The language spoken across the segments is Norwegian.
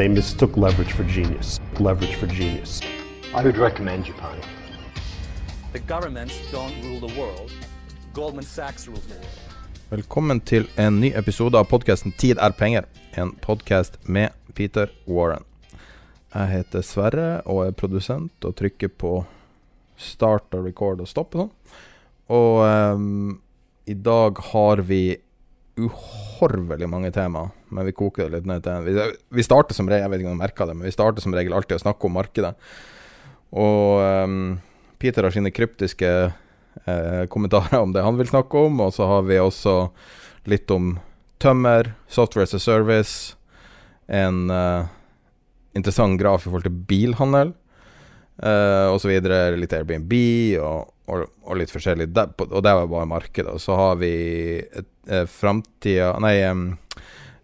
They mistook leverage for genius. Leverage for genius. I would recommend Japan. The governments don't rule the world. Goldman Sachs rules the world. Velkommen til en ny episode av podkasten 'Tid er penger', en podkast med Peter Warren. Jeg heter Sverre og er produsent og trykker på start og record og stopp og sånn. Og um, i dag har vi uhorvelig mange tema, men vi koker det litt ned til. Vi, vi starter som regel, jeg vet ikke om du merker det, men vi starter som regel alltid å snakke om markedet. Og um, Peter har sine kryptiske uh, kommentarer om det han vil snakke om, og så har vi også litt om tømmer, software as a service, en uh, interessant graf i forhold til bilhandel, uh, så videre, litt Airbnb og, og, og litt forskjellig, og det var bare markedet. Og så har vi et, eh, framtida Nei, eh,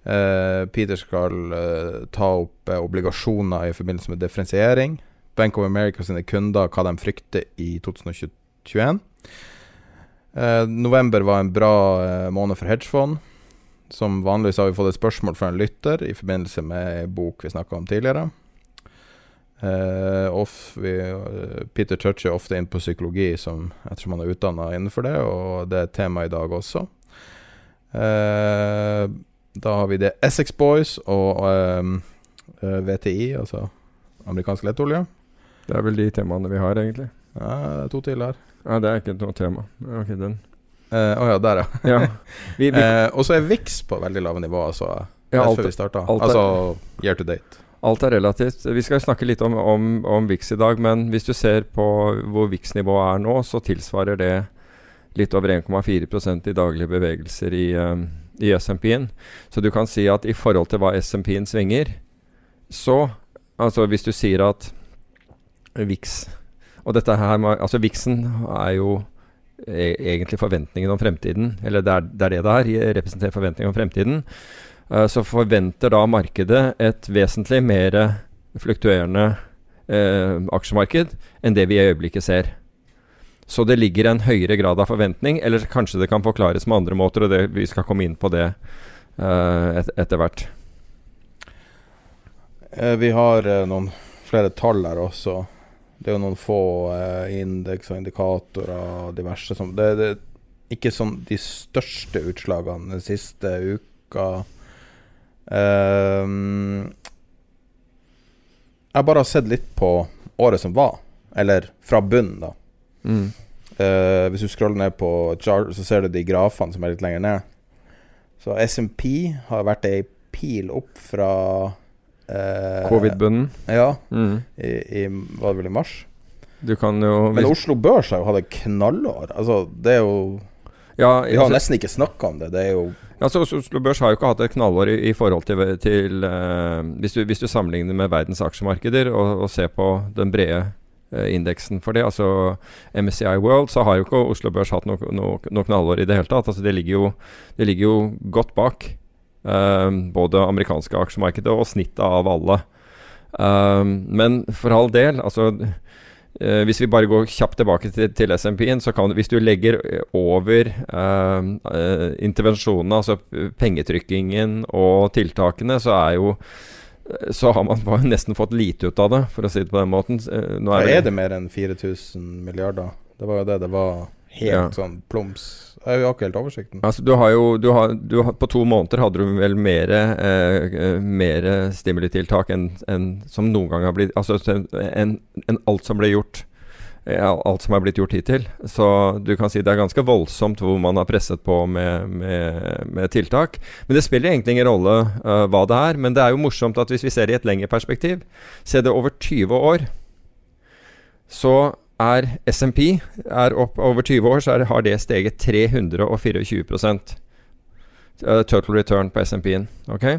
Peter skal eh, ta opp eh, obligasjoner i forbindelse med differensiering. Bank of America sine kunder, hva de frykter i 2021. Eh, november var en bra eh, måned for hedgefond. Som vanligvis har vi fått et spørsmål fra en lytter i forbindelse med en bok vi snakka om tidligere. Uh, off, vi, uh, Peter toucher ofte inn på psykologi, som, ettersom han er utdanna innenfor det, og det er et tema i dag også. Eh, da har vi det Essex Boys og ehm, eh, VTI, altså amerikansk lettolje. Det er vel de temaene vi har, egentlig. Ja, det er to til her. Ja, det er ikke noe tema. Ok, den. Eh, oh ja, der, ja. Ja. Vi, vi, Eh, og så er VIX på veldig lave nivå, altså. ja, alt, før vi starta. alt er- Altså year to date. alt er relativt. Vi skal snakke litt om, om, om VIX i dag, men hvis du ser på hvor VIX-nivået er nå, så tilsvarer det litt over 1,4% i daglige bevegelser i, um, i SMP-en. Så du kan si at i forhold til hva SMP-en svinger, så Altså hvis du sier at VIX Og dette her med, Altså VIX-en er jo e egentlig forventningen om fremtiden. Eller det er det er det det er. Representerer forventningen om fremtiden. Uh, så forventer da markedet et vesentlig mer fluktuerende uh, aksjemarked enn det vi i øyeblikket ser. Så det ligger en høyere grad av forventning, eller kanskje det kan forklares med andre måter, og det, vi skal komme inn på det uh, et, etter hvert. Eh, vi har eh, noen flere tall her også. Det er jo noen få indeks og indikatorer og diverse som det er ikke som de største utslagene den siste uka. Um, jeg bare har sett litt på året som var, eller fra bunnen, da. Mm. Eh, hvis du scroller ned på chart, så ser du de grafene som er litt lenger ned. Så SMP har vært ei pil opp fra uh, Covid-bunnen. Ja, Mm. i, i var det vel i mars. Du kan jo Men Oslo Børs har jo hatt et knallår. Altså, det er jo ja, Vi har altså- nesten ikke snakka om det. Det er jo Altså, Os- Oslo Børs har jo ikke hatt et knallår i, i forhold til, til uh, hvis, du, hvis du sammenligner med verdens aksjemarkeder og, og ser på den brede indeksen for det, altså MSCI World, så har jo ikke Oslo Børs hatt noe, noe, noe knallår i det hele tatt. Altså, det ligger jo, det ligger jo godt bak um, både amerikanske aksjemarkedet og snittet av alle. Um, men for all del, altså uh, hvis vi bare går kjapt tilbake til, til SMP-en, så kan Hvis du legger eh, over uh, uh, intervensjonene, altså pengetrykkingen og tiltakene, så er jo eh, Så har man bare nesten fått lite ut av det, for å si det på den måten. Eh, Nå Er, er er det mer enn 4000 milliarder? Det var jo det det var helt Ja. sånn plums. Jeg har ikke helt oversikten. Altså, du har jo du har, du har, På to måneder hadde du vel mer, eh, stimulitiltak enn en som noen gang har blitt Altså enn en alt som ble gjort alt som er blitt gjort hittil. Så du kan si det er ganske voldsomt hvor man har presset på med, med, med tiltak. Men det spiller egentlig ingen rolle uh, hva det er. Men det er jo morsomt at hvis vi ser i et lengre perspektiv, ser det over 20 år, så er SMP er opp over 20 år, så er, har det steget 324 uh, Total return på SMP-en. Ok?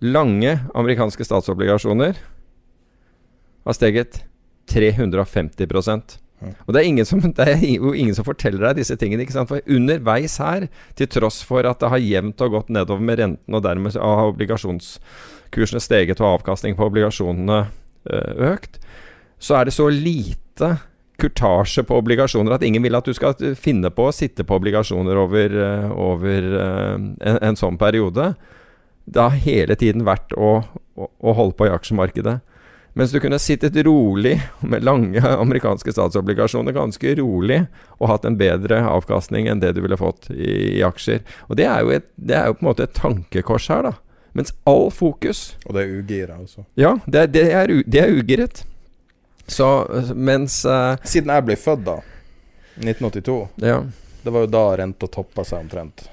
Lange amerikanske statsobligasjoner har steget 350% og det er, som, det er, ingen som forteller deg disse tingene. ikke sant? For underveis her, til tross for at det har jevnt og gått nedover med renten, og dermed har obligasjonskursene steget og avkastning på obligasjonene øh, økt, så er det så lite kurtasje på obligasjoner at ingen vil at du skal finne på å sitte på obligasjoner over, øh, over en, en, sånn periode. Det har hele tiden vært å, å, å holde på i aksjemarkedet. Mens du kunne sittet rolig med lange amerikanske statsobligasjoner ganske rolig og hatt en bedre avkastning enn det du ville fått i, i aksjer. Og det er, et, det er, jo på en måte et tankekors her, da. Mens all fokus Og det er ugira altså? Ja, det, det er, det er ugiret. Så mens uh, Siden jeg ble født, da, 1982, ja. det var jo da renta toppa seg omtrent.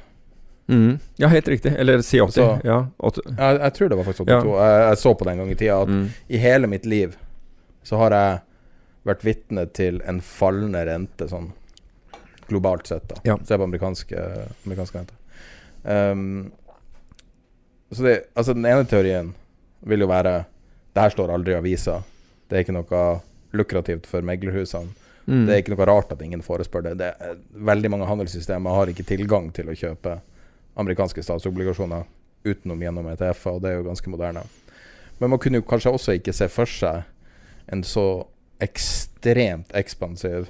Mm. Ja, helt riktig. Eller si 80. Så, ja, 80. Jeg, jeg, tror det var faktisk 82. Ja. Jeg, jeg, så på den gang i tida at mm. i hele mitt liv så har jeg vært vitne til en fallende rente sånn globalt sett. da ja. Se på amerikanske, amerikanske renter. Um, så det, altså Den ene teorien vil jo være Det her står aldri i avisa. Det er ikke noe lukrativt for meglerhusene. Mm. Det er ikke noe rart at ingen forespør det. det er, veldig mange handelssystemer har ikke tilgang til å kjøpe amerikanske statsobligasjoner utenom gjennom ETF-er, og det er jo ganske moderne. Men man kunne jo kanskje også ikke se for seg en så ekstremt ekspansiv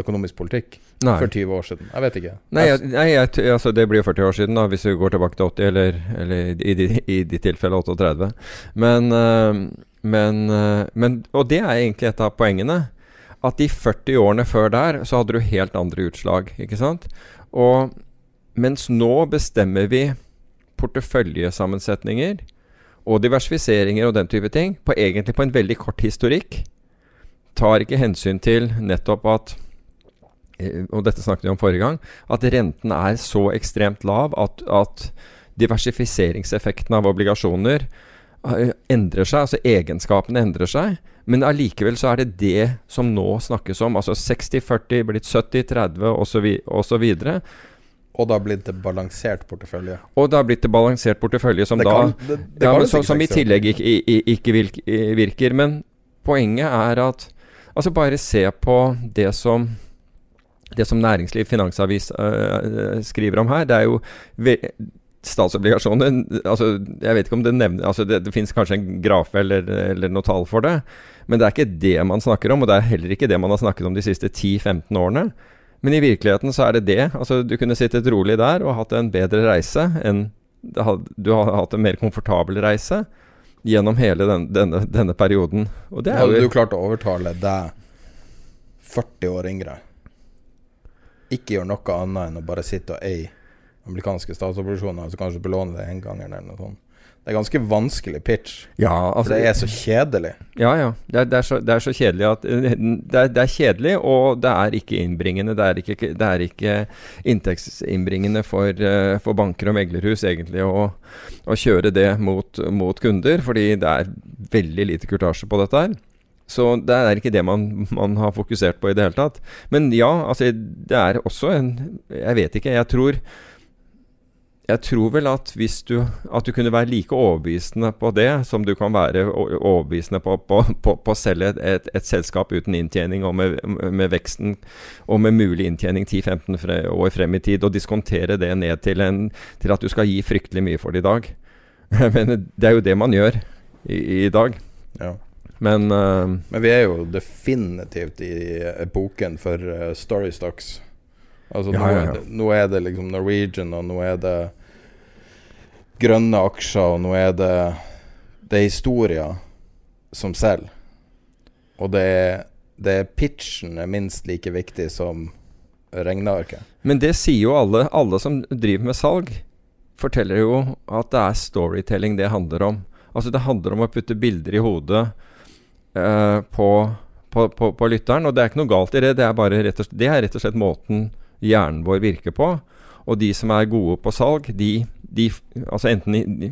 økonomisk politikk nei. for 20 år siden. Jeg vet ikke. Nei, jeg, nei jeg, altså det blir jo 40 år siden, da, hvis vi går tilbake til 80, eller, eller i, de, i de tilfellene 38. Men, uh, men, uh, men, Og det er egentlig et av poengene. At de 40 årene før der, så hadde du helt andre utslag. Ikke sant? Og mens nå bestemmer vi porteføljesammensetninger og diversifiseringer og den type ting på egentlig på en veldig kort historikk. Tar ikke hensyn til nettopp at eh, og dette snakket vi om forrige gang, at renten er så ekstremt lav at, at diversifiseringseffekten av obligasjoner eh, endrer seg, altså egenskapene endrer seg. Men allikevel så er det det som nå snakkes om. Altså 60-40 blitt 70-30 osv. Og har blitt det balansert portefølje. Og har blitt det balansert portefølje som da det, det ja, så, Som i tillegg ikke, ikke, virker. Men poenget er at Altså, bare se på det som det som Næringsliv Finansavis øh, skriver om her. Det er jo statsobligasjoner altså, Jeg vet ikke om det nevner altså, Det, det finnes kanskje en graf eller, eller noe tall for det. Men det er ikke det man snakker om, og det er heller ikke det man har snakket om de siste 10-15 årene. Men i virkeligheten så er det det. Altså, du kunne sittet rolig der og hatt en bedre reise enn Du har hatt en mer komfortabel reise gjennom hele den, denne, denne, perioden. Og det er Hadde du klart å overtale deg 40 år yngre ikke gjøre noe annet enn å bare sitte og eie amerikanske statsobligasjoner, altså kanskje belåne det en gang eller noe sånt det er ganske vanskelig pitch. Ja, altså, det er så kjedelig. Ja, ja. Det er, det er, så, det er så, kjedelig at eh, det er, det er, kjedelig, og det er ikke innbringende. Det er ikke, det ikke inntektsinnbringende for, uh, for, banker og meglerhus egentlig å, å kjøre det mot, mot, kunder, fordi det er veldig lite kurtasje på dette her. Så det er ikke det man, man, har fokusert på i det hele tatt. Men ja, altså det er også en Jeg vet ikke. Jeg tror jeg tror vel at hvis du At du kunne være like overbevisende på det som du kan være overbevisende på, på, på, på å selge et, et, selskap uten inntjening og med, med veksten og med mulig inntjening 10-15 år frem i tid, og diskontere det ned til, en, til, at du skal gi fryktelig mye for det i dag. Men det er jo det man gjør i, i dag. Ja. Men, uh, Men vi er jo definitivt i epoken for uh, story stocks. Altså, ja, nå, ja, ja. nå, er det liksom Norwegian, og nå er det grønne aksjer, og nå er det Det er historier som selger. Og det er, det er pitchen er minst like viktig som regnearket. Men det sier jo alle, alle som driver med salg, forteller jo at det er storytelling det handler om. Altså det handler om å putte bilder i hodet eh, på, på, på, på, lytteren. Og det er ikke noe galt i det. Det er, bare rett og slett, det er rett og slett måten hjernen vår virker på. Og de som er gode på salg, de, de altså enten de,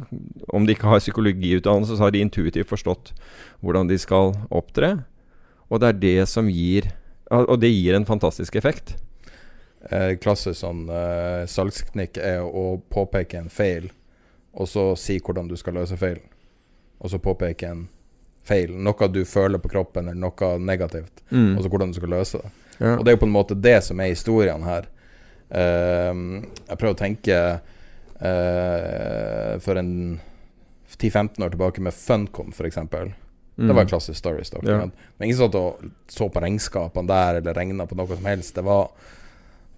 Om de ikke har psykologiutdannelse, så har de intuitivt forstått hvordan de skal opptre. Og det er det som gir Og det gir en fantastisk effekt. Eh, klassisk sånn eh, salgsknikk er å påpeke en feil, og så si hvordan du skal løse feilen. Og så påpeke en feil, noe du føler på kroppen, eller noe negativt, mm. og så hvordan du skal løse det. Ja. Og det er jo på en måte det som er historien her. Uh, jeg prøver å tenke uh, for en 10-15 år tilbake med Funcom, f.eks. Mm. Det var en klassisk story stock. Ja. Men, men ingen satt og så på regnskapene der eller regna på noe som helst. Det var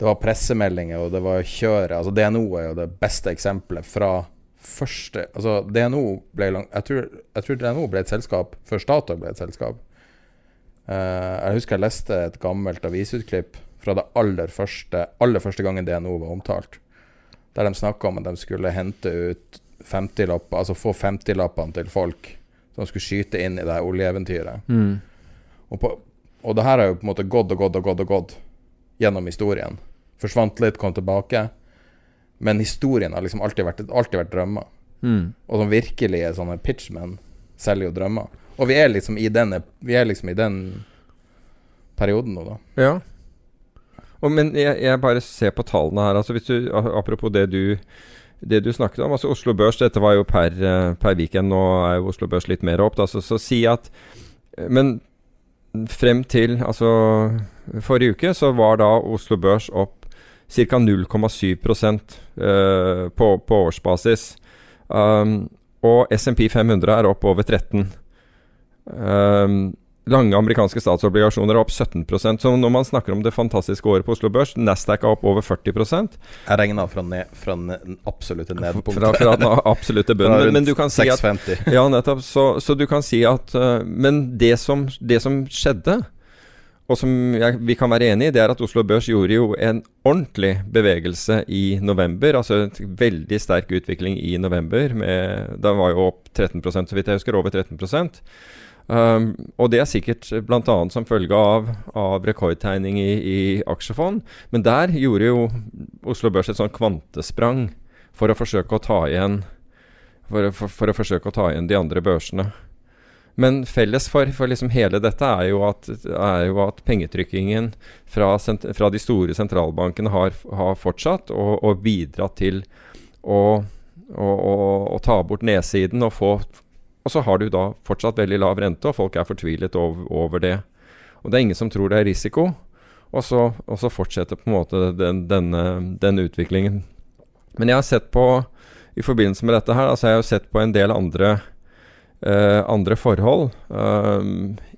det var pressemeldinger, og det var kjøret. Altså DNO er jo det beste eksempelet fra første Altså DNO ble lang, jeg, tror, jeg tror DNO ble et selskap før Statoil ble et selskap. Uh, jeg husker jeg leste et gammelt avisutklipp fra det aller første, aller første gangen DNO var omtalt. Der de snakka om at de skulle hente ut 50-lapper, altså få 50-lappene til folk som skulle skyte inn i det oljeeventyret. Mm. Og, på, og det her har jo på en måte gått og gått og gått og gått gjennom historien. Forsvant litt, kom tilbake. Men historien har liksom alltid vært, alltid vært drømmer. Mm. Og som virkelige sånne pitchmen selger jo drømmer. Og vi er liksom i den, vi er liksom i den perioden nå, da. Ja. Og, men jeg, jeg, bare ser på tallene her. Altså du, apropos det du, det du snakket om. altså Oslo Børs, dette var jo per, per weekend. Nå er jo Oslo Børs litt mer opp. Da, så, så si at Men frem til altså forrige uke så var da Oslo Børs opp ca. 0,7 uh, på, på årsbasis. Um, og SMP 500 er opp over 13 um, Lange amerikanske statsobligasjoner er opp 17% Så når man snakker om det fantastiske året på Oslo Børs, Nasdaq er opp over 40 Jeg regna fra, ned, fra den absolutte nedpunktet. Fra, fra den absolutte bunnen. Men, men, du kan si at Ja, nettopp. Så, så, du kan si at uh, Men det som, det som skjedde, og som jeg, vi kan være enig i, det er at Oslo Børs gjorde jo en ordentlig bevegelse i november. Altså en veldig sterk utvikling i november. Med, den var jo opp 13% så vidt jeg husker. Over 13 um, Og det er sikkert bl.a. som følge av, av rekordtegning i, i, aksjefond. Men der gjorde jo Oslo Børs et sånn kvantesprang for å forsøke å ta igjen for, for, for å forsøke å ta igjen de andre børsene. Men felles for, for liksom hele dette er jo at, er jo at pengetrykkingen fra, fra, de store sentralbankene har, har fortsatt og, og, bidratt til å, å, å, å, ta bort nedsiden og få Og så har du da fortsatt veldig lav rente, og folk er fortvilet over, over det. Og det er ingen som tror det er risiko. Og så, og så fortsetter på en måte den, denne, denne utviklingen. Men jeg har sett på, i forbindelse med dette her, altså jeg har sett på en del andre Uh, andre forhold uh,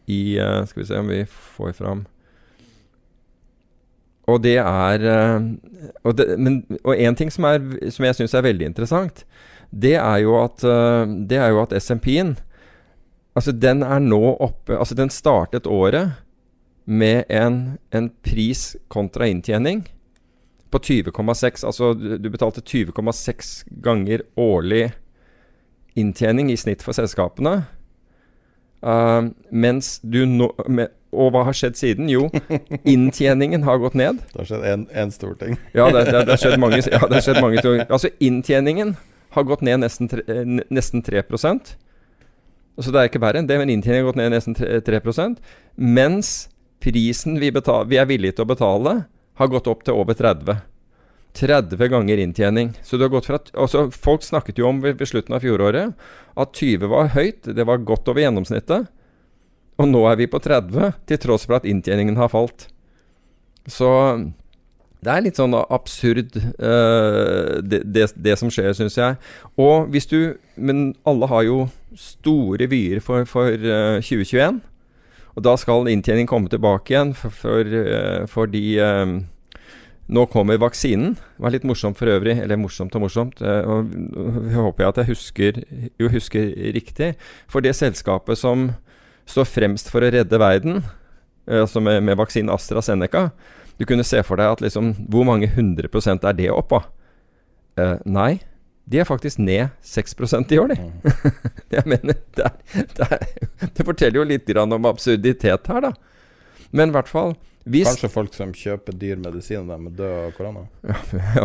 i uh, Skal vi se om vi får fram Og det er og, og en ting som, er, som jeg syns er veldig interessant, det er jo at, det er jo at SMP-en Altså, den er nå oppe Altså, den startet året med en, en pris kontra inntjening på 20,6. Altså, du betalte 20,6 ganger årlig inntjening i snitt for selskapene. Uh, mens du nå Og hva har skjedd siden? Jo, inntjeningen har gått ned. Det har skjedd én stor ting. ja, det, det, det, har skjedd mange, ja, det har skjedd mange ting. Altså, inntjeningen har gått ned nesten, tre, nesten 3% Så det er ikke verre enn det, men inntjeningen har gått ned nesten 3, 3 Mens prisen vi, betal, vi er villige til å betale, har gått opp til over 30 30 ganger inntjening. Så du har gått fra altså Folk snakket jo om ved, ved, slutten av fjoråret at 20 var høyt, det var godt over gjennomsnittet. Og nå er vi på 30, til tross for at inntjeningen har falt. Så det er litt sånn absurd, uh, det, det, det, som skjer, syns jeg. Og hvis du Men alle har jo store vyer for, for uh, 2021. Og da skal inntjening komme tilbake igjen for, for, uh, for de nå kommer vaksinen. Det var litt morsomt for øvrig. Eller morsomt og morsomt. Eh, og jeg håper at jeg husker, jo husker riktig. For det selskapet som står fremst for å redde verden, eh, altså med, med vaksinen AstraZeneca, Du kunne se for deg at liksom Hvor mange 100% er det opp av? Uh, nei. De er faktisk ned 6% i år, de. jeg mener, det, er, det, er, det, forteller jo litt om absurditet her, da. Men i hvert fall hvis, Kanskje folk som kjøper dyr medisin de er døde av korona? Ja,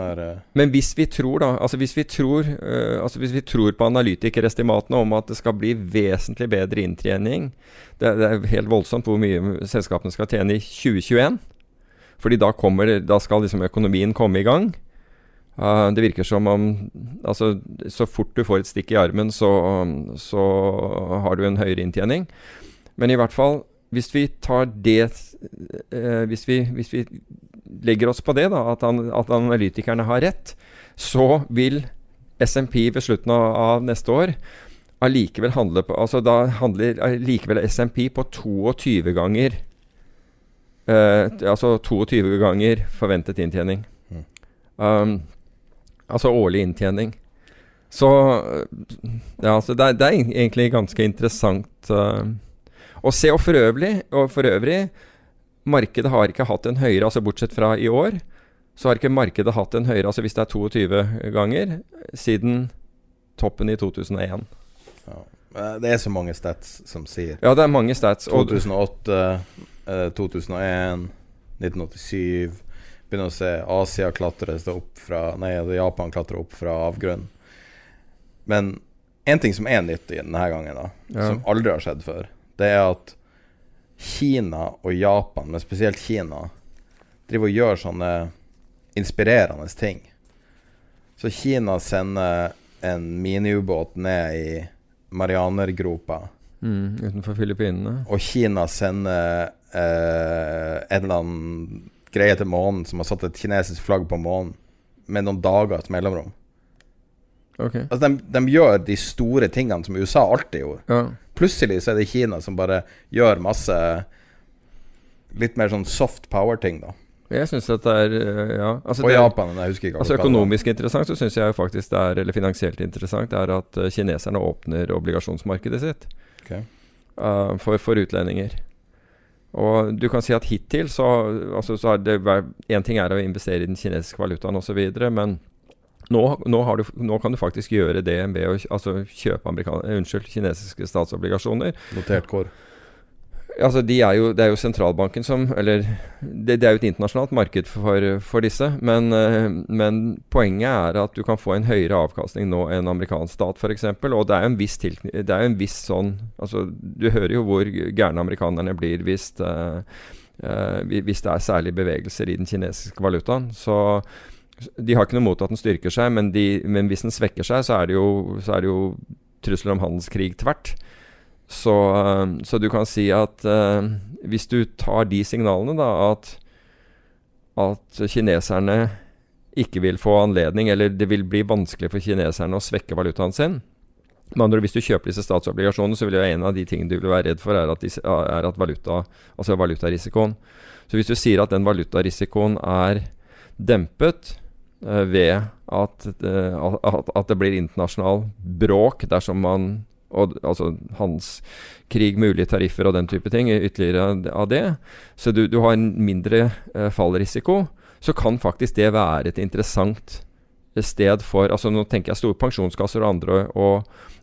er, uh, Men hvis vi tror da Altså hvis vi tror, uh, altså hvis vi tror på analytikerestimatene om at det skal bli vesentlig bedre inntjening det, det, er helt voldsomt hvor mye selskapene skal tjene i 2021. Fordi da, kommer, da skal liksom økonomien komme i gang. Uh, det virker som om altså, Så fort du får et stikk i armen, så, så har du en høyere inntjening. Men i hvert fall hvis vi tar det eh, hvis, vi, hvis, vi, legger oss på det, da, at, an, at, analytikerne har rett, så vil SMP ved slutten av, av neste år allikevel handle på Altså da handler allikevel SMP på 22 ganger eh, Altså 22 ganger forventet inntjening. Mm. Um, altså årlig inntjening. Så Ja, altså det, det er egentlig ganske interessant. Uh, og se og for øvrig, og for øvrig Markedet har ikke hatt en høyere, altså bortsett fra i år, så har ikke markedet hatt en høyere, altså hvis det er 22 ganger, siden toppen i 2001. Ja. Det er så mange stats som sier Ja, det er mange stats. 2008, eh, 2001, 1987 Begynner å se Asia klatre opp fra Nei, Japan klatre opp fra avgrunnen. Men én ting som er nyttig denne gangen, da, ja. som aldri har skjedd før, det er at Kina og Japan, men spesielt Kina, driver og gjør sånne inspirerende ting. Så Kina sender en miniubåt ned i Marianergropa. Mm, utenfor Filippinene. Og Kina sender eh, en eller annen greie til månen som har satt et kinesisk flagg på månen, med noen dagers mellomrom. Okay. Altså, de, de, gjør de store tingene som USA alltid gjorde. Ja. Plutselig så er det Kina som bare gjør masse litt mer sånn soft power-ting, da. Jeg syns at det er eh, ja. Altså og Japan, jeg husker ikke altså Økonomisk interessant så syns jeg faktisk det er, eller finansielt interessant, det er at uh, kineserne åpner obligasjonsmarkedet sitt okay. uh, for, for, utlendinger. Og du kan si at hittil så, altså, så har det Én ting er å investere i den kinesiske valutaen osv., men nå, nå, du, nå, kan du faktisk gjøre det ved å altså, kjøpe unnskyld, kinesiske statsobligasjoner. Notert kår. Altså, de er jo, det er jo sentralbanken som Eller det, det er jo et internasjonalt marked for, for disse. Men, uh, men, poenget er at du kan få en høyere avkastning nå enn amerikansk stat f.eks. Og det er jo en viss, det er en viss sånn altså, Du hører jo hvor gærne amerikanerne blir hvis, uh, uh, hvis det er særlige bevegelser i den kinesiske valutaen. Så de har ikke noe mot at den styrker seg, men, de, men hvis den svekker seg, så er det jo, er det jo trusler om handelskrig tvert. Så, uh, så, du kan si at uh, hvis du tar de signalene, da, at, at kineserne ikke vil få anledning, eller det vil bli vanskelig for kineserne å svekke valutaen sin med Hvis du kjøper disse statsobligasjonene, så vil jo en av de tingene du vil være redd for, er at, de, er at valuta, altså valutarisikoen. Så hvis du sier at den valutarisikoen er dempet, Eh, ved at, eh, at, at, det blir internasjonal bråk dersom man og, altså handelskrig, mulige tariffer og den type ting, ytterligere av det. Så du, du har en mindre eh, fallrisiko. Så kan faktisk det være et interessant sted for altså Nå tenker jeg store pensjonskasser og andre å,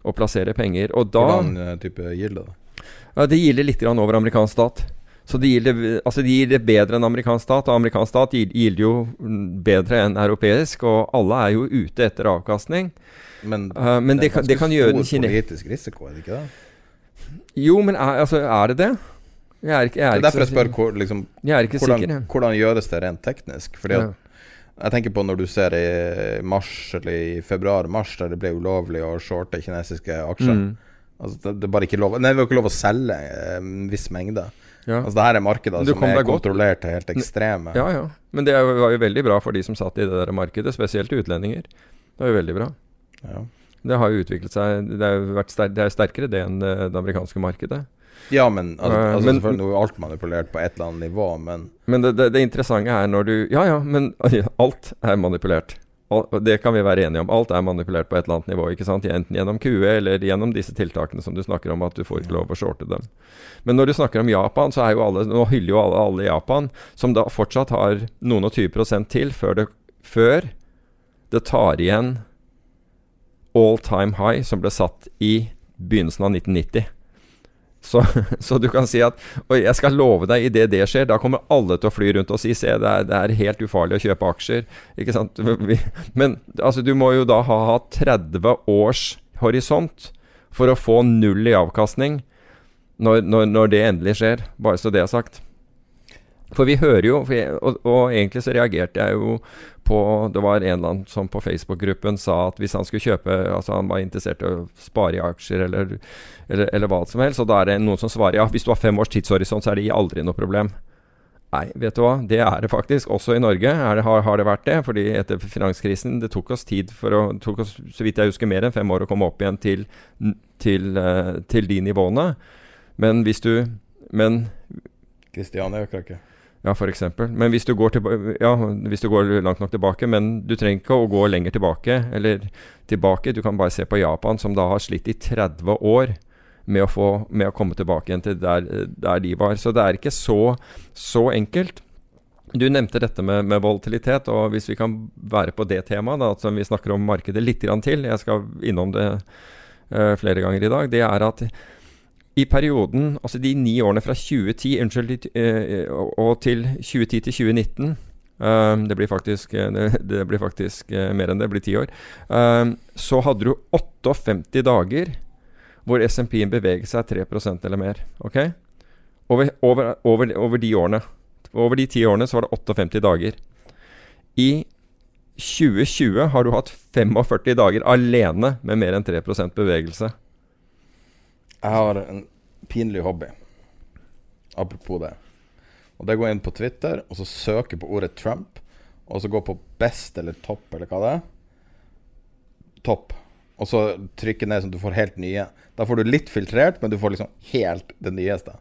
å plassere penger. Og da Hvordan type gilde? Ja, det gilder litt over amerikansk stat. Så de gir, det, altså de gir det bedre enn amerikansk stat, og amerikansk stat gir, gir det jo bedre enn europeisk. Og alle er jo ute etter avkastning. Men, uh, men det, det, kan gjøre den kine... politisk risiko, er det ikke det? Jo, men er, altså, er det det? Jeg er ikke, jeg er det er derfor jeg spør hvor, liksom, jeg ikke hvordan, sikker, ja. hvordan gjøres det rent teknisk? Fordi ja. Jeg tenker på når du ser i mars eller i februar-mars, der det ble ulovlig å shorte kinesiske aksjer. Mm. Altså, det, det, er bare ikke lov Nei, det var ikke lov å selge eh, en viss mengde. Ja. Altså det her er markeder som er kontrollert til helt ekstreme. Ja, ja. Men det var jo veldig bra for de som satt i det der markedet, spesielt utlendinger. Det var jo veldig bra. Ja. Det har jo utviklet seg Det er jo ster det er sterkere det enn det, det amerikanske markedet. Ja, men altså, uh, altså men, selvfølgelig er alt manipulert på et eller annet nivå, men Men det, det, det, interessante er når du Ja, ja, men alt er manipulert. Det kan vi være enige om. Alt er manipulert på et eller annet nivå. ikke sant? Enten gjennom QE eller gjennom disse tiltakene som du snakker om, at du får ikke lov å shorte dem. Men når du snakker om Japan, så er jo alle Nå hyller jo alle, alle Japan, som da fortsatt har noen og 20 prosent til før det, før det tar igjen all time high som ble satt i begynnelsen av 1990. Så, så du kan si at Og jeg skal love deg, idet det skjer, da kommer alle til å fly rundt og si Se, det er, det er helt ufarlig å kjøpe aksjer. Ikke sant? Men altså, du må jo da ha hatt 30 års horisont for å få null i avkastning når, når, når det endelig skjer. Bare så det er sagt. For vi hører jo og, og egentlig så reagerte jeg jo på Det var en eller annen som på Facebook-gruppen sa at hvis han skulle kjøpe Altså han var interessert i å spare i aksjer eller, eller, eller hva som helst, og da er det noen som svarer ja, hvis du har fem års tidshorisont, så er det aldri noe problem. Nei, vet du hva. Det er det faktisk. Også i Norge det, har, har det vært det. fordi etter finanskrisen Det tok oss tid for å tok oss, så vidt jeg husker, mer enn fem år å komme opp igjen til, til, eh, til de nivåene. Men hvis du Men Kristiania øker ikke. Ja, f.eks. Men hvis du, ja, hvis du går langt nok tilbake Men du trenger ikke å gå lenger tilbake. Eller tilbake. Du kan bare se på Japan, som da har slitt i 30 år med å, få, med å komme tilbake igjen til der, der de var. Så det er ikke så, så enkelt. Du nevnte dette med, med volatilitet, og hvis vi kan være på det temaet, da, som vi snakker om markedet litt til, jeg skal innom det uh, flere ganger i dag, det er at i perioden, altså de ni årene fra 2010 unnskyld, eh, og til 2010 til 2019 eh, det blir faktisk, eh, det, blir faktisk mer enn det, det blir ti år. så hadde du 58 dager hvor SMP-en beveget seg 3% eller mer. Ok? Over, over, over, over de årene. Over de ti årene så var det 58 dager. I 2020 har du hatt 45 dager alene med mer enn 3% bevegelse. Jeg har en pinlig hobby. Apropos det. Og det går inn på Twitter, og så søker på ordet Trump, og så går på best eller topp, eller hva det er. Topp. Og så trykker ned sånn at du får helt nye. Da får du litt filtrert, men du får liksom helt det nyeste.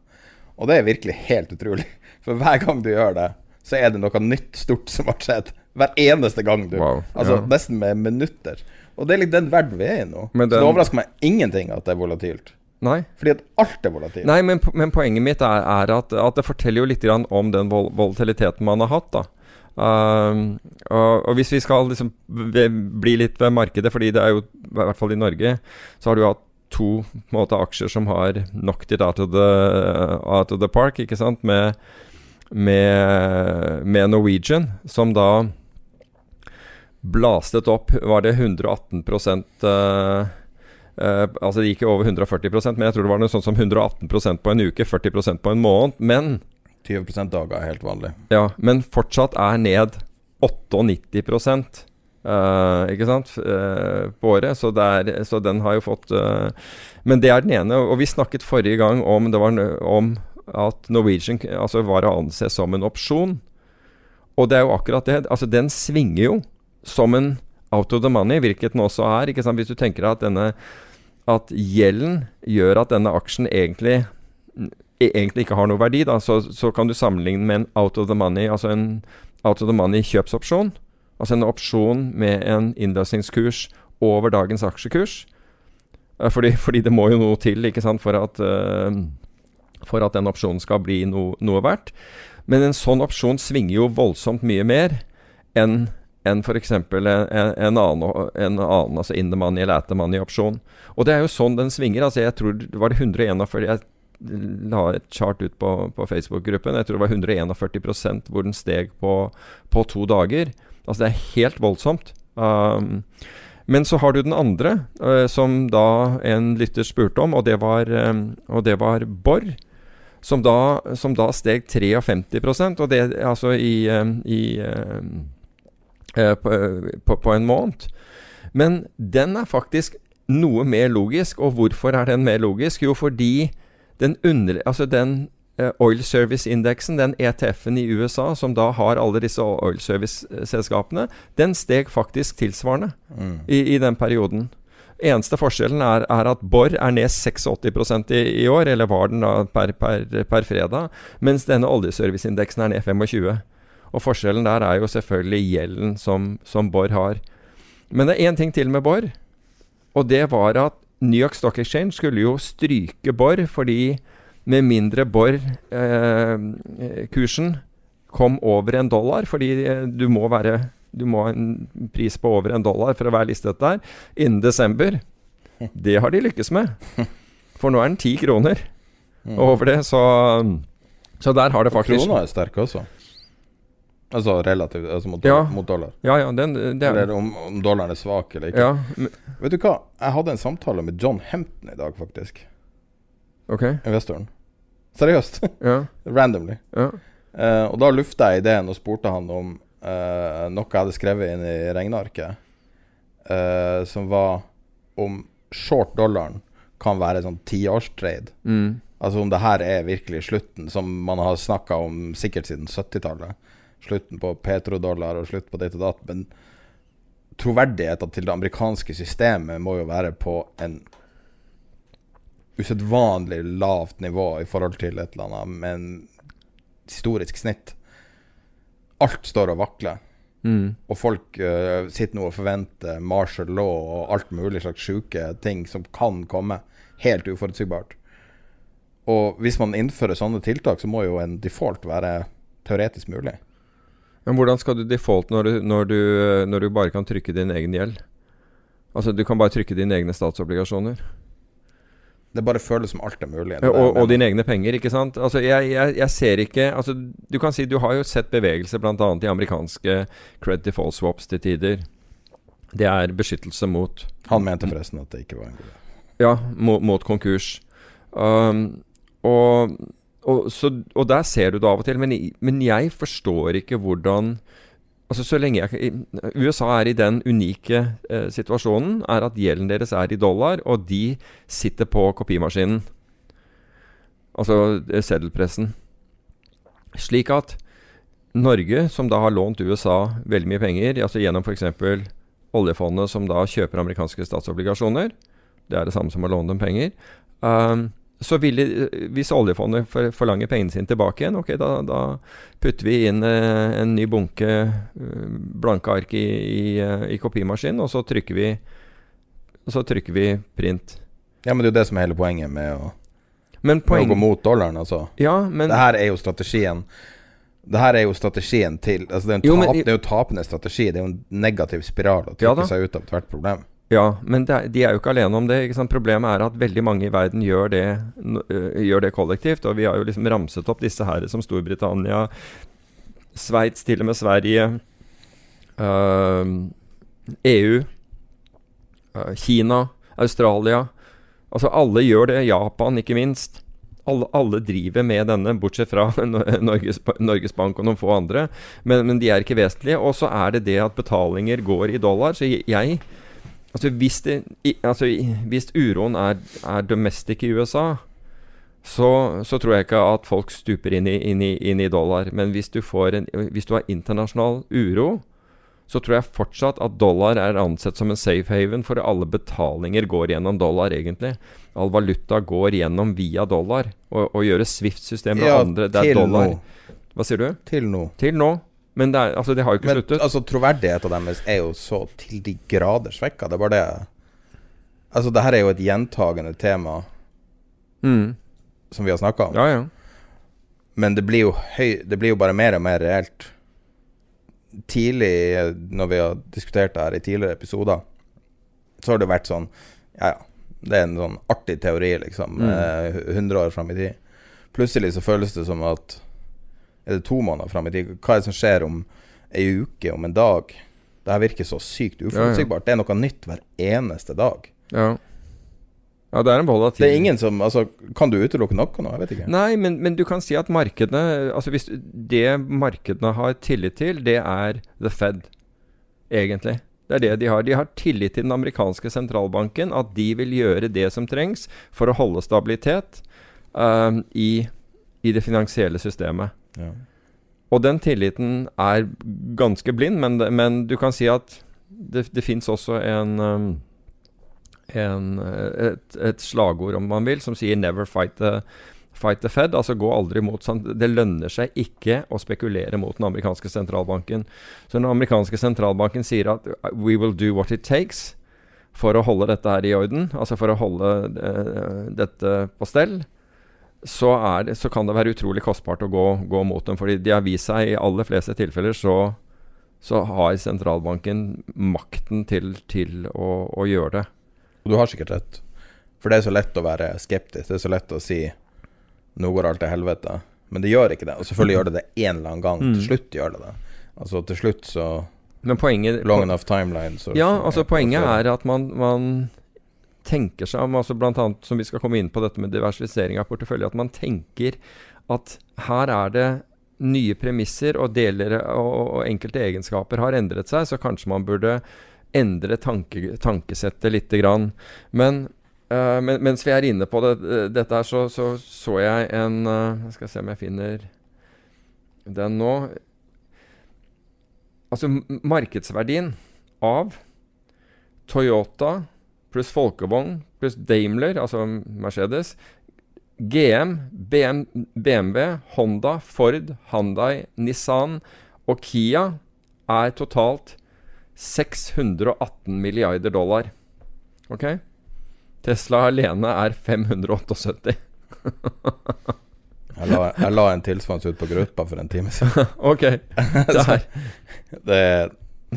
Og det er virkelig helt utrolig. For hver gang du gjør det, så er det noe nytt stort som har skjedd. Hver eneste gang du. Wow, altså ja. nesten med minutter. Og det er litt den verden vi er i nå. Den... Så det overrasker meg ingenting at det er volatilt. Nei. Fordi at alt er volatilt. Nei, men, men poenget mitt er, er at, at det forteller jo litt grann om den vol volatiliteten man har hatt. da. Um, og, og hvis vi skal liksom bli litt ved markedet, fordi det er jo, i hvert fall i Norge, så har du hatt to måte, aksjer som har knocked it out of the, out of the park, ikke sant, med, med, med Norwegian, som da blastet opp Var det 118 eh, Eh, altså Det gikk jo over 140% men jeg tror det var noe sånt som 118% på en uke, 40% på en måned. Men, 20 dager er helt vanlig. ja, men fortsatt er ned 98 Uh, ikke sant, Uh, på året. Så, det er, så den har jo fått uh, Men det er den ene. Og vi snakket forrige gang om, det var, om at Norwegian altså var å anse som en opsjon. Og det er jo akkurat det. Altså, den svinger jo som en out of the money, hvilket den også er. Hvis du tenker at at gjelden gjør at denne aksjen egentlig egentlig ikke har noe verdi, da, så, så kan du sammenligne med en out of the money, altså en out of the money kjøpsopsjon. Altså en opsjon med en innløsningskurs over dagens aksjekurs. Eh, Fordi, fordi det må jo noe til sant, for at, eh, for at den opsjonen skal bli no, noe verdt. Men en sånn opsjon svinger jo voldsomt mye mer enn enn f.eks. En, en, en annen, en annen altså in the money eller at the money-opsjon. Og det er jo sånn den svinger. altså Jeg tror det var 141 Jeg la et chart ut på, på Facebook-gruppen. Jeg tror det var 141% hvor den steg på, på to dager. Altså det er helt voldsomt. Um, men så har du den andre, uh, som da en lytter spurte om, og det var, um, og det var Borr. Som da, som da steg 53% og det altså i, um, i um, på, på, på en måned. Men den er faktisk noe mer logisk. Og hvorfor er den mer logisk? Jo, fordi den, under, altså den eh, Oil Service-indeksen, den ETF-en i USA, som da har alle disse oil service-selskapene, den steg faktisk tilsvarende i, i den perioden. Eneste forskjellen er, er at Borr er ned 86 i, i år, eller var den da per, per, per fredag, mens denne oljeserviceindeksen er ned 25 Og forskjellen der er jo selvfølgelig gjelden som, som Borr har. Men det er én ting til med Borr, og det var at New York Stock Exchange skulle jo stryke Borr fordi med mindre Borr-kursen eh, kom over en dollar, fordi eh, du må være du må ha en pris på over en dollar for å være listet der innen desember. Det har de lykkes med. For nå er den ti kroner. Mm. Og over det, så Så der har det faktisk Krona er sterk også. Altså relativt altså mot, Ja. mot dollar. Ja, ja, den, er Eller om, om dollaren er svak eller ikke. Ja, Vet du hva? Jeg hadde en samtale med John Hempton i dag, faktisk. ok. Investoren. Seriøst. Ja, Randomly. ja. Uh, og da lufta jeg ideen og spurte han om uh, noe jeg hadde skrevet inn i regnearket, uh, som var om short dollaren kan være sånn tiårstrade. Mm. Altså om det her er virkelig slutten, som man har snakka om sikkert siden 70-tallet. Slutten på petrodollar og slutt på ditt og datt. Men troverdigheten til det amerikanske systemet må jo være på en usedvanlig lavt nivå i forhold til et eller annet med en historisk snitt. Alt står og vakler. Mm. Og folk uh, sitter nå og forventer martial law og alt mulig slags sjuke ting som kan komme. Helt uforutsigbart. Og hvis man innfører sånne tiltak, så må jo en default være teoretisk mulig. Men hvordan skal du default når du, når, du, når du bare kan trykke din egen gjeld? Altså, du kan bare trykke dine egne statsobligasjoner. Det bare føles som alt er mulig. Det og, og dine egne penger, ikke sant? Altså, jeg, jeg, jeg ser ikke altså, Du kan si du har jo sett bevegelse bl.a. i amerikanske credit default swaps til tider. Det er beskyttelse mot Han mente forresten at det ikke var en god idé. Ja, mot, mot konkurs. Um, og, og, så, og der ser du det av og til. Men, men jeg forstår ikke hvordan Altså så lenge jeg, USA er i den unike eh, situasjonen er at gjelden deres er i dollar, og de sitter på kopimaskinen. Altså eh, seddelpressen. Slik at Norge, som da har lånt USA veldig mye penger, altså gjennom f.eks. oljefondet som da kjøper amerikanske statsobligasjoner, det er det samme som å låne dem penger. Um, så ville, eh, hvis oljefondet forlanger pengene sine tilbake igjen, ok, da, da putter vi inn eh, en ny bunke eh, blanke ark i, i, i kopimaskinen, og så trykker vi så trykker vi print. Ja, men det er jo det som er hele poenget med å, Men med å gå mot dollaren, altså. Ja, men Det her er jo strategien Det her er jo strategien til Altså det er, Jo, tap, men... det er jo tapende strategi. Det er jo en negativ spiral å trykke ja, seg ut av ethvert problem. Ja, men er, de er jo ikke alene om det. Problemet er at veldig mange i verden gjør det, gjør det kollektivt. Og vi har jo liksom ramset opp disse her som Storbritannia, Sveits, til og med Sverige, øh, EU, øh, Kina, Australia. Altså alle gjør det. Japan, ikke minst. Alle, alle driver med denne, bortsett fra Norges, Norges Bank og noen få andre. Men, men de er ikke vesentlige. Og så er det det at betalinger går i dollar. Så jeg Altså hvis, det, altså hvis uroen er, er domestic i USA, så, så tror jeg ikke at folk stuper inn i, inn i, inn i dollar. Men hvis du, får en, hvis du har internasjonal uro, så tror jeg fortsatt at dollar er ansett som en safe haven, for alle betalinger går gjennom dollar, egentlig. All valuta går gjennom via dollar. Og, og gjøre Swift-systemet Ja, og andre, det er dollar. nå. Hva sier du? Til nå. Til nå. Men det, er, altså, det har jo ikke Men sluttet. altså, troverdigheten deres er jo så til de grader svekka. Det er bare det Altså, det her er jo et gjentagende tema Mm. som vi har snakka om. Ja, ja. Men det blir jo høy Det blir jo bare mer og mer reelt. Tidlig, eh, når vi har diskutert det her i tidligere episoder, så har det vært sånn Ja, ja. Det er en sånn artig teori, liksom. Mm. eh, 100 år fram i tid. Plutselig så føles det som at Er det to måneder fram i tid? Hva er det som skjer om ei uke, om en dag? Det her virker så sykt uforutsigbart. Det er noe nytt hver eneste dag. Ja. ja, det er en volatil Det er ingen som Altså, kan du utelukke noe nå? Jeg vet ikke. Nei, men, men du kan si at markedene Altså hvis Det markedene har tillit til, det er the Fed, egentlig. Det er det de har. De har tillit til den amerikanske sentralbanken, at de vil gjøre det som trengs for å holde stabilitet um, i, i det finansielle systemet. Ja. Og den tilliten er ganske blind, men, men du kan si at det, det fins også en, um, en et, et slagord, om man vil, som sier 'never fight the, Fight the Fed, altså gå aldri mot sånn. Det lønner seg ikke å spekulere mot den amerikanske sentralbanken. Så den amerikanske sentralbanken sier at we will do what it takes for å holde dette her i orden, altså for å holde uh, dette på stell, så, er, så, kan det være utrolig kostbart å gå, gå, mot dem. Fordi de har vist seg i aller fleste tilfeller så, så har sentralbanken makten til, til å, å, gjøre det. Og du har sikkert rett. For det er så lett å være skeptisk. Det er så lett å si nå går alt til helvete. Men det gjør ikke det. Og selvfølgelig gjør det det en eller annen gang. Mm. Til slutt gjør det det. Altså til slutt så Men poenget Long enough timeline. Så, ja, altså poenget er at man, man tenker seg om, altså bl.a. som vi skal komme inn på dette med diversifisering av portefølje, at man tenker at her er det nye premisser, og deler og, og enkelte egenskaper har endret seg, så kanskje man burde endre tanke, tankesettet lite grann. Men uh, men, mens vi er inne på det, dette her, så, så, så jeg en uh, Jeg skal se om jeg finner den nå. Altså markedsverdien av Toyota pluss folkevogn pluss Daimler, altså Mercedes, GM, BM, BMW, Honda, Ford, Handai, Nissan og Kia er totalt 618 milliarder dollar. Ok? Tesla alene er 578. jeg, la, jeg la en tilsvarende ut på gruppa for en time siden. ok. Det er, det,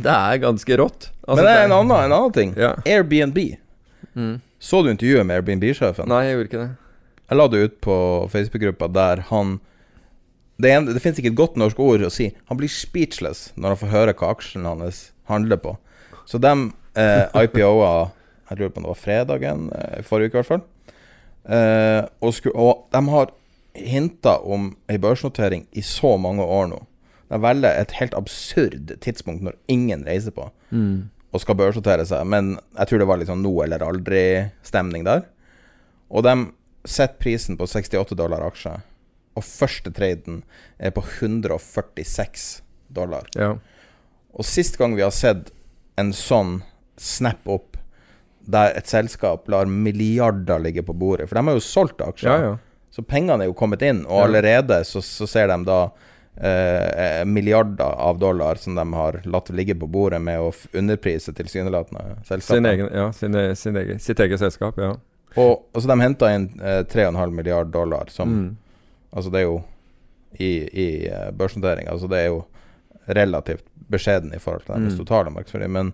det er ganske rått. Altså, Men det er en annen, en annen ting. Ja. Airbnb. Mm. Så du intervjuet med Airbnb-sjefen? Nei, jeg gjorde ikke det. Jeg la det ut på Facebook-gruppa der han Det, en, det finnes ikke et godt norsk ord å si. Han blir speechless når han får høre hva aksjen hans handler på. Så de eh, IPO-a Jeg lurer på om det var fredagen eh, forrige uke, i hvert fall. Eh, og, sku, og, de har hinta om ei børsnotering i så mange år nå. De velger et helt absurd tidspunkt når ingen reiser på. Mm og skal børsnotere seg, men jeg tror det var litt sånn nå eller aldri-stemning der. Og de setter prisen på 68 dollar aksje, og første traden er på 146 dollar. Ja. Og sist gang vi har sett en sånn snap opp der et selskap lar milliarder ligge på bordet For de har jo solgt aksjer, ja, ja. så pengene er jo kommet inn, og allerede så, så ser de da eh, milliarder av dollar som de har latt ligge på bordet med å underprise tilsynelatende selskapet. Sin egen, ja, sin, sin egen, sitt eget selskap, ja. Og, og så De henta inn eh, 3,5 milliard dollar, som mm. Altså, det er jo i, i børsnoteringa, børsnotering Altså, det er jo relativt beskjeden i forhold til deres mm. totale markedsverdi, men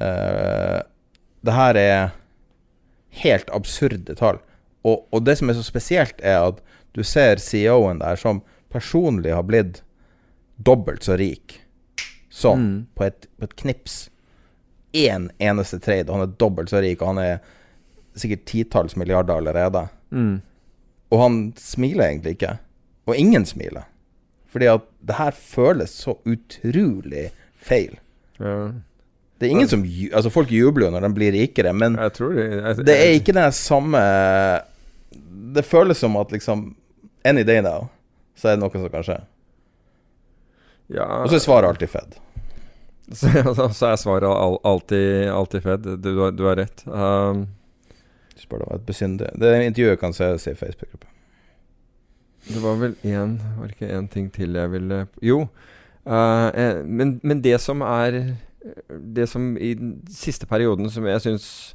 eh, det her er helt absurde tall. Og, og, det som er så spesielt, er at du ser CEO-en der som personlig har blitt dobbelt så rik sånn, mm. på, et, på, et, knips. Én en eneste trade, og han er dobbelt så rik, og han er sikkert titalls milliarder allerede. Mm. Og han smiler egentlig ikke. Og ingen smiler. Fordi at det her føles så utrolig feil. Ja. Det er ingen som Altså, folk jubler jo når de blir rikere, men jeg tror det, jeg, det er ikke den samme Det føles som at liksom Any day now så er det noe som kan skje. Ja. Og så er svaret alltid Fed. Så, så er svaret alltid, alltid Fed. Du, du har rett. Um, Spør det var et besyndig Det intervjuet kan ses i Facebook-gruppa. Det var vel én Var ikke én ting til jeg ville Jo. Uh, men, men, det som er Det som i den siste perioden som jeg syns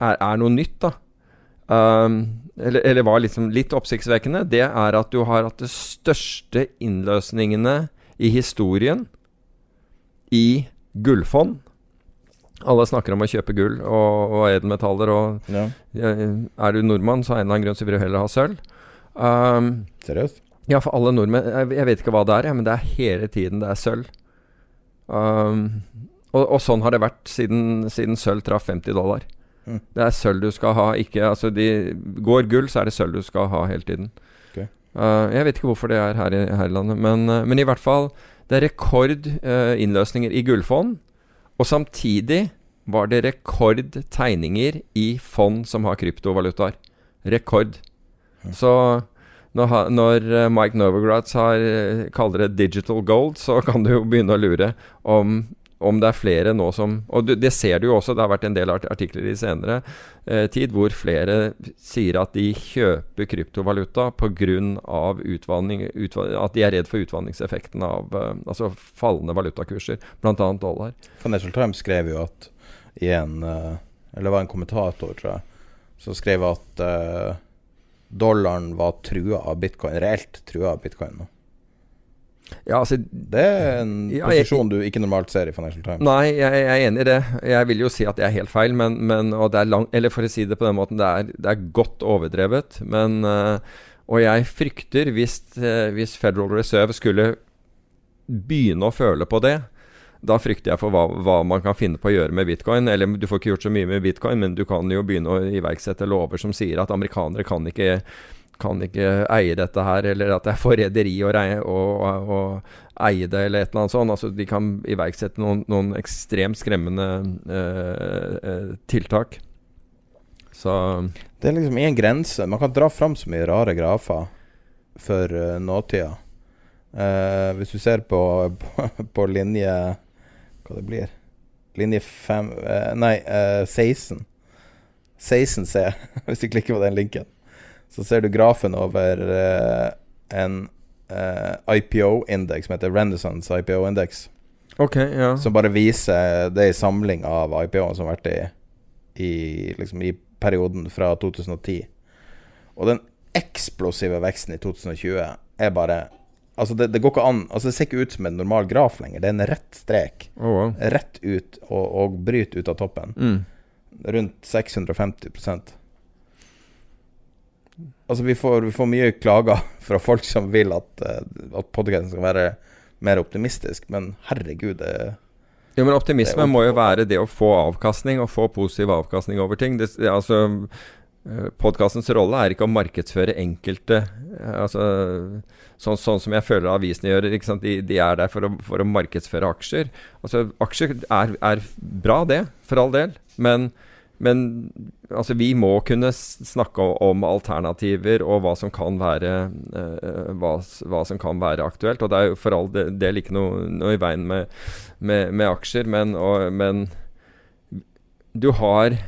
er, er, noe nytt, da um, eller, eller var liksom litt oppsiktsvekkende, det er at du har hatt de største innløsningene i historien i gullfond. Alle snakker om å kjøpe gull og, og edelmetaller. Og ja. Er du nordmann, så av en eller annen grunn så vil du heller ha sølv. Um, Seriøst? Ja, for alle nordmenn jeg, jeg, vet ikke hva det er, men det er hele tiden det er sølv. Um, og, og, sånn har det vært siden, siden sølv traff 50 dollar. Mm. Det er sølv du skal ha. Ikke, altså de, går gull, så er det sølv du skal ha hele tiden. Okay. Uh, jeg vet ikke hvorfor det er her i, her i landet, men, uh, men, i hvert fall Det er rekord uh, innløsninger i gullfond. Og samtidig var det rekordtegninger i fond som har kryptovalutaer. Rekord. Mm. Så når, når Mike Novogratz har, kaller det 'digital gold', så kan du jo begynne å lure om om det er flere nå som Og det, ser du jo også, det har vært en del artikler i senere eh, tid hvor flere sier at de kjøper kryptovaluta pga. Utvanning, utvanning, at de er redd for utvanningseffekten av eh, altså fallende valutakurser, bl.a. dollar. Financial Times skrev jo at i en eh, Eller var en kommentator, tror jeg, som skrev at eh, dollaren var trua av bitcoin, reelt trua av bitcoin nå. Ja, altså, det er en ja, posisjon du ikke normalt ser i Financial Times. Nei, jeg, jeg, er enig i det. Jeg vil jo si at det er helt feil, men, men og det er lang, Eller for å si det på den måten, det er, det er godt overdrevet. Men uh, Og jeg frykter, hvis, uh, hvis Federal Reserve skulle begynne å føle på det, da frykter jeg for hva, hva, man kan finne på å gjøre med bitcoin. Eller du får ikke gjort så mye med bitcoin, men du kan jo begynne å iverksette lover som sier at amerikanere kan ikke, kan ikke eie dette her, eller at det er forræderi å, eie det, eller et eller annet sånt. Altså, de kan iverksette noen, noen ekstremt skremmende eh, eh, tiltak. Så Det er liksom en grense. Man kan dra fram så mye rare grafer for uh, nåtida. Uh, hvis du ser på, på, på linje hva det blir. Linje 5 uh, Nei, eh, 16. 16C, hvis du klikker på den linken. Så ser du grafen over eh, en eh, IPO-indeks som heter Renaissance IPO-indeks. Okay, ja. Som bare viser Det en samling av IPO-ene som har vært i, i, liksom i perioden fra 2010. Og den eksplosive veksten i 2020 er bare Altså, det, det, går ikke an Altså, det ser ikke ut som en normal graf lenger. Det er en rett strek. Oh, wow. Rett ut og, og bryter ut av toppen. Mm. Rundt 650 Altså, vi får, vi får, mye klager fra folk som vil at, uh, at podkasten skal være mer optimistisk, men herregud, det jo, men optimisme må jo være det å få avkastning, og få positiv avkastning over ting. Det, altså, eh, Podkastens rolle er ikke å markedsføre enkelte eh, Altså sånn, sånn, som jeg føler avisene gjør. De, de, er der for å, for å, markedsføre aksjer. Altså, aksjer er, er, bra, det, for all del. Men, men altså, vi må kunne snakke om alternativer og hva som kan være, eh, hva, hva, som kan være aktuelt. Og det er jo for all del ikke noe, noe i veien med, med, med aksjer, men, og, men du har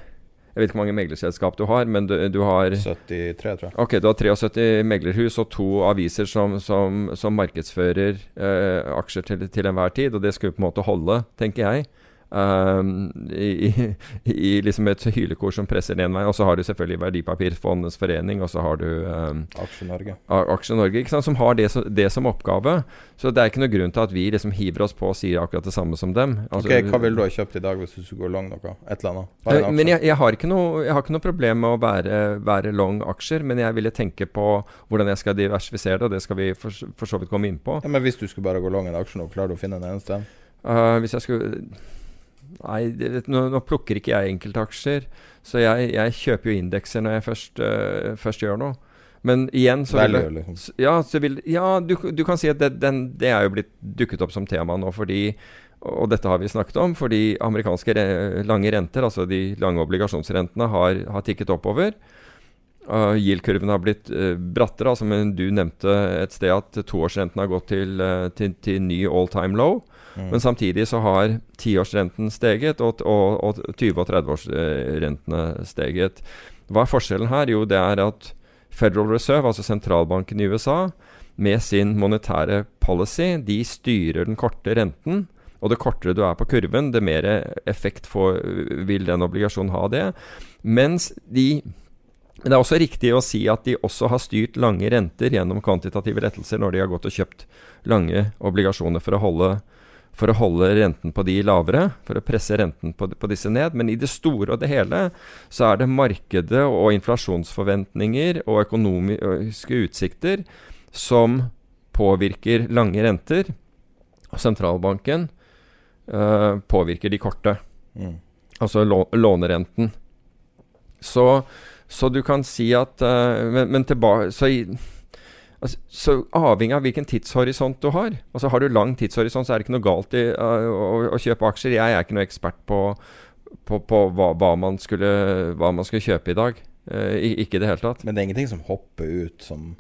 jeg vet ikke hvor mange meglerselskap du har, men du, du, har 73, tror jeg. Ok, Du har 73 meglerhus og to aviser som, som, som markedsfører eh, aksjer til, til enhver tid. Og det skulle på en måte holde, tenker jeg. Um, i, i, liksom et hylekor som presser den veien. Og så har du selvfølgelig Verdipapirfondets forening, og så har du um, Aksje Norge. Aksje Norge? Som har det, det, som oppgave. Så det er ikke noen grunn til at vi liksom hiver oss på og sier akkurat det samme som dem. Altså, ok, Hva ville du ha kjøpt i dag hvis du skulle gå long noe? Et eller annet? Uh, men jeg, jeg, har noe, jeg, har ikke noe, problem med å være, være, long aksjer, men jeg ville tenke på hvordan jeg skal diversifisere det, og det skal vi for, for så vidt komme inn på. Ja, men hvis du skulle bare gå long en aksje nå, klarer du å finne en eneste? Uh, hvis jeg skulle Nei, det, nå, nå, plukker ikke jeg enkeltaksjer. Så jeg, jeg kjøper jo indekser når jeg først, uh, først gjør noe. Men igjen så vil, det, liksom. ja, så vil Ja, du, du, kan si at det, den, det er jo blitt dukket opp som tema nå fordi og dette har vi snakket om, fordi amerikanske re lange renter, altså de lange obligasjonsrentene, har, har tikket oppover. Uh, Yield-kurven har blitt uh, brattere. altså men Du nevnte et sted at toårsrenten har gått til, uh, til, til ny all time low. Mm. Men samtidig så har tiårsrenten steget, og, og, og 20- og 30-årsrentene steget. Hva er forskjellen her? Jo, det er at Federal Reserve, altså sentralbanken i USA, med sin monetære policy, de styrer den korte renten. Og det kortere du er på kurven, det mer effekt får, vil den obligasjonen ha det. Mens de men det er også riktig å si at de også har styrt lange renter gjennom kvantitative lettelser når de har gått og kjøpt lange obligasjoner for å holde for å holde renten på de lavere, for å presse renten på, på, disse ned. Men i det store og det hele så er det markedet og inflasjonsforventninger og økonomiske utsikter som påvirker lange renter. Og sentralbanken uh, påvirker de korte. Mm. Altså lånerenten. Så, så, du kan si at uh, Men, men tilbake Altså, så avhengig av hvilken tidshorisont du har. Altså Har du lang tidshorisont, så er det ikke noe galt i uh, å, å, kjøpe aksjer. Jeg er ikke noe ekspert på, på, på hva, hva, man skulle, hva, man skulle, kjøpe i dag. Uh, ikke i det hele tatt. Men det er ingenting som hopper ut som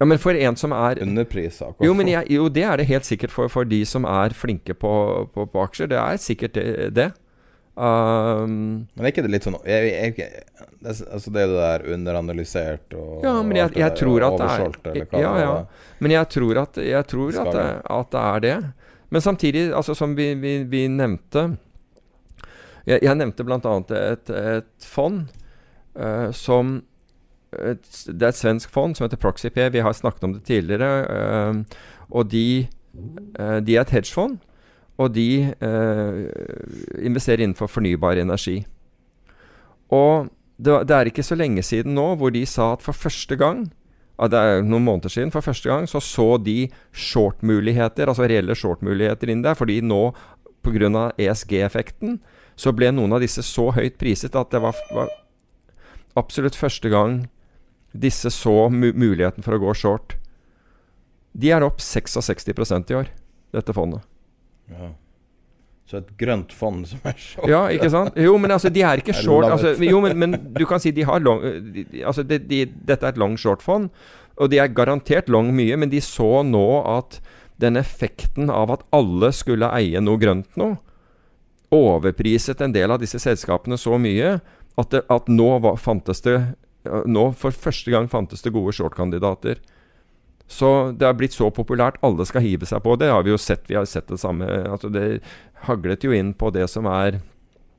Ja, men for en som er Underprisa. Jo, men jeg, jo, det er det helt sikkert for, for de som er flinke på, på, på aksjer. Det er sikkert det. det. Um, men er ikke det litt sånn jeg, jeg, jeg, det, altså det er der underanalysert og Ja, men jeg, jeg tror at det er Ja, ja. Men jeg tror at, jeg tror at det, at det er det. Men samtidig, altså som vi, vi, vi nevnte Jeg, jeg nevnte bl.a. Et, et fond uh, som et, Det er et svensk fond som heter ProxyP. Vi har snakket om det tidligere. Uh, og de, uh, de er et hedgefond. Og de eh, investerer innenfor fornybar energi. Og det, det, er ikke så lenge siden nå hvor de sa at for første gang Det er noen måneder siden. For første gang så så de short-muligheter, altså reelle short-muligheter inn der. Fordi nå, pga. ESG-effekten, så ble noen av disse så høyt priset at det var, var absolutt første gang disse så mu muligheten for å gå short. De er opp 66% i år, dette fondet. Ja. Så et grønt fond som er short Ja, ikke sant? Jo, men altså, de er ikke short. Altså, jo, men, men, du kan si de har long de, Altså, de, de, dette er et long short-fond, og de er garantert long mye, men de så nå at den effekten av at alle skulle eie noe grønt nå, overpriset en del av disse selskapene så mye at, det, at nå var, fantes det Nå for første gang fantes det gode short-kandidater. Så det har blitt så populært. Alle skal hive seg på det. har Vi jo sett Vi har sett det samme. Altså det haglet jo inn på det som er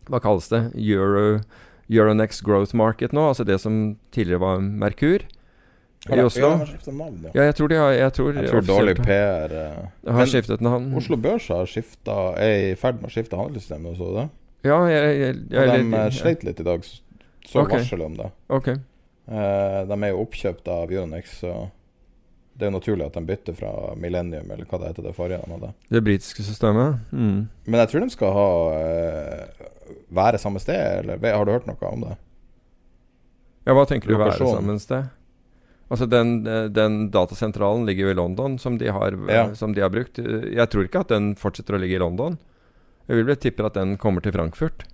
Hva kalles det? Euro, Euronext Growth Market nå. Altså det som tidligere var Merkur. I Oslo. Ja, har navn, ja. ja. jeg tror de har Jeg tror, jeg tror dårlig PR uh, Har skiftet navn. Oslo Børs har skifta Er i ferd med å skifte handelssystem, så det? Ja, jeg, jeg, jeg, jeg De sleit litt i dag. Så okay. varsel om det. Okay. Uh, de er jo oppkjøpt av Euronext, så det er jo naturlig at de bytter fra Millennium, eller hva det heter det forrige de hadde. Det britiske systemet? Mm. Men jeg tror de skal ha uh, være samme sted, eller har du hørt noe om det? Ja, hva tenker du være samme sted? Altså den, den, datasentralen ligger jo i London, som de, har, ja. som de har brukt. Jeg tror ikke at den fortsetter å ligge i London. Jeg vil vel tippe at den kommer til Frankfurt.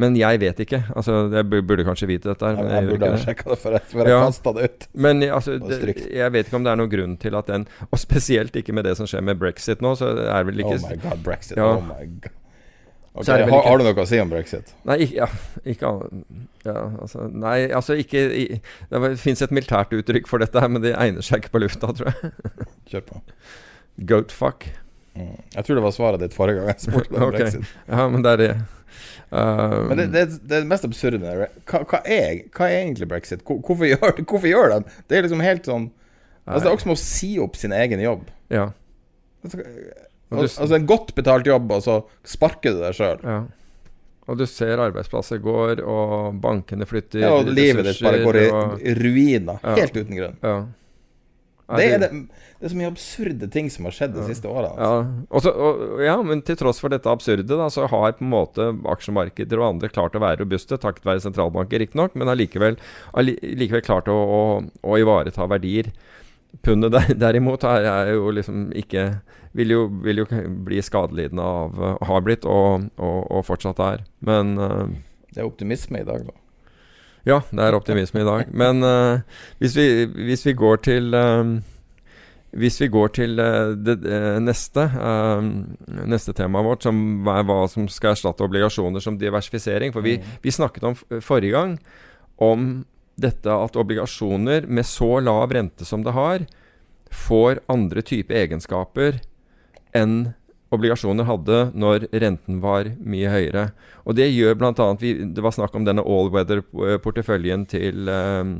Men jeg vet ikke. Altså, Jeg burde kanskje vite dette. Men jeg, jeg burde ha sjekka det før jeg, før jeg ja. kasta det ut. Men altså, det, jeg vet ikke om det er noen grunn til at den Og spesielt ikke med det som skjer med brexit nå, så er vel ikke Oh my god, brexit. Ja. Oh my god. Okay, har, har, du noe å si om brexit? Nei, ikke, ja, ikke ja, altså, Nei, altså ikke i, Det fins et militært uttrykk for dette, her men det egner seg ikke på lufta, tror jeg. Kjør på. Goatfuck. Mm. Jeg tror det var svaret ditt forrige gang jeg spurte om okay. brexit. Ja, men det er det. Um, Men det, det, det, er det mest absurde med det hva, hva, er, hva, er, egentlig brexit? Hvorfor gjør, hvorfor gjør de Det er liksom helt sånn altså, Det er også som å si opp sin egen jobb. Ja. Altså, altså en godt betalt jobb, og så sparker du deg sjøl. Ja. Og du ser arbeidsplasser går, og bankene flytter Ja, og livet ditt bare går i og, ruiner. Ja. Helt uten grunn. Ja. Det det, det er, så mye absurde ting som har skjedd de siste årene. Altså. Ja. Og, ja, men til tross for dette absurde, da, så har på en måte aksjemarkeder og andre klart å være robuste, takket være sentralbanker, riktignok, men har likevel, likevel klart å, å, å, ivareta verdier. Pundet der, derimot er, jo liksom ikke vil jo, vil jo bli skadelidende av Har blitt, og, og, fortsatt er. Men uh, Det er optimisme i dag, da. Ja, det er optimisme i dag. Men uh, hvis, vi, hvis, vi, går til uh, Hvis vi går til uh, det, neste Neste temaet vårt, som er hva som skal erstatte obligasjoner som diversifisering. For vi, mm. vi snakket om forrige gang om dette at obligasjoner med så lav rente som det har, får andre typer egenskaper enn obligasjoner hadde når renten var mye høyere. Og Det gjør bl.a. Det var snakk om denne all-weather-porteføljen til um,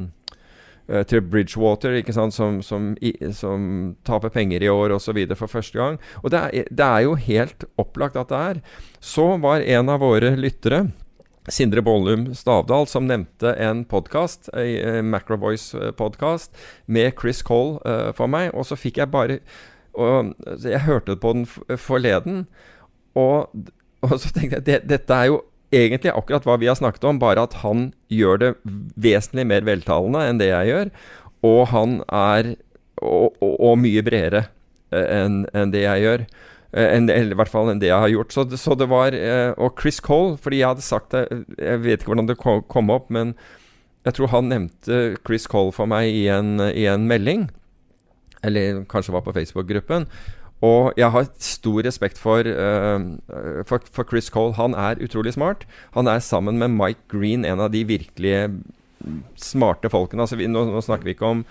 til Bridgewater, ikke sant, som, som, som taper penger i år osv. for første gang. Og det er, det er, jo helt opplagt at det er. Så var en av våre lyttere, Sindre Bollum Stavdal, som nevnte en podkast, en Macrovoice-podkast, med Chris Cole uh, for meg. Og så fikk jeg bare og Jeg hørte på den forleden, og, og så tenkte jeg det, dette er jo egentlig akkurat hva vi har snakket om, bare at han gjør det vesentlig mer veltalende enn det jeg gjør. Og han er Og, og, og mye bredere eh, enn en det jeg gjør. Eh, en, eller i hvert fall enn det jeg har gjort. Så så det var eh, Og Chris Cole, fordi jeg hadde sagt det Jeg vet ikke hvordan det kom opp, men jeg tror han nevnte Chris Cole for meg i en, i en melding. Eller kanskje var på Facebook-gruppen. Og jeg har stor respekt for, uh, for, for, Chris Cole. Han er utrolig smart. Han er sammen med Mike Green en av de virkelig smarte folkene. Altså vi, nå, nå, snakker vi ikke om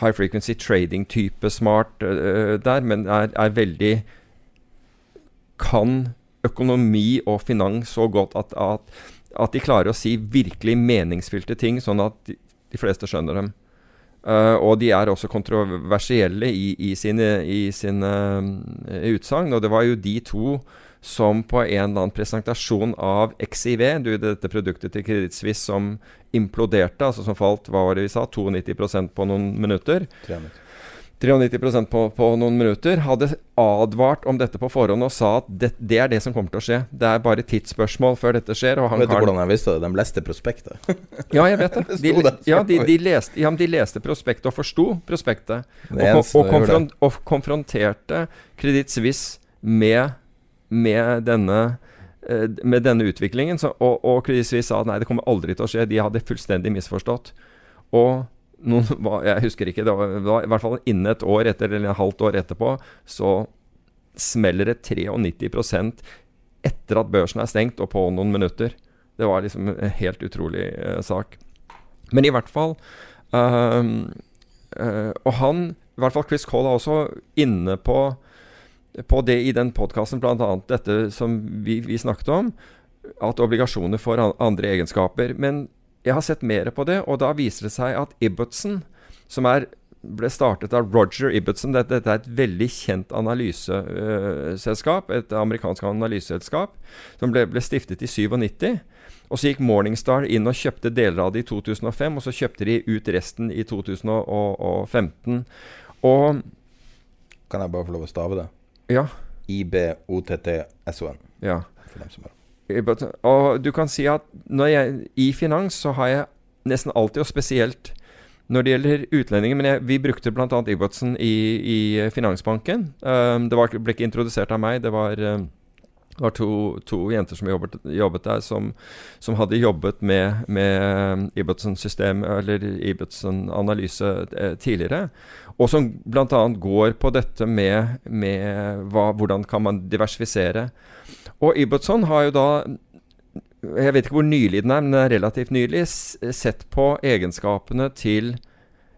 high frequency trading-type smart uh, der, men er, er, veldig Kan økonomi og finans så godt at, at, at, de klarer å si virkelig meningsfylte ting, sånn at de, de fleste skjønner dem. Uh, og de er også kontroversielle i, i sine, sine uh, utsagn. Og det var jo de to som på en eller annen presentasjon av XIV, du, dette produktet til Kreditt Suisse som imploderte, altså som falt hva var det vi sa, 92% på noen minutter. 93. 93 på, på, noen minutter, hadde advart om dette på forhånd og sa at det, det, er det som kommer til å skje. Det er bare tidsspørsmål før dette skjer. vet du hvordan jeg visste det? De leste prospektet. ja, jeg vet det. De, ja, de, de, leste, ja, de leste prospektet og forsto prospektet. Og, og, og, konfront, og, konfronterte Kreditt Suisse med, med, denne, eh, med denne utviklingen. Så, og, og Suisse sa nei, det kommer aldri til å skje. De hadde fullstendig misforstått. Og noen, Jeg husker ikke, det var, det var, i hvert fall innen et år etter, eller et halvt år etterpå, så smeller det 93% etter at børsen er stengt, og på noen minutter. Det var liksom en helt utrolig eh, sak. Men i hvert fall uh, uh, Og han, i hvert fall Chris Cole, er også inne på, på det i den podkasten, bl.a. dette som vi, vi, snakket om, at obligasjoner får andre egenskaper. Men jeg har sett mer på det, og da viser det seg at Ibbotson, som er, ble startet av Roger Ibbotson Dette, dette er et veldig kjent analyseselskap, et amerikansk analyseselskap, som ble, ble, stiftet i 97. Og så gikk Morningstar inn og kjøpte deler av det i 2005, og så kjøpte de ut resten i 2015. Og Kan jeg bare få lov å stave det? Ja. IBOTTSON. Ja. For dem som er og du kan si at jeg, i finans så har jeg nesten alltid, og spesielt når det gjelder utlendinger Men jeg, vi brukte bl.a. Ibbotsen i, i Finansbanken. Um, det var, ble ikke introdusert av meg. Det var, um, det var to, to, jenter som jobbet, jobbet der, som, som, hadde jobbet med, med Ibbotsen-system, eller Ibbotsen-analyse eh, tidligere. Og som bl.a. går på dette med, med hva, hvordan kan man diversifisere. Og Ibbotson har jo da jeg vet ikke hvor nylig den er, men den er relativt nylig, sett på egenskapene til,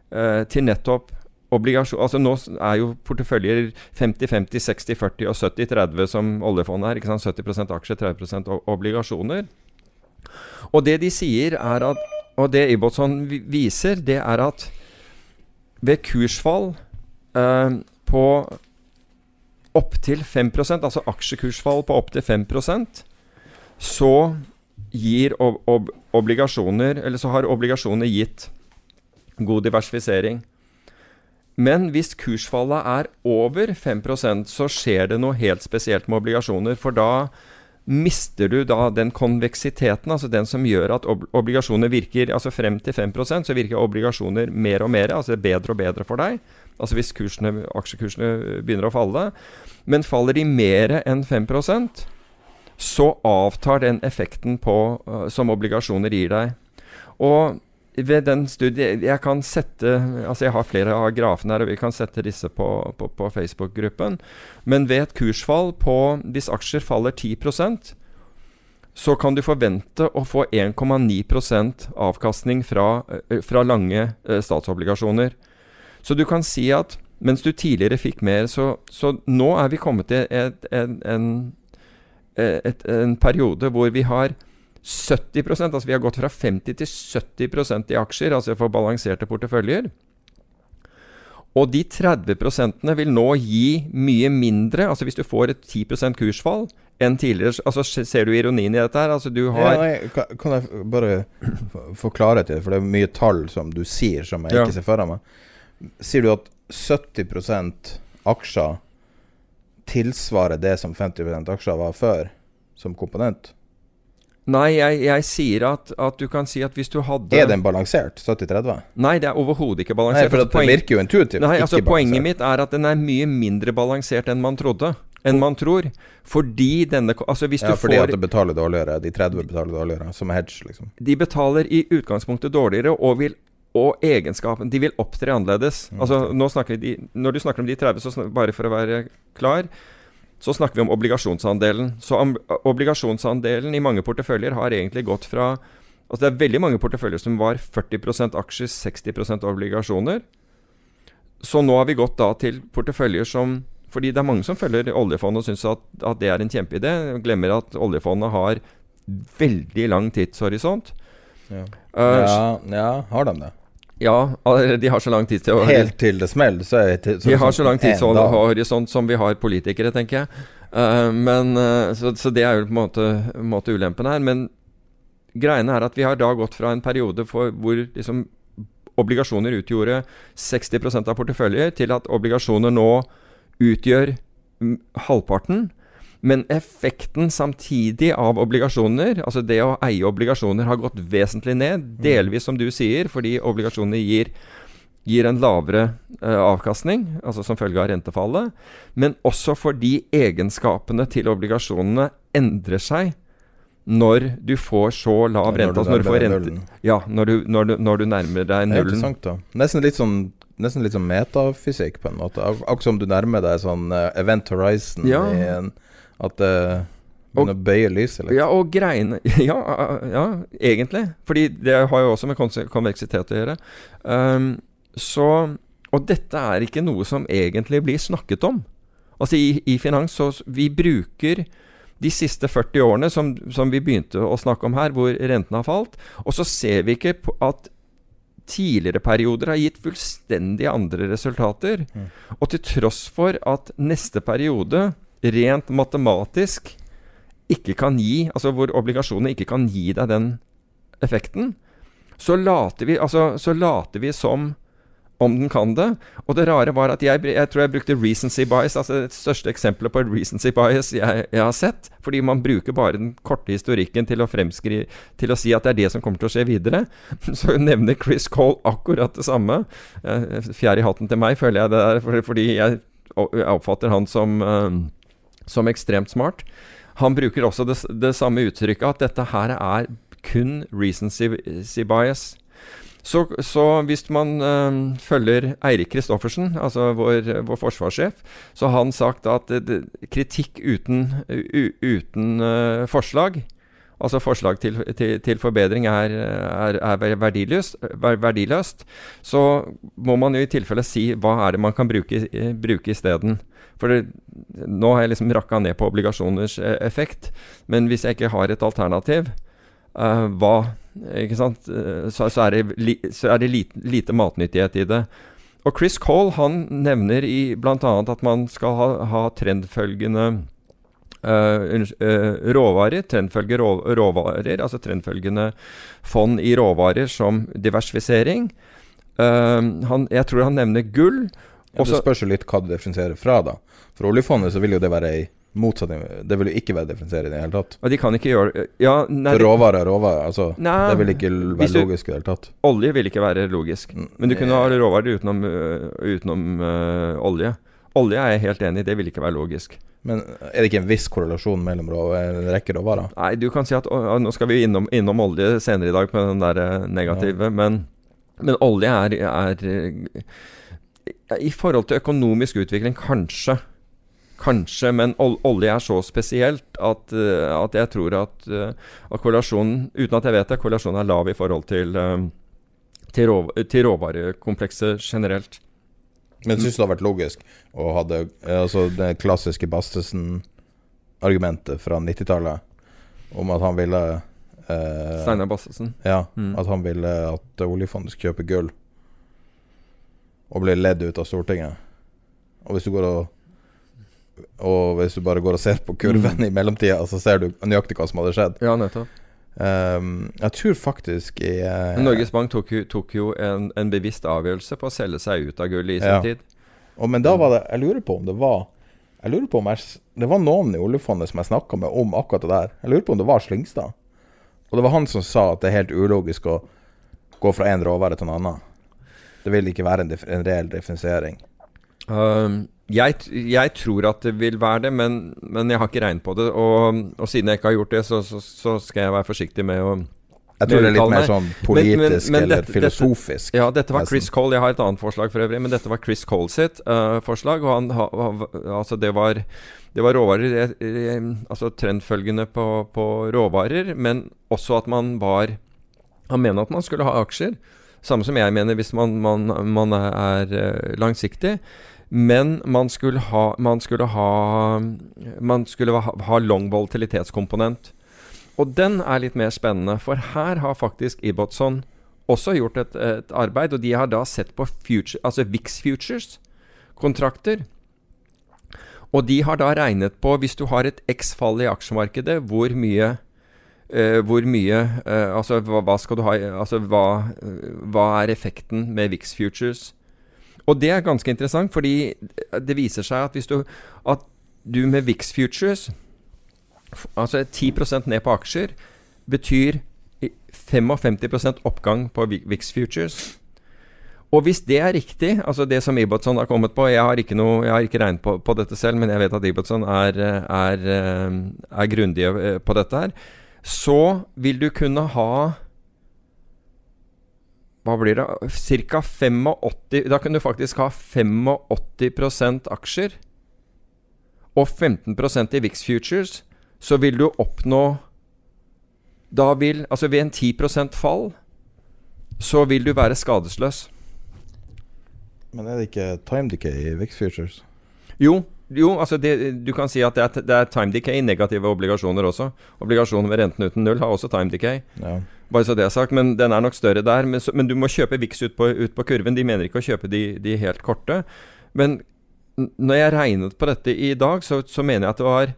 eh, til nettopp obligasjon... Altså nå er jo porteføljer 50-50, 60-40 og 70-30 som oljefondet er. ikke sant? 70% aksjer, 30% obligasjoner. Og det de sier er at Og det Ibbotson viser, det er at ved kursfall eh, på opptil 5% altså aksjekursfall på opptil 5 så gir ob ob obligasjoner Eller så har obligasjoner gitt god diversifisering. Men hvis kursfallet er over 5% så skjer det noe helt spesielt med obligasjoner. For da mister du da den konveksiteten, altså den som gjør at ob obligasjoner virker Altså frem til 5% så virker obligasjoner mer og mer, altså bedre og bedre for deg. Altså hvis kursene, aksjekursene begynner å falle. Men faller de mer enn 5% så avtar den effekten på, uh, som obligasjoner gir deg. Og ved den studien Jeg kan sette Altså jeg har flere av grafene her, og vi kan sette disse på, på, på Facebook-gruppen. Men ved et kursfall på Hvis aksjer faller 10% så kan du forvente å få 1,9% avkastning fra, uh, fra lange uh, statsobligasjoner. Så du kan si at mens du tidligere fikk mer, så, så nå er vi kommet til et, en, en, et, en, periode hvor vi har 70% altså vi har gått fra 50 til 70% i aksjer, altså for balanserte porteføljer. Og de 30% vil nå gi mye mindre, altså hvis du får et 10% kursfall enn tidligere altså Ser du ironien i dette her? Altså du har ja, nei, kan, jeg bare få klarhet i det, for det er mye tall som du sier som jeg ja. ikke ser for meg. Sier du at 70% aksjer tilsvarer det som 50% aksjer var før, som komponent? Nei, jeg, jeg sier at, at, du kan si at hvis du hadde Er den balansert? 70-30? Nei, det er overhodet ikke balansert. Nei, for altså, det virker jo intuitivt Nei, altså Poenget mitt er at den er mye mindre balansert enn man trodde. Enn man tror. Fordi denne Altså hvis ja, du fordi får at det betaler dårligere. De 30 betaler dårligere, som hedge, liksom. De betaler i utgangspunktet dårligere, og vil og egenskapen De vil opptre annerledes. Mm, Altså, nå snakker de, når du snakker om de 30, så bare for å være klar, så snakker vi om obligasjonsandelen. Så obligasjonsandelen i mange porteføljer har egentlig gått fra Altså Det er veldig mange porteføljer som var 40% aksjer, 60% obligasjoner. Så nå har vi gått da til porteføljer som Fordi det er mange som følger oljefondet og syns at, at det er en kjempeidé. Glemmer at oljefondet har veldig lang tidshorisont. Ja. Uh, ja, ja, har de det? Ja, de har så lang tid til å Helt til det smeller, så er det De har så lang tid til å ha horisont som vi har politikere, tenker jeg. Uh, men, uh, så, så det er jo på en måte, måte ulempen her. Men greiene er at vi har da gått fra en periode for, hvor liksom obligasjoner utgjorde 60% av porteføljer, til at obligasjoner nå utgjør halvparten. Men effekten samtidig av obligasjoner, altså det å eie obligasjoner, har gått vesentlig ned. Delvis, som du sier, fordi obligasjoner gir, gir en lavere uh, avkastning, altså som følge av rentefallet. Men også fordi egenskapene til obligasjonene endrer seg når du får så lav rente. Altså når du nærmer deg nullen. ja, når du, når, du, når du nærmer deg nullen. Det er interessant, da. Nesten litt sånn Nesten litt sånn metafysikk, på en måte. Ak akkurat som du nærmer deg sånn eh, event horizon Ja. i en At det begynner å bøye lyset litt. Ja, og greiene ja, ja, egentlig. Fordi det har jo også med konveksitet å gjøre. Um, så Og dette er ikke noe som egentlig blir snakket om. Altså i, i finans så Vi bruker de siste 40 årene som, som vi begynte å snakke om her, hvor rentene har falt, og så ser vi ikke at tidligere perioder har gitt fullstendig andre resultater. Og til tross for at neste periode rent matematisk ikke kan gi Altså hvor obligasjonene ikke kan gi deg den effekten, så later vi, altså, så later vi som om den kan det. Og det rare var at jeg, jeg tror jeg brukte recency bias, altså det største eksempelet på recency bias jeg, jeg har sett. Fordi man bruker bare den korte historikken til å Til å si at det er det som kommer til å skje videre. Så nevner Chris Cole akkurat det samme. Eh, Fjær i hatten til meg, føler jeg det der, fordi jeg, jeg oppfatter han som eh, som ekstremt smart. Han bruker også det, det samme uttrykket, at dette her er kun recency bias. Så, så hvis man øh, følger Eirik Kristoffersen, altså vår, vår forsvarssjef, så har han sagt at eh, det, kritikk uten, u, uten øh, forslag Altså forslag til, til, til forbedring er, er, er verdiløst, verdiløst. Så må man jo i tilfelle si hva er det man kan bruke, eh, bruke isteden. For det, nå har jeg liksom rakka ned på obligasjoners eh, effekt. Men hvis jeg ikke har et alternativ, uh, hva ikke sant? Så, så er det, li, så er det lite, lite matnyttighet i det. Og Chris Cole han nevner i bl.a. at man skal ha, ha trendfølgende råvarer, trendfølge råvarer, altså trendfølgende fond i råvarer som diversifisering. Eh, han, jeg tror han nevner gull. Ja, det spørs jo litt hva du differensierer fra, da. For oljefondet så vil jo det være ei motsetning. Det vil jo ikke være differensiering i det hele tatt. Og de kan ikke gjøre Ja, nei, For råvarer er råvarer. Altså, Nei, det vil ikke være du- logisk i det hele tatt. Olje vil ikke være logisk. Mm, Men du kunne eh, ha råvarer utenom, utenom øh, olje. Olje er jeg helt enig i, det vil ikke være logisk. Men er det ikke en viss korrelasjon mellom rå, en rekke råvarer? Nei, du kan si at å, Nå skal vi innom, innom olje senere i dag på den der negative, negative, men, men olje er, er øh, I forhold til økonomisk utvikling, kanskje. Kanskje, men olje er så spesielt at, øh, at jeg tror at, at korrelasjonen Uten at jeg vet det, korrelasjonen er lav i forhold til, til, rå, til råvarekomplekset generelt. Men syns du det har vært logisk å ha det, altså det klassiske Bastesen-argumentet fra 90-tallet om at han ville eh, Steinar Bastesen? Ja, Mm. at han ville at oljefondet skulle kjøpe gull, og ble ledd ut av Stortinget. Og hvis du går og Og hvis du bare går og ser på kurven Mm. i mellomtida, så ser du nøyaktig hva som hadde skjedd. Ja, nettopp. Ehm, jeg tror faktisk i uh, Norges Bank tok tok jo en, en bevisst avgjørelse på å selge seg ut av gullet i sin Ja. tid. Og, Men da var det Jeg lurer på om det var Jeg lurer på om jeg, Det var noen i oljefondet som jeg snakka med om akkurat det der. Jeg lurer på om det var Slyngstad. Og det var han som sa at det er helt ulogisk å gå fra én råvare til en annen. Det vil ikke være en, en reell differensiering. Um, jeg, jeg tror at det vil være det, men, men jeg har ikke regnet på det. Og, og siden jeg ikke har gjort det, så, så, så skal jeg være forsiktig med å, Jeg tror det er litt mer sånn politisk men- men eller dette- filosofisk. Ja, dette var. Chris Cole. Jeg har et annet forslag for øvrig, men dette var Chris Cole sitt uh, forslag. Og han, ha, ha, altså det var det var råvarer eh, eh, Altså trendfølgende på, på råvarer, men også at man var Han mener at man skulle ha aksjer. Samme som jeg mener hvis man, man, man er eh, langsiktig. Men man skulle ha Man skulle ha Man skulle ha, ha long volatilitetskomponent. Og den er litt mer spennende, for her har faktisk Ibbotson også gjort et, et arbeid, og de har da sett på future, altså VIX Futures-kontrakter. Og de har da regnet på, hvis du har et X-fall i aksjemarkedet, hvor mye eh, hvor mye eh, Altså, hva, hva skal du ha Altså, hva, eh, hva er effekten med VIX Futures? Og det er ganske interessant, fordi det viser seg at hvis du At du med VIX Futures Altså 10 ned på aksjer betyr 55% oppgang på Vi- VIX Futures. Og hvis det er riktig, altså det som Ibbotson har kommet på Jeg har ikke, noe, jeg har ikke regnet på, på dette selv, men jeg vet at Ibbotson er, er, eh, er grundige eh, på dette her. Så vil du kunne ha Hva blir det? Ca. 85 Da kan du faktisk ha 85% aksjer og 15% i VIX Futures. Så vil du oppnå Da vil Altså ved en 10% fall så vil du være skadesløs. Men er det ikke time decay i VIX Futures? Jo, jo altså det, du kan si at det er, det er time decay i negative obligasjoner også. Obligasjoner med renten uten null har også time decay. Ja. Bare så det er sagt, men den er nok større der. Men, så, men du må kjøpe VIX ut på, ut på kurven. De mener ikke å kjøpe de, de helt korte. Men når jeg regnet på dette i dag, så, så mener jeg at det var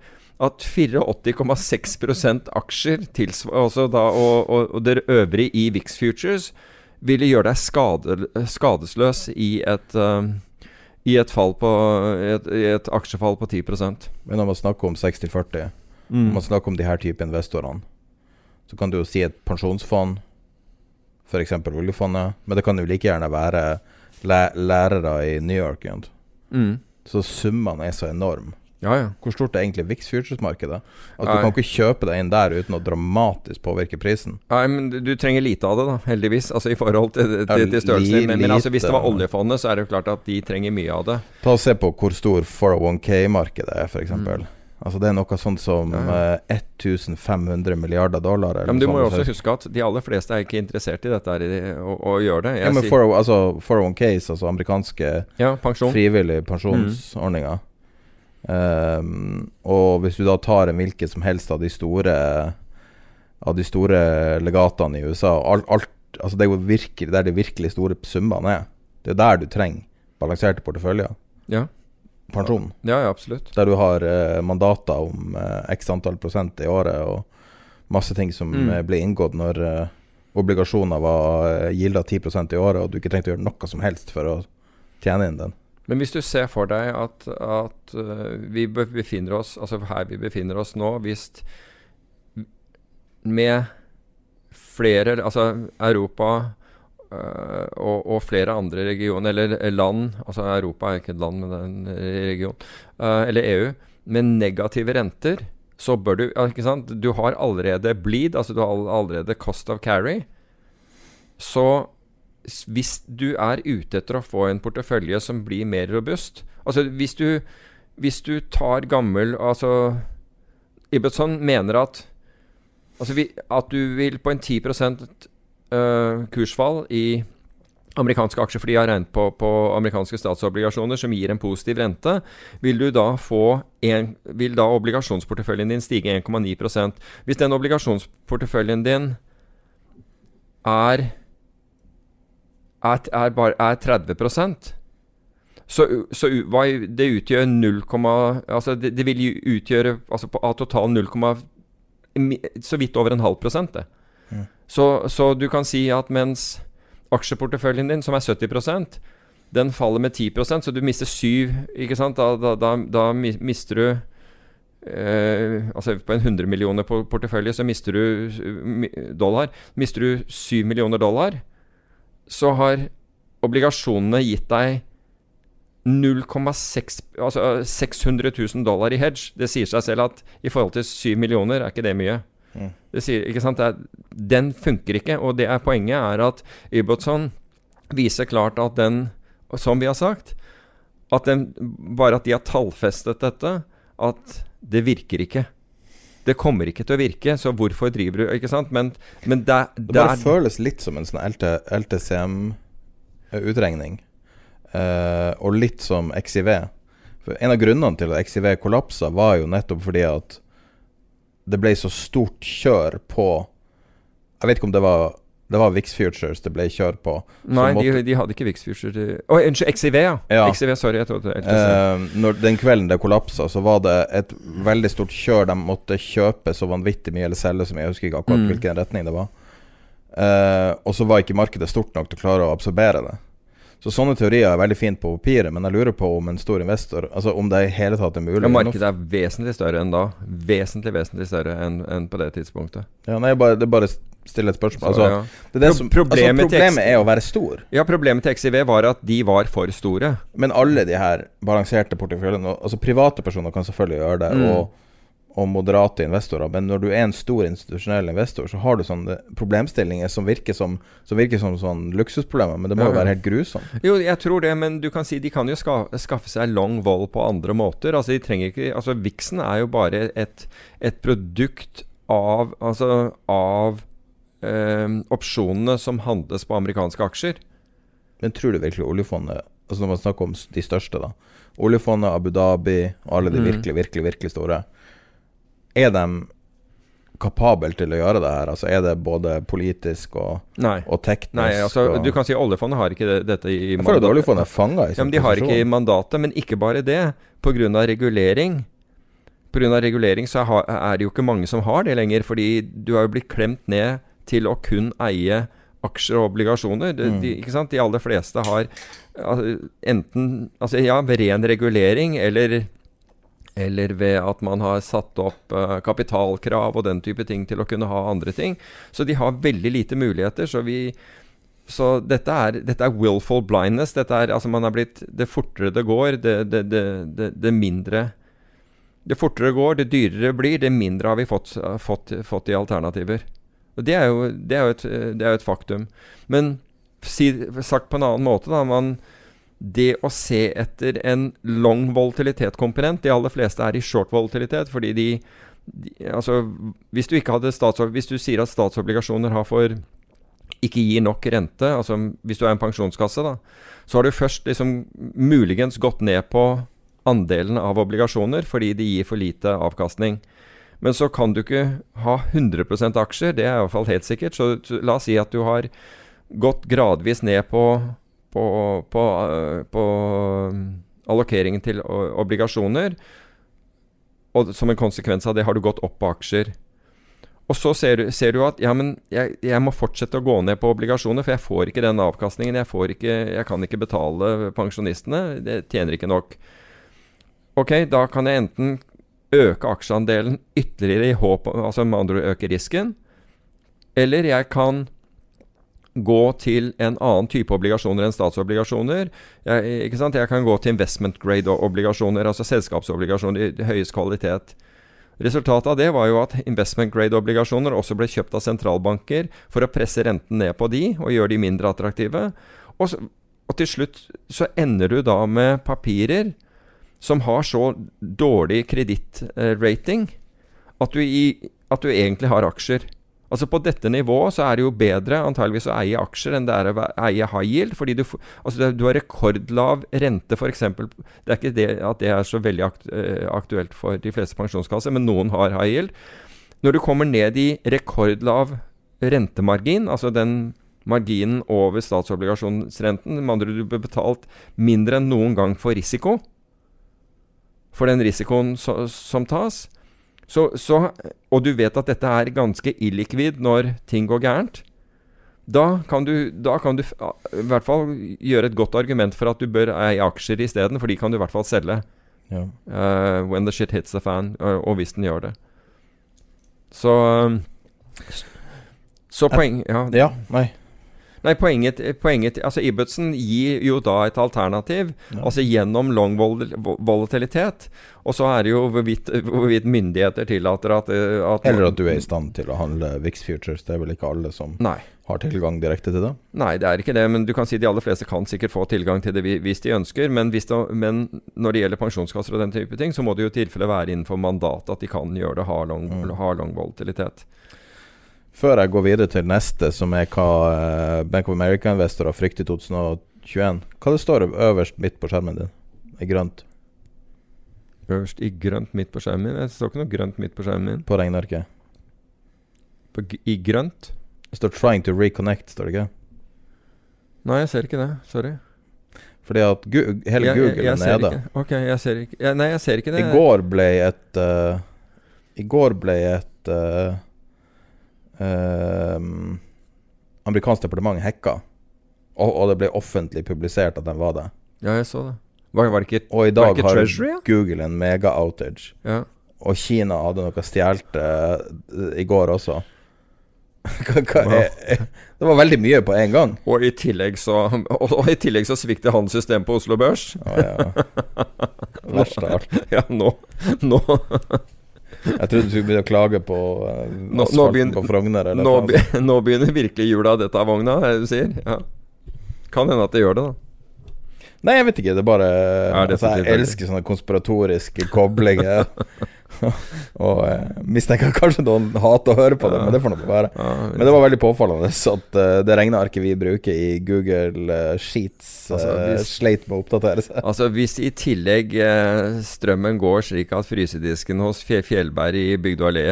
at 84,6% aksjer altså da, og, og, og det øvrige i VIX Futures ville gjøre deg skade, skadesløs i et, uh, i et, fall på, et, et aksjefall på 10% Men når man snakker om 60-40, Mm. når man snakker om de her type investorene, så kan du jo si et pensjonsfond, f.eks. oljefondet, men det kan jo like gjerne være læ lærere i New York. Mm. Så summene er så enorme. Ja, ja. Hvor stort er egentlig VIX Futures-markedet? Altså, du kan ikke kjøpe deg inn der uten å dramatisk påvirke prisen. Nei, men du, trenger lite av det, da, heldigvis. Altså i forhold til, til, til størrelsen. Men, men altså, hvis det var oljefondet, så er det jo klart at de trenger mye av det. Ta og Se på hvor stor 401k-markedet er, f.eks. Mm. Altså, det er noe sånt som Ja, ja. 1500 milliarder dollar. eller Ja, men du må jo også huske at de aller fleste er ikke interessert i dette her, å, å gjøre det. Ja, Jeg men sier- 40, altså 401ks, altså amerikanske ja, pensjon. frivillige pensjonsordninger. Ehm, og hvis du da tar en hvilken som helst av de store Av de store legatene i USA alt, alt, altså Det er jo virkelig der de virkelig store summene er. Det er der du trenger balanserte porteføljer. Ja. Pensjon. ja, ja, absolutt. Der du har eh, mandater om eh, x antall prosent i året, og masse ting som Mm. eh, ble inngått når eh, obligasjoner var eh, gilda 10% i året, og du ikke trengte å gjøre noe som helst for å tjene inn den. Men hvis du ser for deg at, at øh, vi befinner oss Altså her vi befinner oss nå, hvis med flere Altså Europa og, og flere andre regioner, eller land Altså Europa er ikke et land, men en region. øh, eller EU. Med negative renter så bør du Ikke sant? Du har allerede bleed, altså du har allerede cost of carry. Så hvis du er ute etter å få en portefølje som blir mer robust Altså hvis du, hvis du tar gammel Altså Ibbetson mener at Altså vi, at du vil på en 10 øh, kursfall i amerikanske aksjer, fordi de har regnet på, på amerikanske statsobligasjoner som gir en positiv rente, vil du da få en, vil da obligasjonsporteføljen din stige 1,9 Hvis den obligasjonsporteføljen din er er, er, bare, er 30% så, så det utgjør 0, altså det, det vil utgjøre altså på, av total 0, så vidt over en halv prosent. Det. Så, så du kan si at mens aksjeporteføljen din, som er 70% den faller med 10% så du mister 7 ikke sant? Da, da, da, da mister du eh, Altså på en 100 millioner portefølje, så mister du eh, dollar. Mister du 7 millioner dollar, så har obligasjonene gitt deg 0,6 Altså 600 000 dollar i hedge. Det sier seg selv at i forhold til 7 millioner er ikke det mye. Mm. Det sier, ikke sant? Er, den funker ikke. Og det er poenget er at Ibbotson viser klart at den, som vi har sagt at den, Bare at de har tallfestet dette, at det virker ikke. Det kommer ikke til å virke, så hvorfor driver du Ikke sant? Men, men det, Det bare føles litt som en sånn LTCM-utregning. Uh, og litt som XIV. For En av grunnene til at XIV kollapsa, var jo nettopp fordi at det ble så stort kjør på Jeg vet ikke om det var Det var Vix Futures det ble kjør på. Nei, måtte- de, de hadde ikke Vix Futures. Å, unnskyld, XIV, ja. Ja. XIV, sorry. Jeg trodde. Eh, når Den kvelden det kollapsa, så var det et veldig stort kjør. De måtte kjøpe så vanvittig mye eller selge så mye. Jeg husker ikke akkurat Mm. hvilken retning det var. Eh, og så var ikke markedet stort nok til å klare å absorbere det. Så sånne teorier er veldig fint på papiret, men jeg lurer på om en stor investor Altså om det i hele tatt er mulig. Ja, markedet er vesentlig større enn da. Vesentlig, vesentlig større enn enn på det tidspunktet. Ja, nei, bare, det bare stille et spørsmål. Så, Altså, ja. det er det som, problemet altså, problemet er å være stor. Ja, problemet til XIV var at de var for store. Men alle de her balanserte porteføljene Altså Private personer kan selvfølgelig gjøre det, Mm. og, og moderate investorer. Men når du er en stor institusjonell investor, så har du sånne problemstillinger som virker som, som, virker som sånn luksusproblemer. Men det må jo være helt grusomt. Jo, jeg tror det, men du kan si de kan jo ska skaffe seg long vold på andre måter. Altså, de trenger ikke Altså, Vixen er jo bare et, et produkt av Altså av eh, opsjonene som handles på amerikanske aksjer. Men tror du virkelig oljefondet Altså Når man snakker om de største, da. Oljefondet, Abu Dhabi og alle de Mm. virkelig, virkelig, virkelig store. Er de kapabel til å gjøre det her? Altså Er det både politisk og, og teknisk? Nei, altså, og, du kan si oljefondet har ikke det, dette i mandatet. Jeg føler at oljefondet er fanga i Ja, sin men De har ikke i mandatet, men ikke bare det. Pga. regulering Pga. regulering så er det jo ikke mange som har det lenger. Fordi du har jo blitt klemt ned til å kun eie aksjer og obligasjoner. De, Mm. de, ikke sant? de aller fleste har altså, enten altså, Ja, ren regulering eller eller ved at man har satt opp uh, kapitalkrav og den type ting til å kunne ha andre ting. Så de har veldig lite muligheter. Så vi så dette er, dette er willful blindness. Dette er, altså man er blitt, det fortere det går, det, det, det, det, mindre Det fortere det går, det dyrere det blir, det mindre har vi fått, fått, fått i alternativer. Og det er, jo, det, er jo et, er jo et faktum. Men si, sagt på en annen måte, da man, Det å se etter en long volatilitetskomponent De aller fleste er i short volatilitet fordi de, de Altså, hvis du ikke hadde Hvis du sier at statsobligasjoner har for ikke gir nok rente, altså hvis du er en pensjonskasse, da, så har du først liksom muligens gått ned på andelen av obligasjoner fordi de gir for lite avkastning. Men så kan du ikke ha 100% aksjer, det er iallfall helt sikkert. Så la oss si at du har gått gradvis ned på, på, på, på um, allokeringen til obligasjoner. Og som en konsekvens av det har du gått opp på aksjer. Og så ser du, ser du at ja, men jeg, jeg må fortsette å gå ned på obligasjoner, for jeg får ikke den avkastningen. Jeg, ikke, jeg kan ikke betale pensjonistene. Det tjener ikke nok. Ok, da kan jeg enten øke aksjeandelen ytterligere i håp Altså med andre ord øke risken. Eller jeg kan gå til en annen type obligasjoner enn statsobligasjoner. Jeg, jeg kan gå til investment grade-obligasjoner, altså selskapsobligasjoner i høyest kvalitet. Resultatet av det var jo at investment grade-obligasjoner også ble kjøpt av sentralbanker for å presse renten ned på de og gjøre de mindre attraktive. Og, så, og til slutt så ender du da med papirer som har så dårlig kredittrating at, at du egentlig har aksjer. Altså På dette nivået så er det jo bedre antageligvis å eie aksjer enn det er å eie high yield. Fordi du, altså du har rekordlav rente, f.eks. Det er ikke det at det er så veldig eh, aktuelt for de fleste pensjonskasser, men noen har high yield. Når du kommer ned i rekordlav rentemargin, altså den marginen over statsobligasjonsrenten, med andre du blir betalt mindre enn noen gang for risiko, for den risikoen som tas, så, så, og du vet at dette er ganske illikvid når ting går gærent, da kan du, da kan du i hvert fall gjøre et godt argument for at du bør eie aksjer isteden, for de kan du i hvert fall selge. Ja. Uh, when the shit hits the fan, og, og hvis den gjør det. Så um, Så poeng Ja. ja, nei. Nei, poenget, poenget Altså, Ibbotsen gir jo da et alternativ, Ja. altså gjennom lang vol volatilitet. Og så er det jo hvorvidt, hvorvidt myndigheter tillater at, eh, at Eller at du er i stand til å handle VIX Futures. Det er vel ikke alle som Nei. har tilgang direkte til det? Nei, det er ikke det. Men du kan si de aller fleste kan sikkert få tilgang til det hvis de ønsker. Men, det, men når det gjelder pensjonskasser og den type ting, så må det jo i tilfelle være innenfor mandatet at de kan gjøre det, ha long, Mm. ha lang volatilitet. Før jeg går videre til neste, som er hva eh, Bank of America-investorer frykter i 2021, hva det står øverst midt på skjermen din? I grønt Øverst i grønt midt på skjermen min. Det står ikke noe grønt midt på skjermen min. på regnearket? På, I grønt? Det står 'trying to reconnect', står det ikke? Nei, jeg ser ikke det. Sorry. Fordi at gu hele Jeg- jeg- Google jeg er nede. ikke. Ok, jeg ser ikke ja, Nei, jeg ser ikke det. I går ble et uh, I går ble et eh, ehm, amerikansk departement hacka. Og, og det ble offentlig publisert at de var det. Ja, jeg så det. Var, var det ikke Og i dag har Treasury, ja? Google en mega-outage. Ja. Og Kina hadde noe stjålet eh, i går også. hva, hva Wow. er, det var veldig mye på en gang. Og i tillegg så Og, og i tillegg så svikter hans system på Oslo Børs. Verst av alt. Ja, nå, nå, Jeg trodde du skulle begynne å klage på uh, Nå- nå asfalten begynner- på Frogner. Eller nå, be, nå begynner virkelig jula dette av vogna, er det du sier? Ja. Kan hende at det gjør det, da. Nei, jeg vet ikke. Det er bare ja, det altså, Jeg elsker sånne konspiratoriske koblinger. og eh, mistenker kanskje noen hater å høre på det, men det får nå være. Men det var veldig påfallende at eh, det regnearket vi bruker i Google eh, Sheets, Altså, eh, hvis- sleit med å oppdatere seg. Altså Hvis i tillegg eh, strømmen går slik at frysedisken hos Fje- Fjellberg i Bygdø allé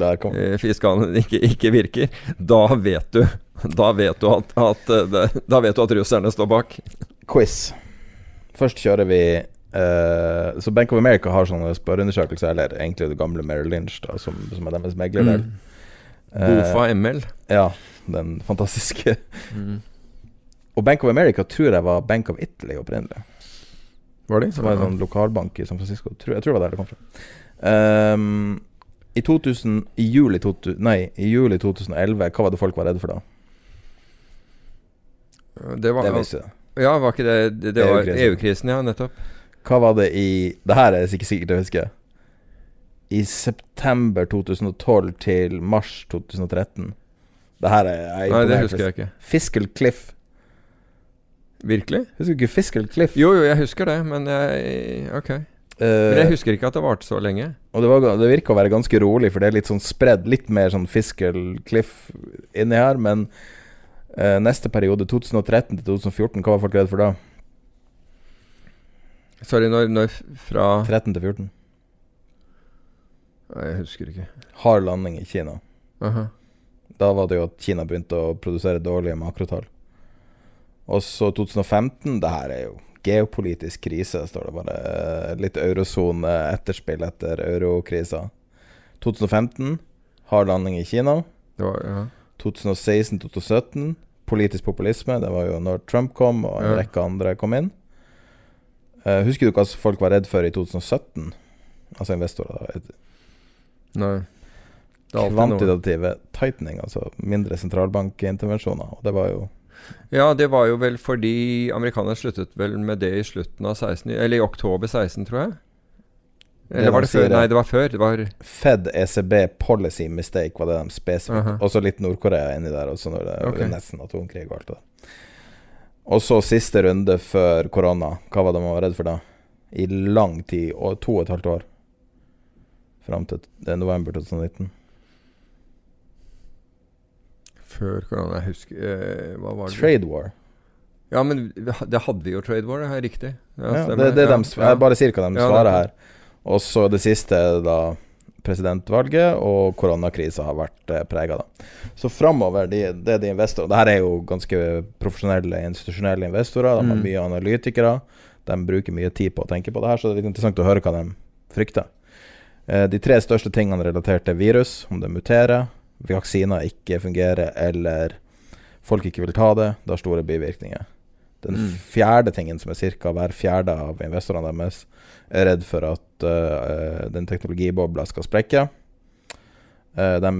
Der kom eh, fiskalen ikke, ikke virker, da vet du Da vet du at, at eh, det, Da vet du at russerne står bak. quiz. Først kjører vi eh, Så Bank of America har sånne spørreundersøkelser, eller egentlig det gamle Merrill Lynch, da, som, som er deres meglerdel. Eh, Bofa ML. Ja, den fantastiske. Og Bank of America tror jeg var Bank of Italy opprinnelig. Var det? Som var en sånn lokalbank i San Francisco. Tror, jeg tror det var der det kom fra. Um, I 2000 I juli, 2000, nei, i juli 2011, hva var det folk var redde for da? Det var, Det visste jeg. ja, var ikke det Det, det var EU-krisen. EU-krisen, ja, nettopp. Hva var det i Det her er ikke sikkert jeg husker. I september 2012 til mars 2013. Det her er jeg Nei, det husker jeg ikke. Fiscal Cliff. Virkelig? Husker du ikke Fiscal Cliff? Jo, jo, jeg husker det, men jeg Ok. Uh, Men jeg husker ikke at det varte så lenge. Og det, var, det virker å være ganske rolig, for det er litt sånn spredd. Litt mer sånn Fiscal Cliff inni her. Men uh, neste periode, 2013 til 2014, hva var folk redd for da? Sorry, når, når fra 13 til 14. Nei, jeg husker ikke. Hard landing i Kina. Aha. Da var det jo at Kina begynte å produsere dårlige makrotall. Og så 2015, det her er jo geopolitisk krise, står det bare. Litt eurosone etterspill etter eurokrisa. 2015, hard landing i Kina. Det var, ja. 2016-2017, politisk populisme. Det var jo når Trump kom og en Ja. rekke andre kom inn. Eh, husker du hva folk var redd for i 2017? Altså investorer. da. Nei. Kvantitative tightening, altså mindre sentralbankintervensjoner. Og det var jo Ja, det var jo vel fordi amerikanerne sluttet vel med det i slutten av 16 Eller i oktober 16, tror jeg. Eller Det var det før? Nei, det var før. Det var Fed ECB policy mistake var det de spesifikt. Og Også litt Nord-Korea inni der, også når det okay. nesten atomkrig og alt det der. Og så siste runde før korona. Hva var det man var redd for da? I lang tid, og to og et halvt år. Fram til er november 2019. før korona. Jeg husker eh, Hva var det? Trade war. Ja, men det hadde vi jo trade war, det er riktig. Ja, Ja, det, det Ja, dem, ja. jeg bare sier hva de svarer her. Og så det siste da presidentvalget, og koronakrisa har vært eh, prega. Så framover, de, det er de investorene Dette er jo ganske profesjonelle, institusjonelle investorer. De har Mm. mye analytikere. De bruker mye tid på å tenke på det her, så det er litt interessant å høre hva de frykter. Eh, de tre største tingene relatert til virus, om det muterer, vaksiner ikke fungerer, eller folk ikke vil ta det, det har store bivirkninger. Den Mm. fjerde tingen, som er ca. hver fjerde av investorene deres, er redd for at uh, den teknologibobla skal sprekke. Uh, de,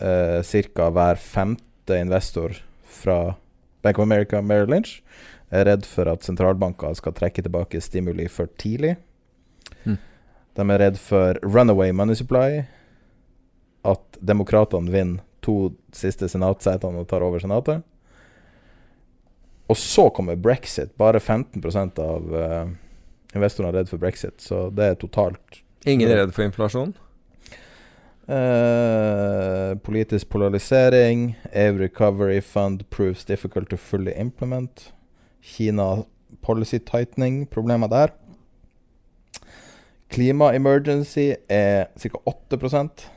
uh, ca. hver femte investor fra Bank of America Merrill Lynch er redd for at sentralbanker skal trekke tilbake stimuli for tidlig. Mm. De er redd for runaway money supply. At demokratene vinner to siste senatsetene og tar over senatet. Og så kommer brexit. Bare 15% av investorene er redd for brexit, så det er totalt Ingen er redd for inflasjon? Uh, politisk polarisering. EU Recovery Fund proves difficult to fully implement. Kina policy tightening. Problemer der. Klima-emergency er ca. 8%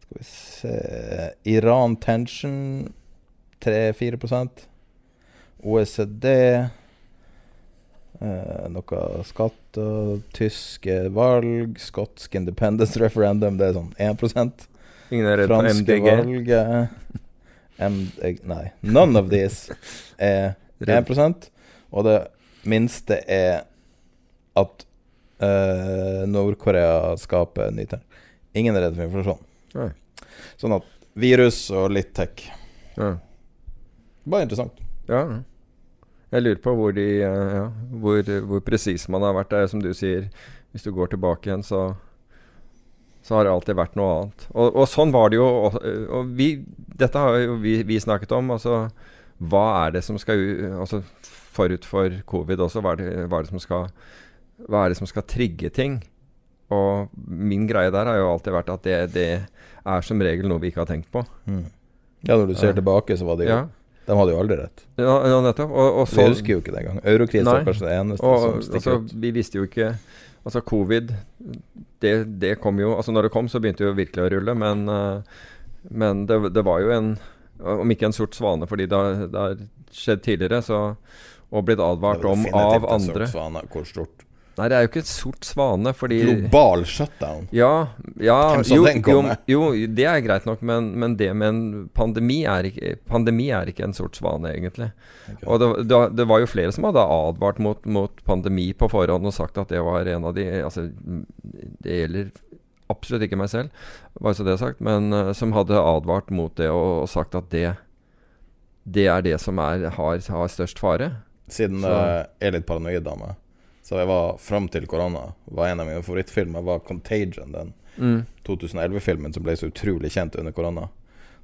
Skal vi se Iran tension 3-4% OECD Eh, noe skatt og tyske valg, skotsk independence referendum, det er sånn 1 Ingen er redd for MDG? valget MD, Nei. None of these er 1 Og det minste er at eh, Nord-Korea skaper nyter. Ingen er redd for inflasjon. Nei. Sånn at virus og litt tech. Ja. Bare interessant. Ja, ja. Jeg lurer på hvor, de, eh, ja, hvor, hvor presis man har vært. Det er som du sier, hvis du går tilbake igjen, så så har det alltid vært noe annet. Og, og sånn var det jo. Og, og vi, dette har jo vi, vi, snakket om. Altså, hva er det som skal altså, Forut for covid også, hva er, det, hva, er det som skal, hva er det som skal trigge ting? Og min greie der har jo alltid vært at det, det er som regel noe vi ikke har tenkt på. Mm. Ja, når du ser tilbake, så var det jo Ja. De hadde jo aldri rett. Ja, ja nettopp. Og, og Vi husker jo ikke det engang. Eurokrisen er kanskje det eneste og, som stikker altså, ut. vi visste jo ikke Altså, covid det, det kom jo Altså, når det kom, så begynte det jo virkelig å rulle, men, eh, men det, det var jo en Om ikke en sort svane, fordi det har, skjedd tidligere, så Og blitt advart Det er om definitivt av en andre. sort svane. Hvor stort? Nei, det er jo ikke en sort svane, fordi Global shutdown. Ja, ja Hvem så jo, den komme? jo, det er greit nok, men, men det med en pandemi er, ikke, pandemi er ikke en sort svane, egentlig. Okay. Og det, det, det var jo flere som hadde advart mot, mot pandemi på forhånd og sagt at det var en av de Altså, det gjelder absolutt ikke meg selv, bare så det er sagt, men eh, som hadde advart mot det og, og sagt at det det er det som er, har, har størst fare. Siden Så- jeg er litt paranoid da meg, så jeg var fram til korona var En av mine favorittfilmer var 'Contagion', den 2011-filmen som ble så utrolig kjent under korona.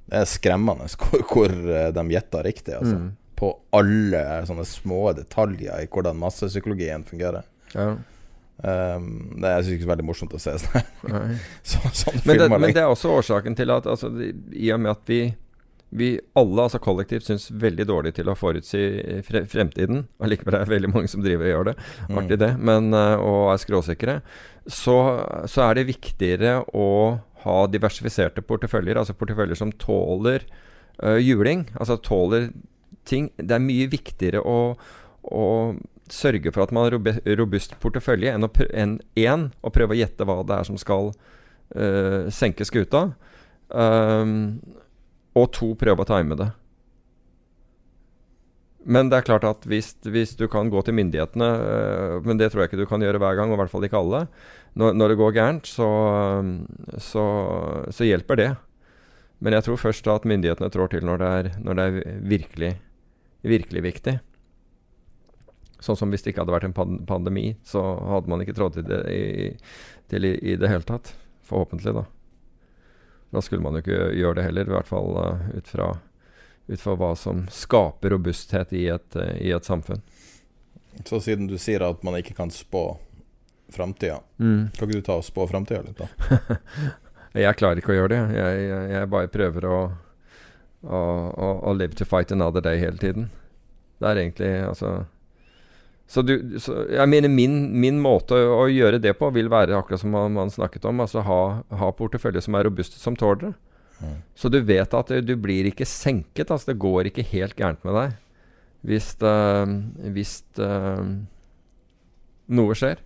Det er skremmende hvor, hvor eh, de gjetta riktig, altså. Mm. På alle sånne små detaljer i hvordan massepsykologien fungerer. Ja. Um, det er ikke veldig morsomt å se sånne, så, sånne Men det, filmer. men det er også årsaken til at altså, I og med at vi, vi alle altså kollektivt syns veldig dårlig til å forutsi fre fremtiden Allikevel er det veldig mange som driver og gjør det. Mm. Artig det. Men, eh, og er skråsikre. Så, så er det viktigere å ha diversifiserte porteføljer. Altså porteføljer som tåler uh, juling. Altså tåler ting. Det er mye viktigere å, å sørge for at man har en robust portefølje enn å, én å prøve å gjette hva det er som skal uh, senke skuta. Um, og to, prøve å time det. Men det er klart at hvis, hvis du kan gå til myndighetene eh, Men det tror jeg ikke du kan gjøre hver gang, og i hvert fall ikke alle. Når, når det går gærent, så, så, så hjelper det. Men jeg tror først at myndighetene trår til når det er, når det er virkelig, virkelig viktig. Sånn som hvis det ikke hadde vært en pandemi, så hadde man ikke trådt til det i, til i, i det hele tatt. Forhåpentlig, da. Da skulle man jo ikke gjøre det heller, i hvert fall eh, ut, fra, ut fra hva som skaper robusthet i et, eh, i et samfunn. Så siden du sier at man ikke kan spå framtida, Mm. kan ikke du ta og spå framtida litt, da? Jeg klarer ikke å gjøre det. Jeg, jeg, jeg bare prøver å, å, å, å live to fight another day hele tiden. Det er egentlig altså Så du så, Jeg mener min, min måte å gjøre det på vil være akkurat som man, man snakket om. Altså ha, ha portefølje som er robuste, som tåler det. Mm. Så du vet at du, du blir ikke senket. Altså det går ikke helt gærent med deg hvis, det, hvis det, noe skjer.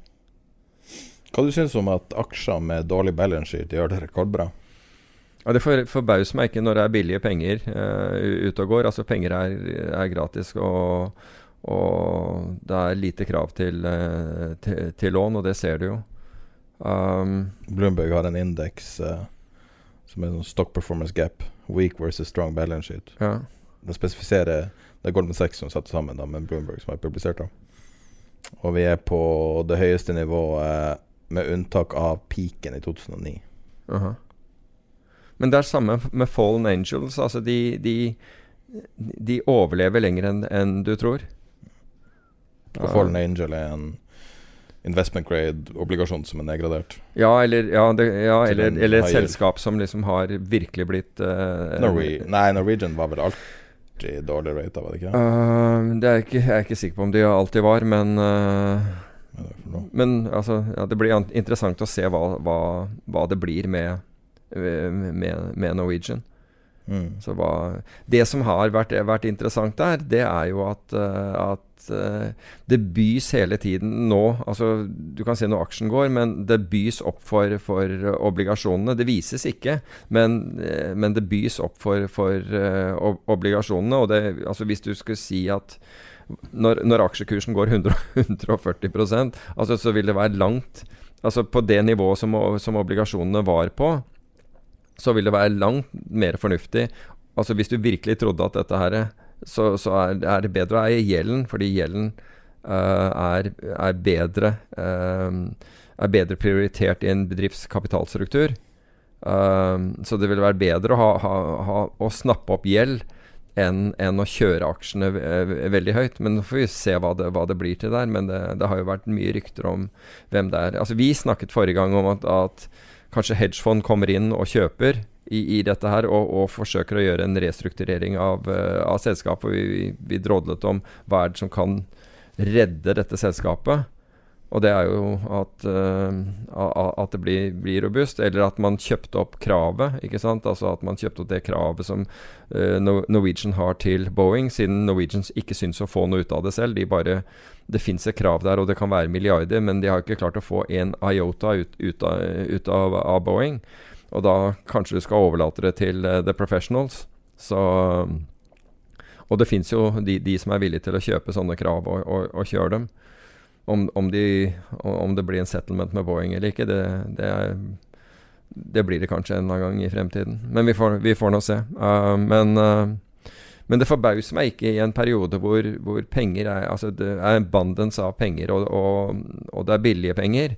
Hva du syns om at aksjer med dårlig balance sheet gjør det rekordbra? Ja, Det for, forbauser meg ikke når det er billige penger uh, ute og går. Altså Penger er, er gratis, og, og det er lite krav til, eh, til, til lån, og det ser du jo. Um, Bloomberg har en indeks uh, som er sånn stock performance gap. Weak versus strong balance sheet. ja. Den spesifiserer Det er Goldman Sachs som satte sammen da, med Bloomberg, som er publisert. da Og vi er på det høyeste nivået med unntak av peaken i 2009. Aha. Men det er samme med Fallen Angels. Altså de, de, de overlever lenger enn enn du tror. Og Fallen Angel er en investment grade-obligasjon som er nedgradert. Ja, eller, ja, det, ja, eller, eller et selskap som liksom har virkelig blitt uh, Norway, Nei, Norwegian var vel alltid dårlig rata, var det ikke? Uh, det er ikke, jeg er ikke sikker på om de alltid var, men uh, det? Men altså, ja, det blir interessant å se hva, hva, hva det blir med, med, med Norwegian. Mm. Så hva, det som har vært, vært interessant der, det er jo at, eh, at eh, det bys hele tiden nå altså Du kan se når aksjen går, men det bys opp for, for obligasjonene. Det vises ikke, men, eh, men det bys opp for, for eh, obligasjonene. Og det, altså hvis du skulle si at når, når aksjekursen går 100, 140% altså så vil det være langt Altså på det nivået som, som obligasjonene var på, så vil det være langt mer fornuftig Altså Hvis du virkelig trodde at dette her Så, så er, er det bedre å eie gjelden, fordi gjelden uh, er, er, bedre eh, er bedre prioritert i en bedrifts kapitalstruktur. Eh, så det vil være bedre å, ha, ha, ha, å snappe opp gjeld enn en å kjøre aksjene veldig høyt. Men nå får vi se hva det, hva det blir til der. Men det, det har jo vært mye rykter om hvem det er. Altså Vi snakket forrige gang om at, at kanskje hedgefond kommer inn og kjøper i, i dette her, og, og forsøker å gjøre en restrukturering av, uh, av selskapet. Vi, vi, vi drodlet om hva er det som kan redde dette selskapet. Og det er jo at, uh, at det blir, blir robust, eller at man kjøpte opp kravet. ikke sant? Altså at man kjøpte opp det kravet som uh, Norwegian har til Boeing, siden Norwegian ikke syns å få noe ut av det selv. De bare, Det fins et krav der, og det kan være milliarder, men de har ikke klart å få en iota ut, ut, av, ut av, av Boeing. Og da kanskje du skal overlate det til uh, the professionals. Så Og det fins jo de, de som er villige til å kjøpe sånne krav og, og, og kjøre dem. Om, om, de, om det blir en settlement med Boeing eller ikke, det, det, er, det blir det kanskje en eller annen gang i fremtiden. Men vi får, vi får nå se. Uh, men, uh, men det forbauser meg ikke i en periode hvor, hvor penger er Altså det er bandens av penger, og, og, og det er billige penger,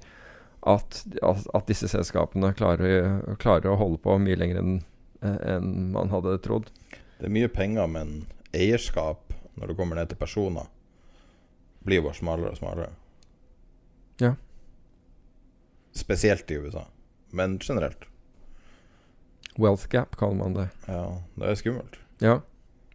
at, at, disse selskapene klarer, klarer å holde på mye lenger enn en man hadde trodd. Det er mye penger, men eierskap, når det kommer ned til personer, blir bare smalere og smalere. Ja. Spesielt i USA, men generelt. Wealth gap, kaller man det. Ja, det er skummelt. Ja,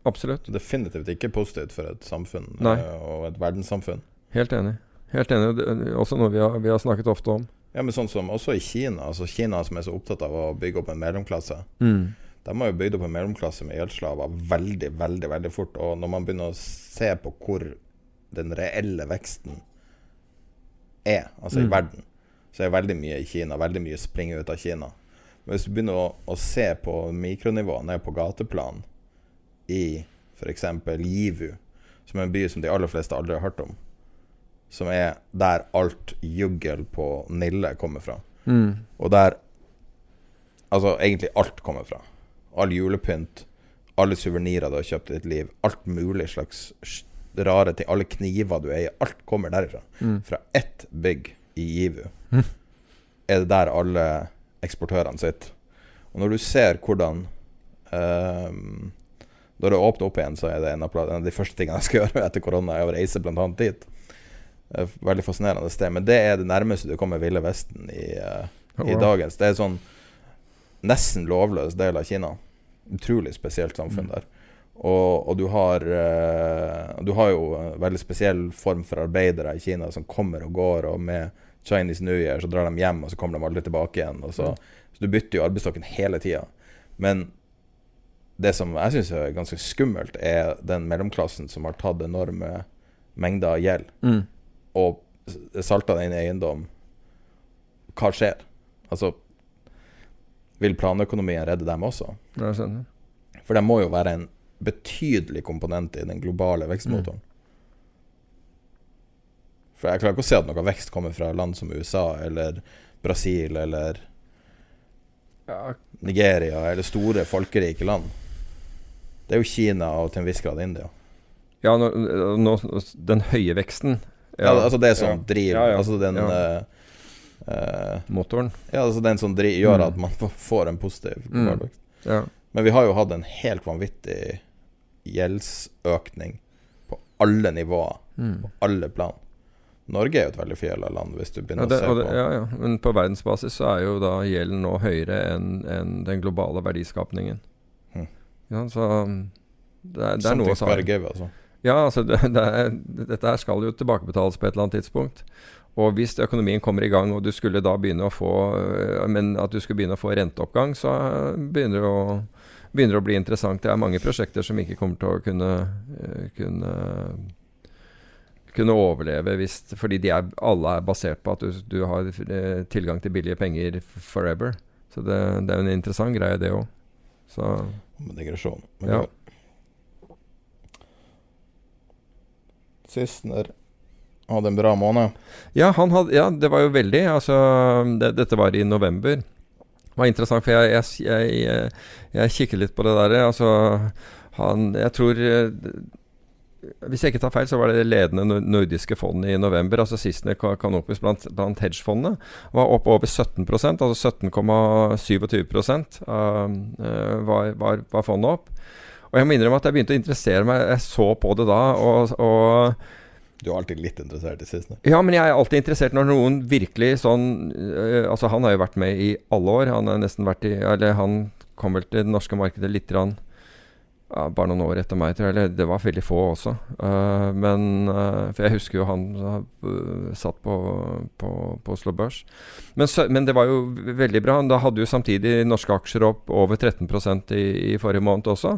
absolutt. Definitivt ikke positivt for et samfunn Nei. eh, og et verdenssamfunn. Helt enig. Helt enig. Det er også noe vi har, vi har snakket ofte om. Ja, men sånn som også i Kina, altså Kina som er så opptatt av å bygge opp en mellomklasse. Mm. De har jo bygd opp en mellomklasse med gjeldsslaver veldig, veldig veldig fort. Og når man begynner å se på hvor den reelle veksten er, altså i Mm. verden, så er veldig mye i Kina. Veldig mye springer ut av Kina. Men hvis du begynner å, å se på mikronivå ned på gateplan i f.eks. Givu, som er en by som de aller fleste aldri har hørt om, som er der alt juggel på Nille kommer fra. Mm. Og der Altså egentlig alt kommer fra. All julepynt, alle suvenirer du har kjøpt i ditt liv, alt mulig slags rare ting, alle kniver du eier, alt kommer derifra. Mm. Fra ett bygg i Givu er det der alle eksportørene sitter. Og når du ser hvordan um, Når det åpner opp igjen, så er det en av, de første tingene jeg skal gjøre etter korona, er å reise bl.a. dit. Er Veldig fascinerende sted. Men det er det nærmeste du kommer Ville Vesten i, eh, Oh, i dagens. Det er sånn nesten lovløs del av Kina. Utrolig spesielt samfunn Mm. der. Og, og du har eh, Du har jo en veldig spesiell form for arbeidere i Kina som kommer og går, og med Chinese New Year så drar de hjem, og så kommer de aldri tilbake igjen. Så, så du bytter jo arbeidsstokken hele tida. Men det som jeg syns er ganske skummelt, er den mellomklassen som har tatt enorme mengder gjeld, Mm. Og salta den eiendom. Hva skjer? Altså Vil planøkonomien redde dem også? For det må jo være en betydelig komponent i den globale vekstmotoren. For jeg klarer ikke å se at noe vekst kommer fra land som USA eller Brasil eller Nigeria eller store folkerike land. Det er jo Kina og til en viss grad India. Ja, nå, nå, den høye veksten Ja, altså det som ja. driver Ja, ja. Altså den Ja. eh, eh, Motoren. Ja, altså den som driver, gjør Mm. at man får- en positiv Mm. hverdag. Ja. Men vi har jo hatt en helt vanvittig gjeldsøkning på alle nivåer, Mm. på alle plan. Norge er jo et veldig fjella land, hvis du Ja, begynner det, å se det, på ja, ja. Men på verdensbasis så er jo da gjelden nå høyere enn en den globale verdiskapningen. Mhm. Ja, så um, det er, det er Something noe å ta gotta altså. Ja, altså det, det er, dette skal jo tilbakebetales på et eller annet tidspunkt. Og hvis økonomien kommer i gang, og du skulle da begynne å få øh, Men at du skulle begynne å få renteoppgang, så begynner det å, begynner det å bli interessant. Det er mange prosjekter som ikke kommer til å kunne øh, kunne, kunne overleve hvis, fordi de er, alle er basert på at du, du har øh, tilgang til billige penger forever. Så det, det er en interessant greie, det òg. Så Med digresjon. Men Ja. Sissener hadde en bra måned. Ja, hadde, ja, det var jo veldig. Altså, det, dette var i november. Det var interessant, for jeg, jeg, jeg, jeg, jeg kikker litt på det der. Altså, han Jeg tror eh, Hvis jeg ikke tar feil, så var det ledende nordiske fond i november. Altså Sissener Ka- Canopus blant, blant hedgefondene var oppe over 17% altså 17,27 uh, var, var, var fondet opp. Og jeg må innrømme at jeg begynte å interessere meg. Jeg så på det da, og, og Du er alltid litt interessert i sistene? ja, men jeg er alltid interessert når noen virkelig sånn øh, Altså, han har jo vært med i alle år. Han har nesten vært i Eller han kom vel til det norske markedet litt grann, ja, bare noen år etter meg, tror jeg. Eller det var veldig få også. Uh, men uh, For jeg husker jo han uh, satt på, på, på Oslo Børs. Men, så, men det var jo veldig bra. Da hadde jo samtidig norske aksjer opp over 13 i, i forrige måned også.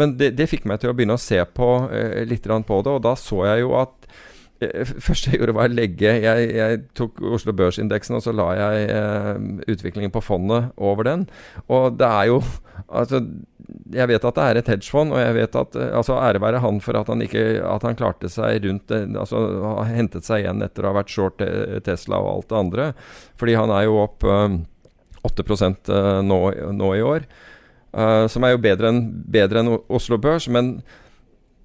Men det, det fikk meg til å begynne å se på litt på det, og da så jeg jo at første jeg gjorde, var å legge Jeg, jeg tok Oslo Børsindeksen, og så la jeg eh, utviklingen på fondet over den. Og det er jo Altså, jeg vet at det er et hedgefond, og jeg vet at eh, Altså, ære være han for at han ikke At han klarte seg rundt eh, Altså, har hentet seg igjen etter å ha vært short eh, Tesla og alt det andre. Fordi han er jo opp eh, 8 eh, nå, nå i år. Uh, som er jo bedre enn, bedre enn Oslo Børs. Men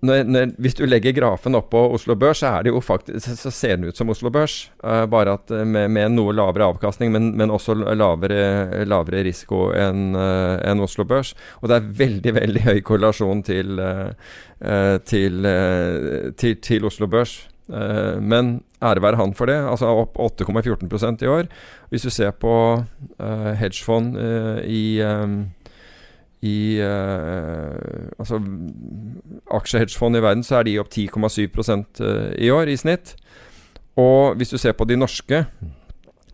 når, når, hvis du legger grafen oppå Oslo Børs, så, faktisk, så- ser den ut som Oslo Børs. Uh, bare at eh, med, med noe lavere avkastning, men, men også lavere, lavere risiko enn uh, en Oslo Børs. Og det er veldig veldig høy korrelasjon til, eh, eh, til, eh, til, til Oslo Børs. Eh, men ære være han for det. Altså opp 8,14% i år. Hvis du ser på eh, hedgefond eh, i eh, i eh, altså aksjehedgefond i verden, så er de opp 10,7 eh, i år i snitt. Og hvis du ser på de norske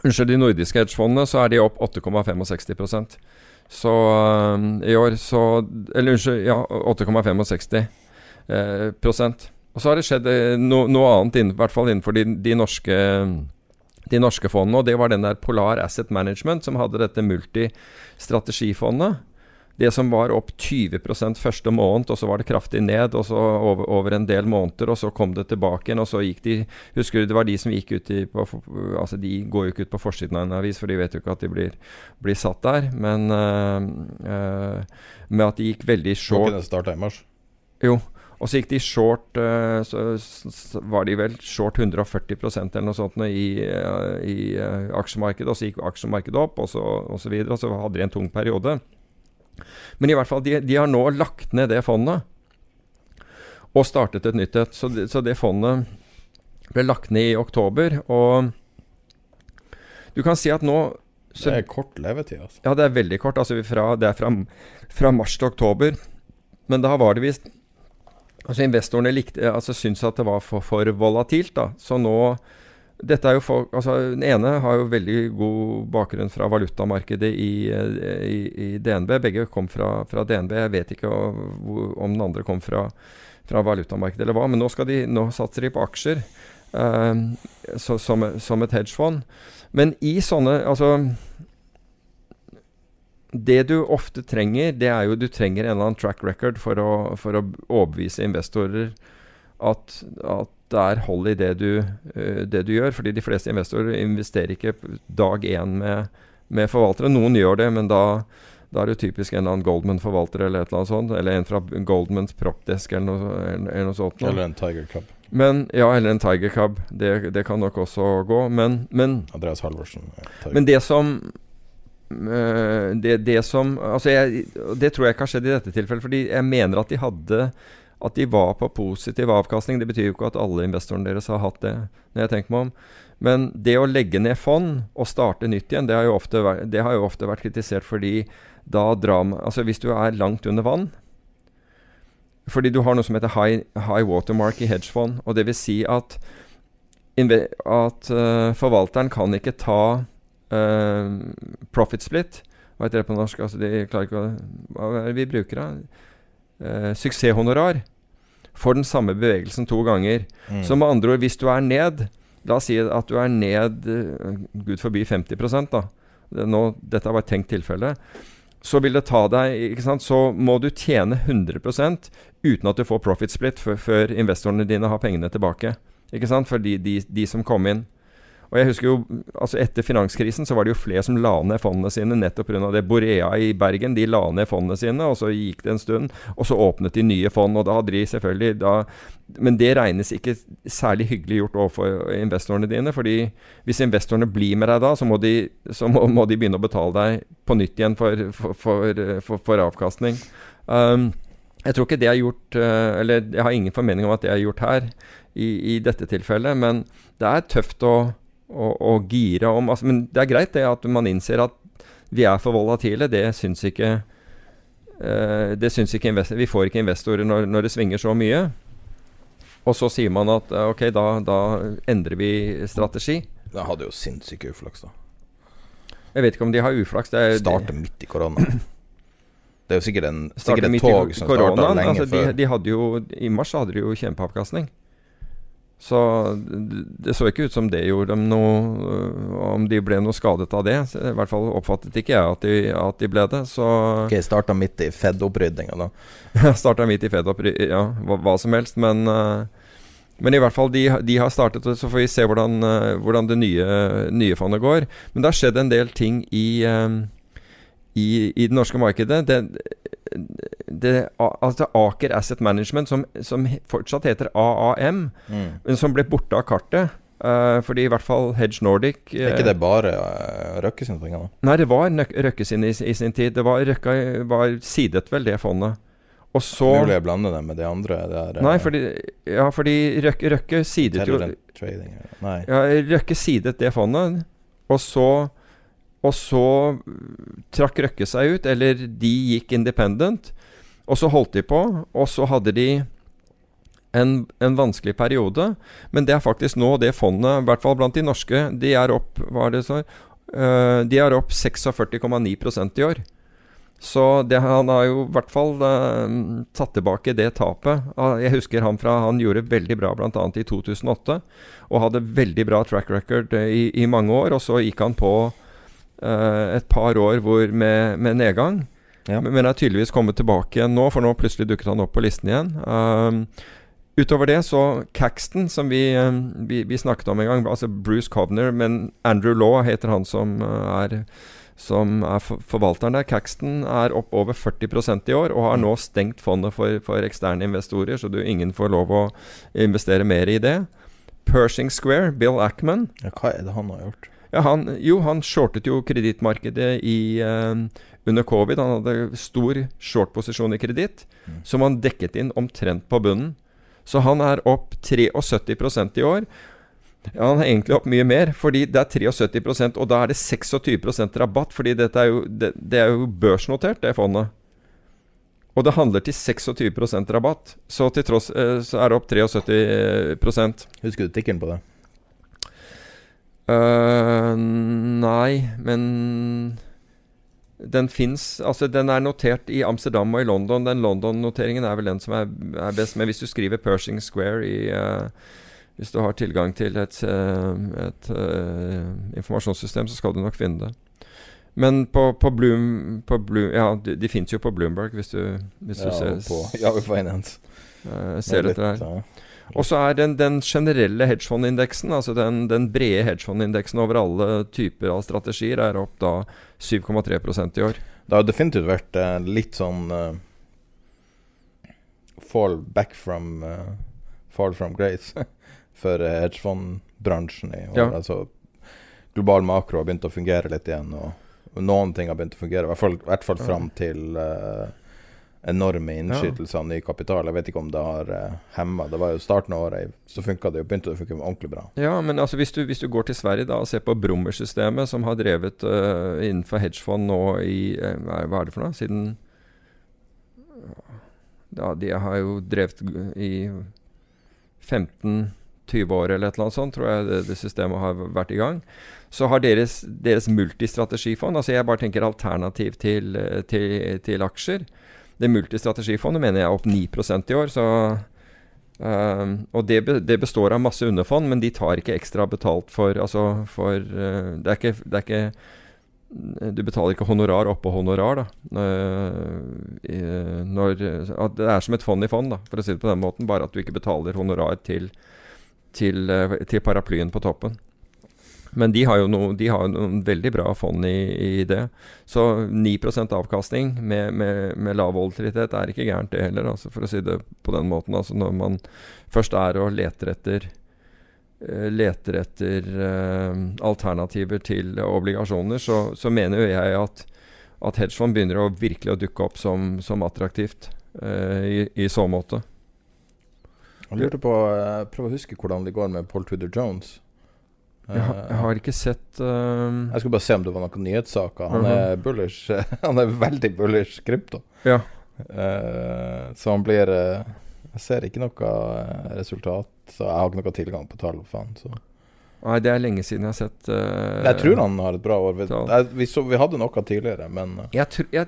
Unnskyld, de nordiske hedgefondene, så er de opp 8,65% Så eh, i år så Eller unnskyld, ja, 8,65 eh, prosent. Og så har det skjedd eh, no, noe annet, i hvert fall innenfor de, de norske de norske fondene, og det var den der Polar Asset Management som hadde dette multistrategifondet. Det som var opp 20% første måned, og så var det kraftig ned, og så over, over en del måneder, og så kom det tilbake igjen, og så gikk de Husker du det var de som gikk ut i på, Altså, de går jo ikke ut på forsiden av en avis, for de vet jo ikke at de blir, blir satt der, men øh, øh, med at de gikk veldig short Var ikke det starta i mars? Jo. Og så gikk de short eh, Så var de vel short 140% eller noe sånt i, i aksjemarkedet. Og så gikk aksjemarkedet opp, og så, og så videre. Og så hadde de en tung periode. Men i hvert fall, de, de har nå lagt ned det fondet. Og startet et nytt et. Så, så det fondet ble lagt ned i oktober. Og du kan si at nå så, Det er kort levetid, altså. ja, det er veldig kort. Altså fra, det er fra, fra mars til oktober. Men da var det visst Altså Investorene likte, altså syntes at det var for, for volatilt. da Så nå dette er jo folk, altså Den ene har jo veldig god bakgrunn fra valutamarkedet i, i, i DNB. Begge kom fra, fra DNB. Jeg vet ikke om den andre kom fra, fra valutamarkedet eller hva. Men nå, de, nå satser de på aksjer eh, så, som, som et hedgefond. Men i sånne Altså det du ofte trenger, det er jo du trenger en eller annen track record for å, for å overbevise investorer at, at det er hold i det du, eh, det du gjør. Fordi de fleste investorer investerer ikke dag én med, med forvaltere. Noen gjør det, men da, Da er det typisk en eller annen Goldman-forvalter eller et eller annet sånt. Eller en fra Goldmans propdesk eller noe, eller, noe sånt. noe. Eller en Tiger Cub. Men, ja, eller en Tiger Cub. Det, det kan nok også gå. Men, men Andreas Halvorsen. eh, Tiger. men det som eh, det, det som Altså, jeg, det tror jeg ikke har skjedd i dette tilfellet. Fordi jeg mener at de hadde At de var på positiv avkastning. Det betyr jo ikke at alle investorene deres har hatt det, når jeg tenker meg om. Men det å legge ned fond og starte nytt igjen, det har jo ofte, vært- har jo ofte vært kritisert fordi da drar Altså hvis du er langt under vann Fordi du har noe som heter high, high watermark i hedgefond. Og det vil si at, at uh, forvalteren kan ikke ta uh, profit split. Hva heter det på norsk? Altså, de klarer ikke å Hva er det vi bruker, da? Uh, suksesshonorar. For den samme bevegelsen to ganger. Mm. Så med andre ord, hvis du er ned La oss si at du er ned eh, Gud forbi 50 da. Nå, dette var et tenkt tilfelle. Så vil det ta deg ikke sant? Så må du tjene 100 uten at du får profit split før investorene dine har pengene tilbake. Ikke sant? For de, de, de som kom inn. Og jeg husker jo, altså Etter finanskrisen så var det jo flere som la ned fondene sine nettopp pga. det. Borea i Bergen de la ned fondene sine, og så gikk det en stund. Og så åpnet de nye fond. og da hadde de selvfølgelig da, Men det regnes ikke særlig hyggelig gjort overfor investorene dine. fordi hvis investorene blir med deg da, så må de, så må, må de begynne å betale deg på nytt igjen for, for, for, for, for avkastning. Um, jeg tror ikke det er gjort eh, Eller jeg har ingen formening om at det er gjort her, i, i dette tilfellet. Men det er tøft å, å, og gire om altså, Men det er greit det at man innser at vi er for volatile. Det syns ikke uh, Det syns ikke Vi får ikke investorer når, når det svinger så mye. Og så sier man at uh, ok, da, da endrer vi strategi. De hadde jo sinnssyke uflaks, da. Jeg vet ikke om de har uflaks. Det er, Starte midt i korona. Det er jo sikkert, en, sikkert et tog som starta lenge Altså, de, før. de hadde jo, I mars hadde de jo kjempeavkastning. Så det, så ikke ut som det gjorde dem noe øh, Om de ble noe skadet av det. I hvert fall oppfattet ikke jeg at de, at de ble det. Så Ok, starta midt i Fed-opprydninga, da. starta midt i Fed opp, ja, hva, hva som helst. Men, øh, men i hvert fall, de, de har startet, så får vi se hvordan, øh, hvordan det nye, nye fondet går. Men det har skjedd en del ting i i, i det norske markedet. Det, det, altså Aker Asset Management, som, som fortsatt heter AAM, Mm. men som ble borte av kartet. Uh, fordi i hvert fall Hedge Nordic Er ikke det bare uh, Røkke sine penger, da? Nei, det var Røkke sin i, i sin tid. Det var Røkke var sidet vel det fondet. Og så Mulig jeg blander det med det andre. Det er, Nei, fordi, ja, fordi Røkke, Røkke sidet jo trading Nei. Ja, Røkke sidet det fondet, og så Og så trakk Røkke seg ut, eller de gikk independent. Og så holdt de på, og så hadde de en, en vanskelig periode. Men det er faktisk nå det fondet, i hvert fall blant de norske, de er opp Hva er det så? Eh, de er opp 46,9% i år. Så det, han har jo i hvert fall eh, tatt tilbake det tapet. Ah, Jeg husker han fra Han gjorde veldig bra bl.a. i 2008. Og hadde veldig bra track record eh, i, i mange år. Og så gikk han på eh, et par år hvor med, med nedgang. Ja. Men, men er tydeligvis kommet tilbake igjen nå, for nå plutselig dukket han opp på listen igjen. Um, utover det så Caxton, som vi, um, vi, vi snakket om en gang, altså Bruce Covner, men Andrew Law heter han som uh, er som er forvalteren der. Caxton er opp over 40% i år, og har nå stengt fondet for, for eksterne investorer, så du, ingen får lov å investere mer i det. Pershing Square, Bill Ackman, Ja, hva er det han har gjort? Ja, han, jo, han shortet jo kredittmarkedet i, eh, under covid. Han hadde stor short-posisjon i kreditt, Mm. som han dekket inn omtrent på bunnen. Så han er opp 73% i år. Ja, han er egentlig opp mye mer, fordi det er 73% og da er det 26% rabatt. Fordi dette er jo, det, det er jo børsnotert, det fondet. Og det handler til 26% rabatt. Så til tross eh, så er det opp 73 Husker du tikkeren på det? Øh, nei, men den fins Altså, den er notert i Amsterdam og i London. Den London-noteringen er vel den som er, er best. Men hvis du skriver Pershing Square i uh, Hvis du har tilgang til et, øh, et uh, informasjonssystem, så skal du nok finne det. Men på, på Bloom, på Bloom Ja, de, de fins jo på Bloomberg, hvis du, hvis du Ja, ser, og på Yahoo Finance. Uh, ser etter litt, her. Og så er den, den generelle hedgefondindeksen, altså den, den brede hedgefondindeksen over alle typer av strategier, er opp da 7,3% i år. Det har definitivt vært uh, litt sånn uh, fall back from uh, Fall from grace for uh, hedgefondbransjen i år. Ja. Altså, global makro har begynt å fungere litt igjen, og noen ting har begynt å fungere. I hvert fall, i hvert fall fram til eh, enorme innskytelsene ja. i kapital. Jeg vet ikke om det har uh, hemma. Det var jo starten av året, så funka det jo, begynte det å funke ordentlig bra. Ja, men altså hvis du, hvis du går til Sverige da og ser på Brummer-systemet, som har drevet uh, innenfor hedgefond nå i uh, hva er- det for noe? Siden Ja, de har jo drevet i 15-20 år eller et eller annet sånt, tror jeg det, det systemet har vært i gang. Så har deres, deres multistrategifond Altså jeg bare tenker alternativ til, til, til aksjer. Det multistrategifondet mener jeg er opp 9% i år, så Ehm, og det, det består av masse underfond, men de tar ikke ekstra betalt for Altså for uh, det, er ikke, det er ikke Du betaler ikke honorar oppå honorar, da. Uh, når, det er som et fond i fond, da, for å si det på den måten. Bare at du ikke betaler honorar til, til, uh, til paraplyen på toppen. Men de har jo noe, de har noen veldig bra fond i, i det. Så 9% avkastning med, med, med lav volatilitet er ikke gærent, det heller, altså, for å si det på den måten. Altså når man først er og leter etter eh, Leter etter uh, alternativer til obligasjoner, så, så mener jo jeg at, at hedgefond begynner å virkelig å dukke opp som, som attraktivt uh, i, i så måte. Jeg lurte på Prøv å huske hvordan det går med Paul Tudor Jones. Jeg, har- jeg har ikke sett uh, Jeg skulle bare se om det var noen nyhetssaker. Han Mhm. er bullish. han er veldig bullish krypto. Ja. Uh, så han blir eh, Jeg ser ikke noe eh, resultat, så jeg har ikke noe tilgang på tall. Faen, så. Nei, det er lenge siden jeg har sett jeg tror han har et bra år. Vi, jeg, vi, så, vi hadde noe tidligere, men jeg, tr jeg,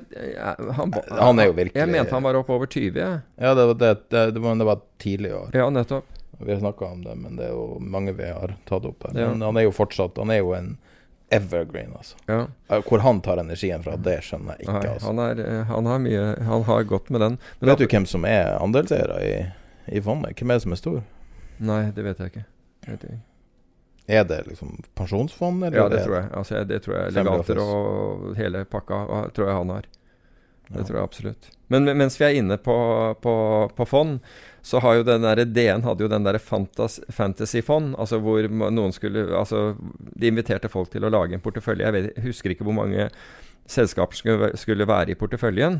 han, Han er jo virkelig- Jeg mente han var oppe over 20. Ja, det, var- det, det, det, var, var tidlig i år. Ja, nettopp. Vi har snakka om det, men det er jo mange vi har tatt opp her. Ja. Men han er jo fortsatt Han er jo en evergreen, altså. Ja. Eh, Hvor han tar energien fra, det skjønner jeg ikke. Nei, altså. han, er, eh, han har mye Han har gått med den. Men Vet du hvem som er andelseiere i, i fondet? Hvem er det som er stor? Nei, det vet jeg ikke. Jeg vet ikke. Er det liksom pensjonsfond, eller? Ja, det tror jeg. Altså, det tror jeg Legater og hele pakka tror jeg han har. Det Ja. tror jeg absolutt. Men men mens vi er inne på, på, på fond, så har jo den der DN hadde jo den derre Fantasy Fond, altså hvor noen skulle Altså, de inviterte folk til å lage en portefølje. Jeg, vet, husker ikke hvor mange selskaper skulle, skulle være i porteføljen.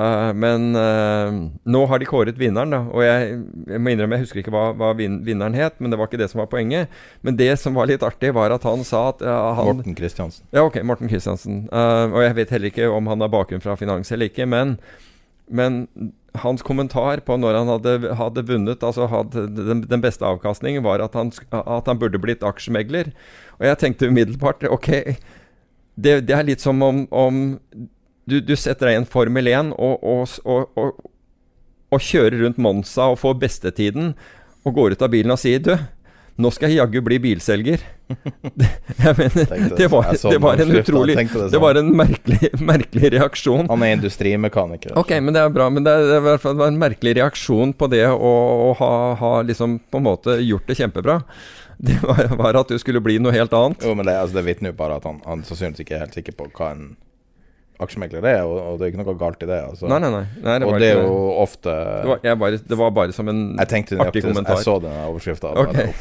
Uh, men uh, nå har de kåret vinneren, da. Og jeg, jeg må innrømme, jeg husker ikke hva, hva vin, vinneren het, men det var ikke det som var poenget. Men det som var litt artig, var at han sa at uh, han Morten Kristiansen. ja, ok, Morten Kristiansen. Og jeg vet heller ikke om han har bakgrunn fra finans eller ikke, men, men hans kommentar på når han hadde, hadde vunnet, altså hadde den, den beste avkastningen, var at han, at han burde blitt aksjemegler. Og jeg tenkte umiddelbart ok, det, det er litt som om, om du, du setter deg i en Formel 1 og, og, og, og, kjører rundt Monza og får bestetiden, og går ut av bilen og sier du, nå skal jeg jaggu bli bilselger. Jeg mener, det var, det var en utrolig det sånn. var en merkelig, merkelig reaksjon. Han er industrimekaniker. Ok, men det er bra. Men det, er, det var en merkelig reaksjon på det å, å ha, ha liksom på en måte gjort det kjempebra. Det var, var at du skulle bli noe helt annet. Jo, men det, altså, det vitner jo bare at han, han sannsynligvis ikke er helt sikker på hva en aksjemegler er, og, og det er ikke noe galt i det. Altså. Nei, nei, nei. nei det og det er jo det. ofte Det var, jeg bare, det var bare som en tenkte artig jeg, kommentar. Jeg så den overskrifta. Okay.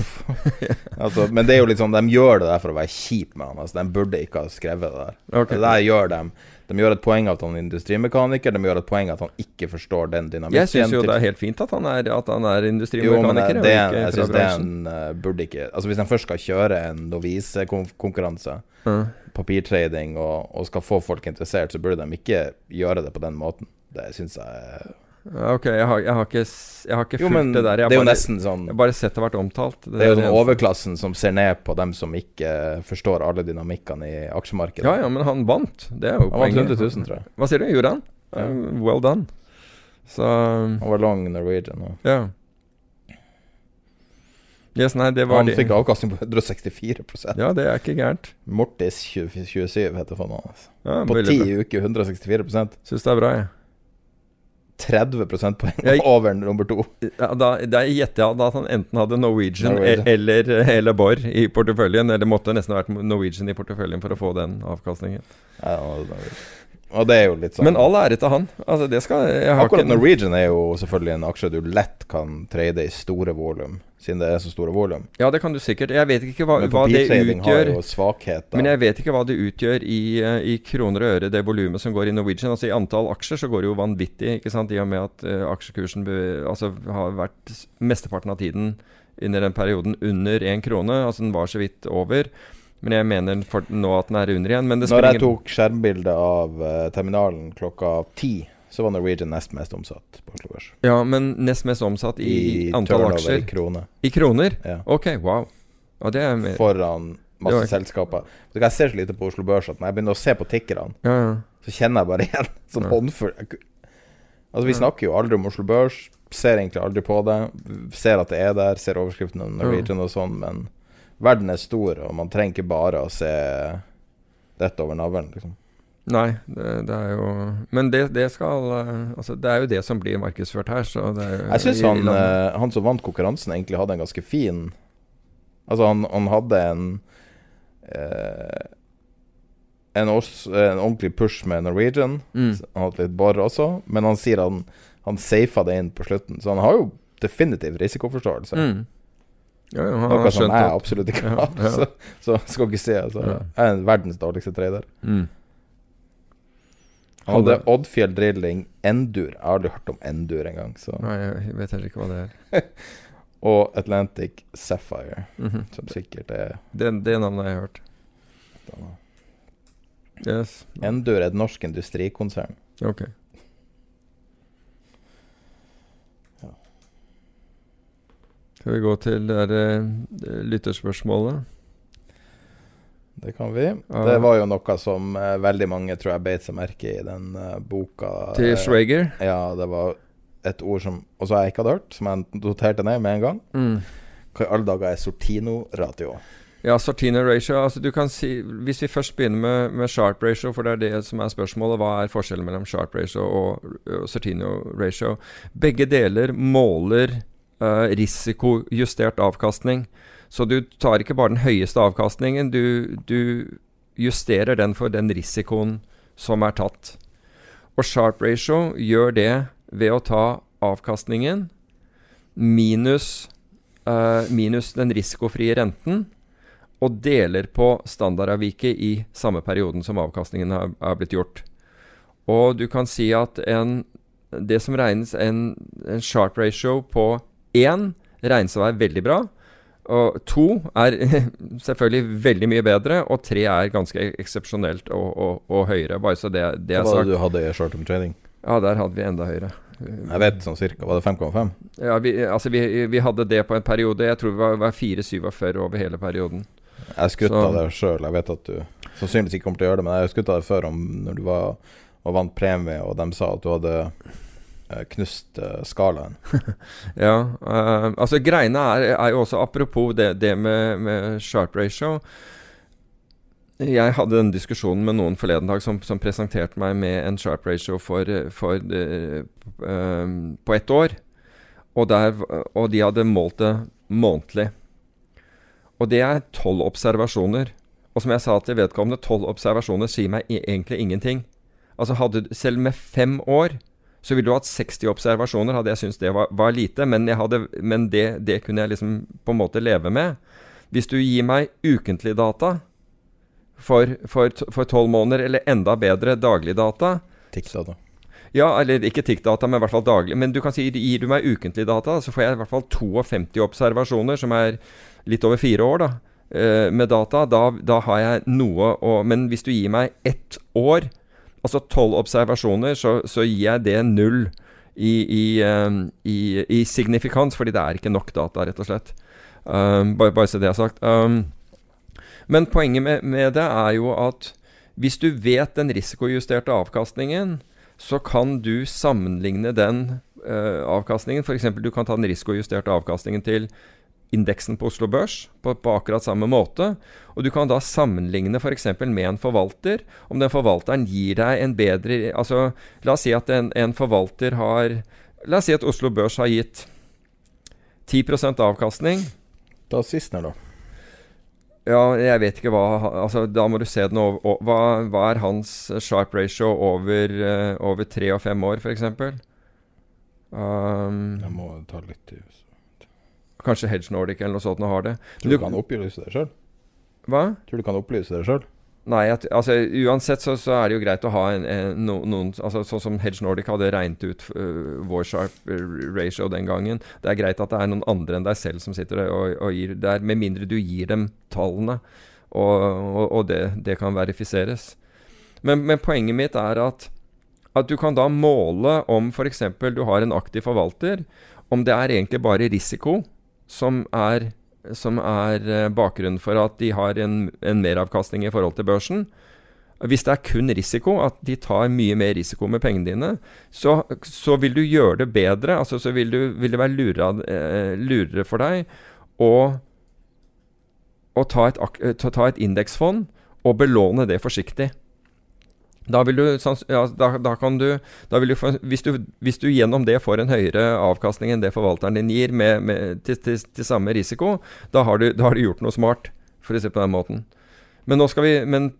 altså, men det er jo litt sånn de gjør det der for å være kjip med han. Altså, de burde ikke ha skrevet det der. Okay. Det der gjør de. De gjør et poeng av at han er industrimekaniker, de gjør et poeng av at han ikke forstår den dynamikken. Jeg syns jo det er helt fint at han er, at han er jo, men industrimekaniker. det, ikke jeg synes det en, eh, burde ikke Altså Hvis de først skal kjøre en novisekonkurranse, Mm. papirtrading, og, og skal få folk interessert, så burde de ikke gjøre det på den måten. Det syns jeg Ok, jeg har, jeg har ikke, jeg har ikke Jo, fulgt det der. Jeg det er jo nesten sånn jeg har bare sett det vært omtalt. Det er jo den overklassen som ser ned på dem som ikke forstår alle dynamikkene i aksjemarkedet. Ja, ja, men han vant. Det er jo Han vant poenget. 100 000, tror jeg. Hva sier du? Gjorde han? Ja. Well done. Så Han var long Norwegian. Og Ja. Yes, nei, det var han fikk avkastning på 164% Ja, det er ikke gærent. Mortis 20, 27 heter fondet hans. Ja, På ti uker 164 Syns det er bra, jeg. 30 prosentpoeng Jeg- over nummer to. Ja, da, gjetter jeg at han enten hadde Norwegian, Norwegian. e- eller, eller Borr i porteføljen. Eller måtte nesten ha vært Norwegian i porteføljen for å få den avkastningen. Ja, og, det er jo litt sånn Men all ære til han. Altså, det skal jeg har Akkurat ikke- Norwegian er jo selvfølgelig en aksje du lett kan trade i store volum, siden det er så store volum. Ja, det kan du sikkert. Jeg vet ikke hva, hva det utgjør. Men jeg vet ikke hva det utgjør i, eh, i kroner og øre, det volumet som går i Norwegian. Altså I antall aksjer så går det jo vanvittig, ikke sant? i og med at uh, aksjekursen be, altså, har vært mesteparten av tiden under den perioden under én krone. Altså den var så vidt over. Men jeg mener for, nå at den er under igjen. Men det Når jeg tok skjermbilde av uh, terminalen klokka ti, så var Norwegian nest mest omsatt på Oslo Børs. Ja, men nest mest omsatt i, I antall aksjer. i kroner. I kroner? Ja. Ok, wow. Ja, det mer Foran masse Det var- selskaper. Jeg ser så lite på Oslo Børs at når jeg begynner å se på tikkerne, Ja, ja. så kjenner jeg bare igjen sånn håndfull Altså Vi snakker jo aldri om Oslo Børs, ser egentlig aldri på det. Ser at det er der, ser overskriften om Norwegian og sånn, men verden er stor, og man trenger ikke bare å se dette over navlen, liksom. Nei, det, det er jo Men det, det skal eh, Altså, det er jo det som blir markedsført her, så det er jo Jeg syns han, eh, han som vant konkurransen, egentlig hadde en ganske fin Altså, han, han hadde en eh, en, os, en ordentlig push med Norwegian. Mm. Han hadde litt borr også, men han sier han, han safa det inn på slutten. Så han har jo definitiv risikoforståelse. Mm. Ja, ja, han Noe har som jeg at absolutt ikke Ja, har. ja. Så, så skal ikke si altså, Ja. Jeg er verdens dårligste trader. mm. Hadde Oddfjell Drilling Endur. Jeg har aldri hørt om Endur engang. Så. Nei, jeg vet heller ikke hva det er. Og Atlantic Sapphire, Mhm. som sikkert er det, det navnet har jeg hørt. Yes. Endur er et norsk industrikonsern. Ok. Skal vi gå til det der, eh, lytterspørsmålet? Det kan vi. Det var jo noe som eh, veldig mange tror jeg beit seg merke i den eh, boka. Til eh, Schwager? Ja, det var et ord som også jeg ikke hadde hørt, som jeg noterte ned med en gang. Mm. Hva i alle dager er Sortino-ratio? Ja, Sortino ratio. Altså du kan si, hvis vi først begynner med, med sharp ratio, for det er det som er spørsmålet, hva er forskjellen mellom sharp ratio og, og Sortino ratio? Begge deler måler eh, risikojustert avkastning. Så du tar ikke bare den høyeste avkastningen, du, du justerer den for den risikoen som er tatt. Og sharp ratio gjør det ved å ta avkastningen minus, uh, minus den risikofrie renten og deler på standardavviket i samme perioden som avkastningen er, er blitt gjort. Og du kan si at en, det som regnes en, en sharp ratio på én, være veldig bra. Og to er selvfølgelig veldig mye bedre, og tre er ganske eksepsjonelt og, og, og høyere. Bare så det, det er Hva var det du hadde i short term trading? Ja, der hadde vi enda høyere. Jeg vet sånn cirka. Var det 5,5? Ja, vi, altså vi, vi hadde det på en periode. Jeg tror vi var, var 4-47 over hele perioden. Jeg skutta Så- det sjøl. Jeg vet at du sannsynligvis ikke kommer til å gjøre det, men jeg skutta det før om når du var og vant premie, og de sa at du hadde knust eh, skalaen. Ja, Uh, altså greiene er, er jo også Apropos det, det med, med sharp ratio. Jeg hadde den diskusjonen med noen forleden dag som, som presenterte meg med en sharp ratio for, for eh, på ett år. Og, der, og de hadde målt det månedlig. Og det er tolv observasjoner. Og som jeg sa til vedkommende, tolv observasjoner sier meg e- egentlig ingenting. Altså hadde, Selv med fem år så ville du hatt 60 observasjoner, hadde jeg syntes det var, var lite. Men, hadde, men det, det kunne jeg liksom på en måte leve med. Hvis du gir meg ukentlig data for, 12 måneder, eller enda bedre daglig data Tiksa, da. Ja, eller ikke TIC-data, men i hvert fall daglig. Men du kan si, gir du meg ukentlig data, så får jeg i hvert fall 52 observasjoner, som er litt over fire år, da. eh, Med data, da, da har jeg noe å Men hvis du gir meg ett år, altså tolv observasjoner, så, så gir jeg det null i, i, eh, i, i signifikans, fordi det er ikke nok data, rett og slett. Um, bare, bare så det er sagt. Um, men poenget med, med det er jo at hvis du vet den risikojusterte avkastningen, så kan du sammenligne den uh, avkastningen F.eks. du kan ta den risikojusterte avkastningen til indeksen på Oslo Børs på, på, akkurat samme måte. Og du kan da sammenligne f.eks. med en forvalter. Om den forvalteren gir deg en bedre altså La oss si at en, en forvalter har La oss si at Oslo Børs har gitt 10% avkastning. Da Sissener, da. Ja, jeg vet ikke hva altså, Da må du se den over hva, hva, er hans sharp ratio over, uh, over tre og fem år, f.eks.? Um, jeg må ta litt tid. Kanskje Hedge Nordic eller noe sånt har det. Tror du, du kan opplyse det sjøl? Hva? Tror du kan opplyse det sjøl? Nei, at, altså uansett så, så, er det jo greit å ha en, en, noen altså, Sånn som Hedge Nordic hadde regnet ut uh, Warsharp ratio den gangen. Det er greit at det er noen andre enn deg selv som sitter der og, og gir der, med mindre du gir dem tallene. Og, og, og det, det, kan verifiseres. Men, men, poenget mitt er at, at du kan da måle om f.eks. du har en aktiv forvalter, om det er egentlig bare risiko som er som er eh, bakgrunnen for at de har en, en meravkastning i forhold til børsen. Hvis det er kun risiko, at de tar mye mer risiko med pengene dine, så, så vil du gjøre det bedre. altså Så vil, du, vil det være lurere, eh, lurere for deg å, å ta et, et indeksfond og belåne det forsiktig. Da vil du, ja, da, da kan du, da vil du hvis, du, hvis, du, gjennom det får en høyere avkastning enn det forvalteren din gir, med, med, til, til, til, samme risiko, da har, da har, du, gjort noe smart, for å si på den måten. Men vi, men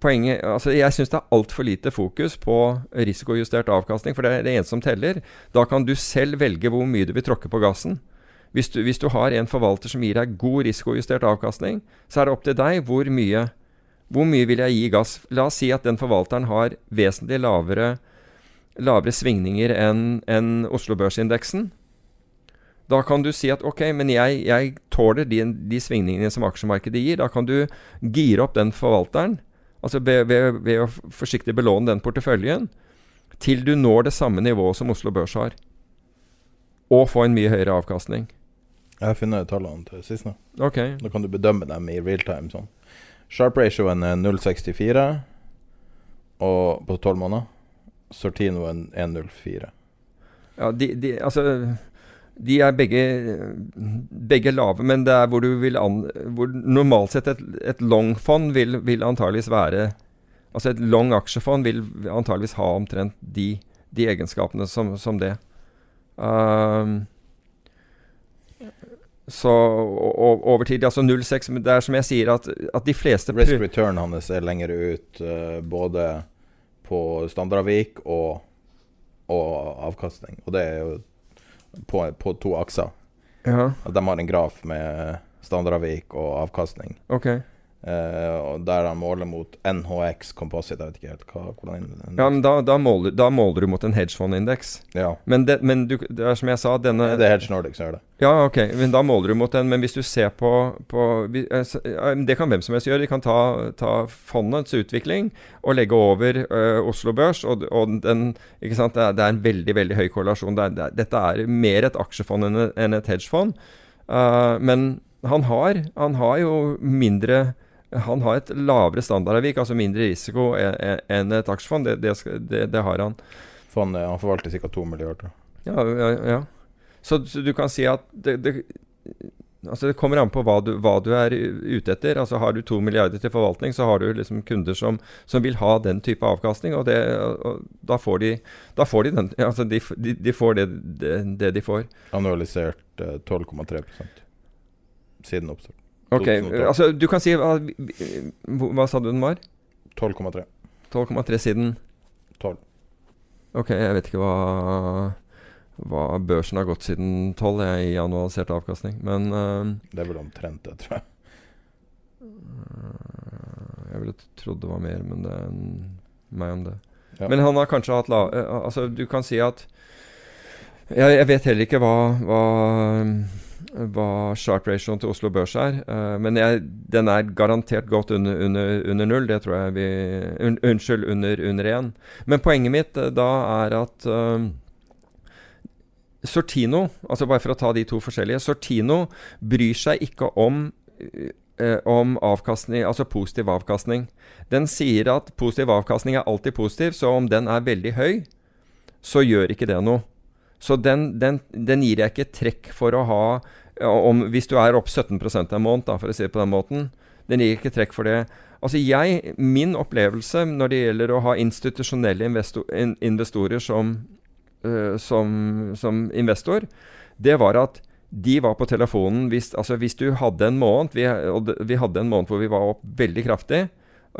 poenget, altså jeg syns det er altfor lite fokus på risikojustert avkastning, for det er det eneste som teller. Da kan du selv velge hvor mye du vil tråkke på gassen. Hvis du, hvis du har en forvalter som gir deg god risikojustert avkastning, så er det opp til deg hvor mye hvor mye vil jeg gi gass? La oss si at den forvalteren har vesentlig lavere, lavere svingninger enn en Oslo Børsindeksen. Da kan du si at ok, men jeg, jeg tåler de, de, svingningene som aksjemarkedet gir. Da kan du gire opp den forvalteren, altså ved, ved, ved å forsiktig belåne den porteføljen, til du når det samme nivået som Oslo Børs har. Og få en mye høyere avkastning. Jeg har funnet tallene til sist nå. Okay. Da kan du bedømme dem i real time. sånn. Sharp ratioen er 0,64 og på tolv måneder. Sortinoen 1,04. Ja, de, de, altså De er begge, begge lave, men det er hvor du vil an, hvor Normalt sett et, et long-fond vil, vil antageligvis være Altså et long aksjefond vil antageligvis ha omtrent de, de egenskapene som, som det. Um, så over tid Altså 0,6 Det er som jeg sier, at, at de fleste Risk return hans er lenger ut, uh, både på standardavvik og, og, avkastning. Og det er jo på, på to akser. Ja. At de har en graf med standardavvik og avkastning. Okay. Uh, der han måler mot NHX Composite. Jeg vet ikke helt hva, hvordan Ja, men da, da, måler, da, måler, du mot en hedgefondindeks. Ja. Men, det, men du, det er som jeg sa denne Det er Hedge Nordic som gjør det. Ja, ok. Men da måler du mot den. Men hvis du ser på, på Det kan hvem som helst gjøre. De kan ta, ta fondets utvikling og legge over uh, Oslo Børs. Og, og den? Det er, det, er, en veldig veldig høy korrelasjon. Det er, dette er mer et aksjefond enn et hedgefond. Uh, men han har, han har jo mindre han har et lavere standardavvik, altså mindre risiko enn et aksjefond. Det, det, det, det har han. Fondet, han forvalter ca. 2 milliarder. Ja, ja, ja. Så, så, du kan si at det, altså det kommer an på hva du, hva du, er ute etter. Altså Har du to milliarder til forvaltning, så har du liksom kunder som, som vil ha den type avkastning. Og, det, og da, får de, da får de den. Altså de, de, de får det, det, de får. Annualisert uh, 12,3% siden oppstart. Ok, altså du kan si Hva, hva sa du den var? 12,3. 12,3 siden 12. Ok, jeg vet ikke hva, hva børsen har gått siden 12 jeg, i annualisert avkastning, men uh, Det er vel omtrent det, tror jeg. Jeg ville trodd det var mer, men det er meg om det. Ja. Men han har kanskje hatt la... Uh, altså, du kan si at jeg, jeg vet heller ikke hva, hva hva sharp ratioen til Oslo Børs er. Uh, men jeg, den er garantert godt under, under, under, null. Det tror jeg vi un, Unnskyld, under, under én. Men poenget mitt uh, da er at uh, Sortino, altså bare for å ta de to forskjellige Sortino bryr seg ikke om om avkastning, altså positiv avkastning. Den sier at positiv avkastning er alltid positiv, så om den er veldig høy, så gjør ikke det noe. Så den, den, den, gir jeg ikke trekk for å ha om, Hvis du er opp 17% en måned, da, for å si det på den måten. Den gir ikke trekk for det. Altså jeg, Min opplevelse når det gjelder å ha institusjonelle investor, in, investorer som, uh, som, som, investor, det var at de var på telefonen hvis, altså hvis du hadde en måned vi, og vi hadde en måned hvor vi var opp veldig kraftig,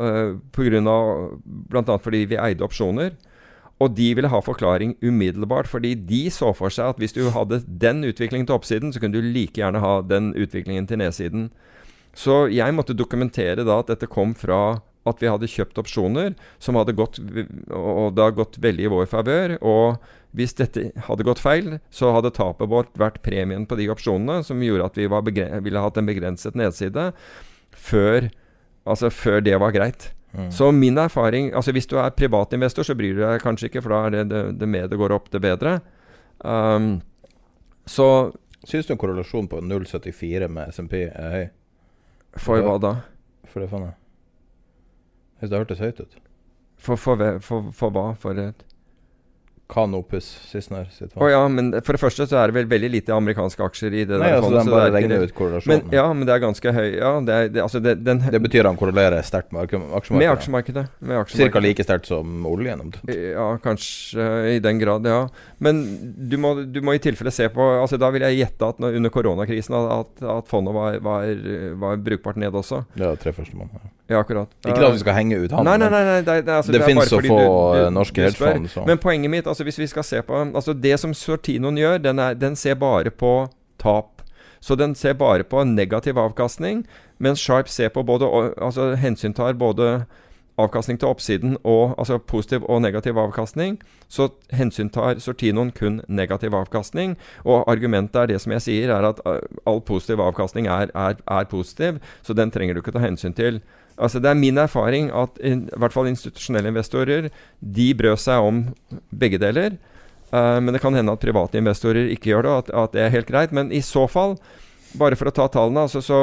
uh, bl.a. fordi vi eide opsjoner. Og de ville ha forklaring umiddelbart, fordi de så for seg at hvis du hadde den utviklingen til oppsiden, så kunne du like gjerne ha den utviklingen til nedsiden. Så jeg måtte dokumentere da at dette kom fra at vi hadde kjøpt opsjoner som hadde gått Og det har gått veldig i vår favør. Og hvis dette hadde gått feil, så hadde tapet vårt vært premien på de opsjonene, som gjorde at vi ville hatt en begrenset nedside før, altså før det var greit. Mm. Så min erfaring Altså Hvis du er privatinvestor, så bryr du deg kanskje ikke, for da er det det, det mer det går opp, det bedre. Um, så Syns du en korrelasjon på 0,74 med SMP er høy? For hva da? For det faen jeg. Hvis det hørtes høyt ut. For, for, for, for hva? For et Canopus Sissener sitt fond. Oh, ja, men for det første så er det vel veldig lite amerikanske aksjer i det Nei, der altså, fondet. Den bare regner ut korrelasjonen. Men, ja, men det er ganske høy ja, det, er, det, altså det, den, det, betyr han korrelerer sterkt med aksjemarkedet? Med aksjemarkedet. Med aksjemarkedet. Cirka like sterkt som oljen? Ja, kanskje i den grad, ja. Men du må, du må, i tilfelle se på altså Da vil jeg gjette at når, under koronakrisen at, at fondet var, var, var, brukbart ned også. Ja, tre første måneder. Ja, akkurat. Ikke at vi skal henge ut han. Nei, nei, nei, nei det, det, altså, det, det fins så få du, du, norske headphones. Men poenget mitt, altså hvis vi skal se på altså Det som Sortinoen gjør, den, er, den ser bare på tap. Så den ser bare på negativ avkastning, mens Sharp ser på både, altså hensyntar både avkastning til oppsiden, og, altså positiv og negativ avkastning, så hensyntar Sortinoen kun negativ avkastning. Og argumentet er det som jeg sier, er at uh, all positiv avkastning er, er, er positiv, så den trenger du ikke ta hensyn til. Altså Det er min erfaring at in, i hvert fall institusjonelle investorer de brød seg om begge deler. Uh, men det kan hende at private investorer ikke gjør det, at, at, det er helt greit. Men i så fall, bare for å ta tallene altså så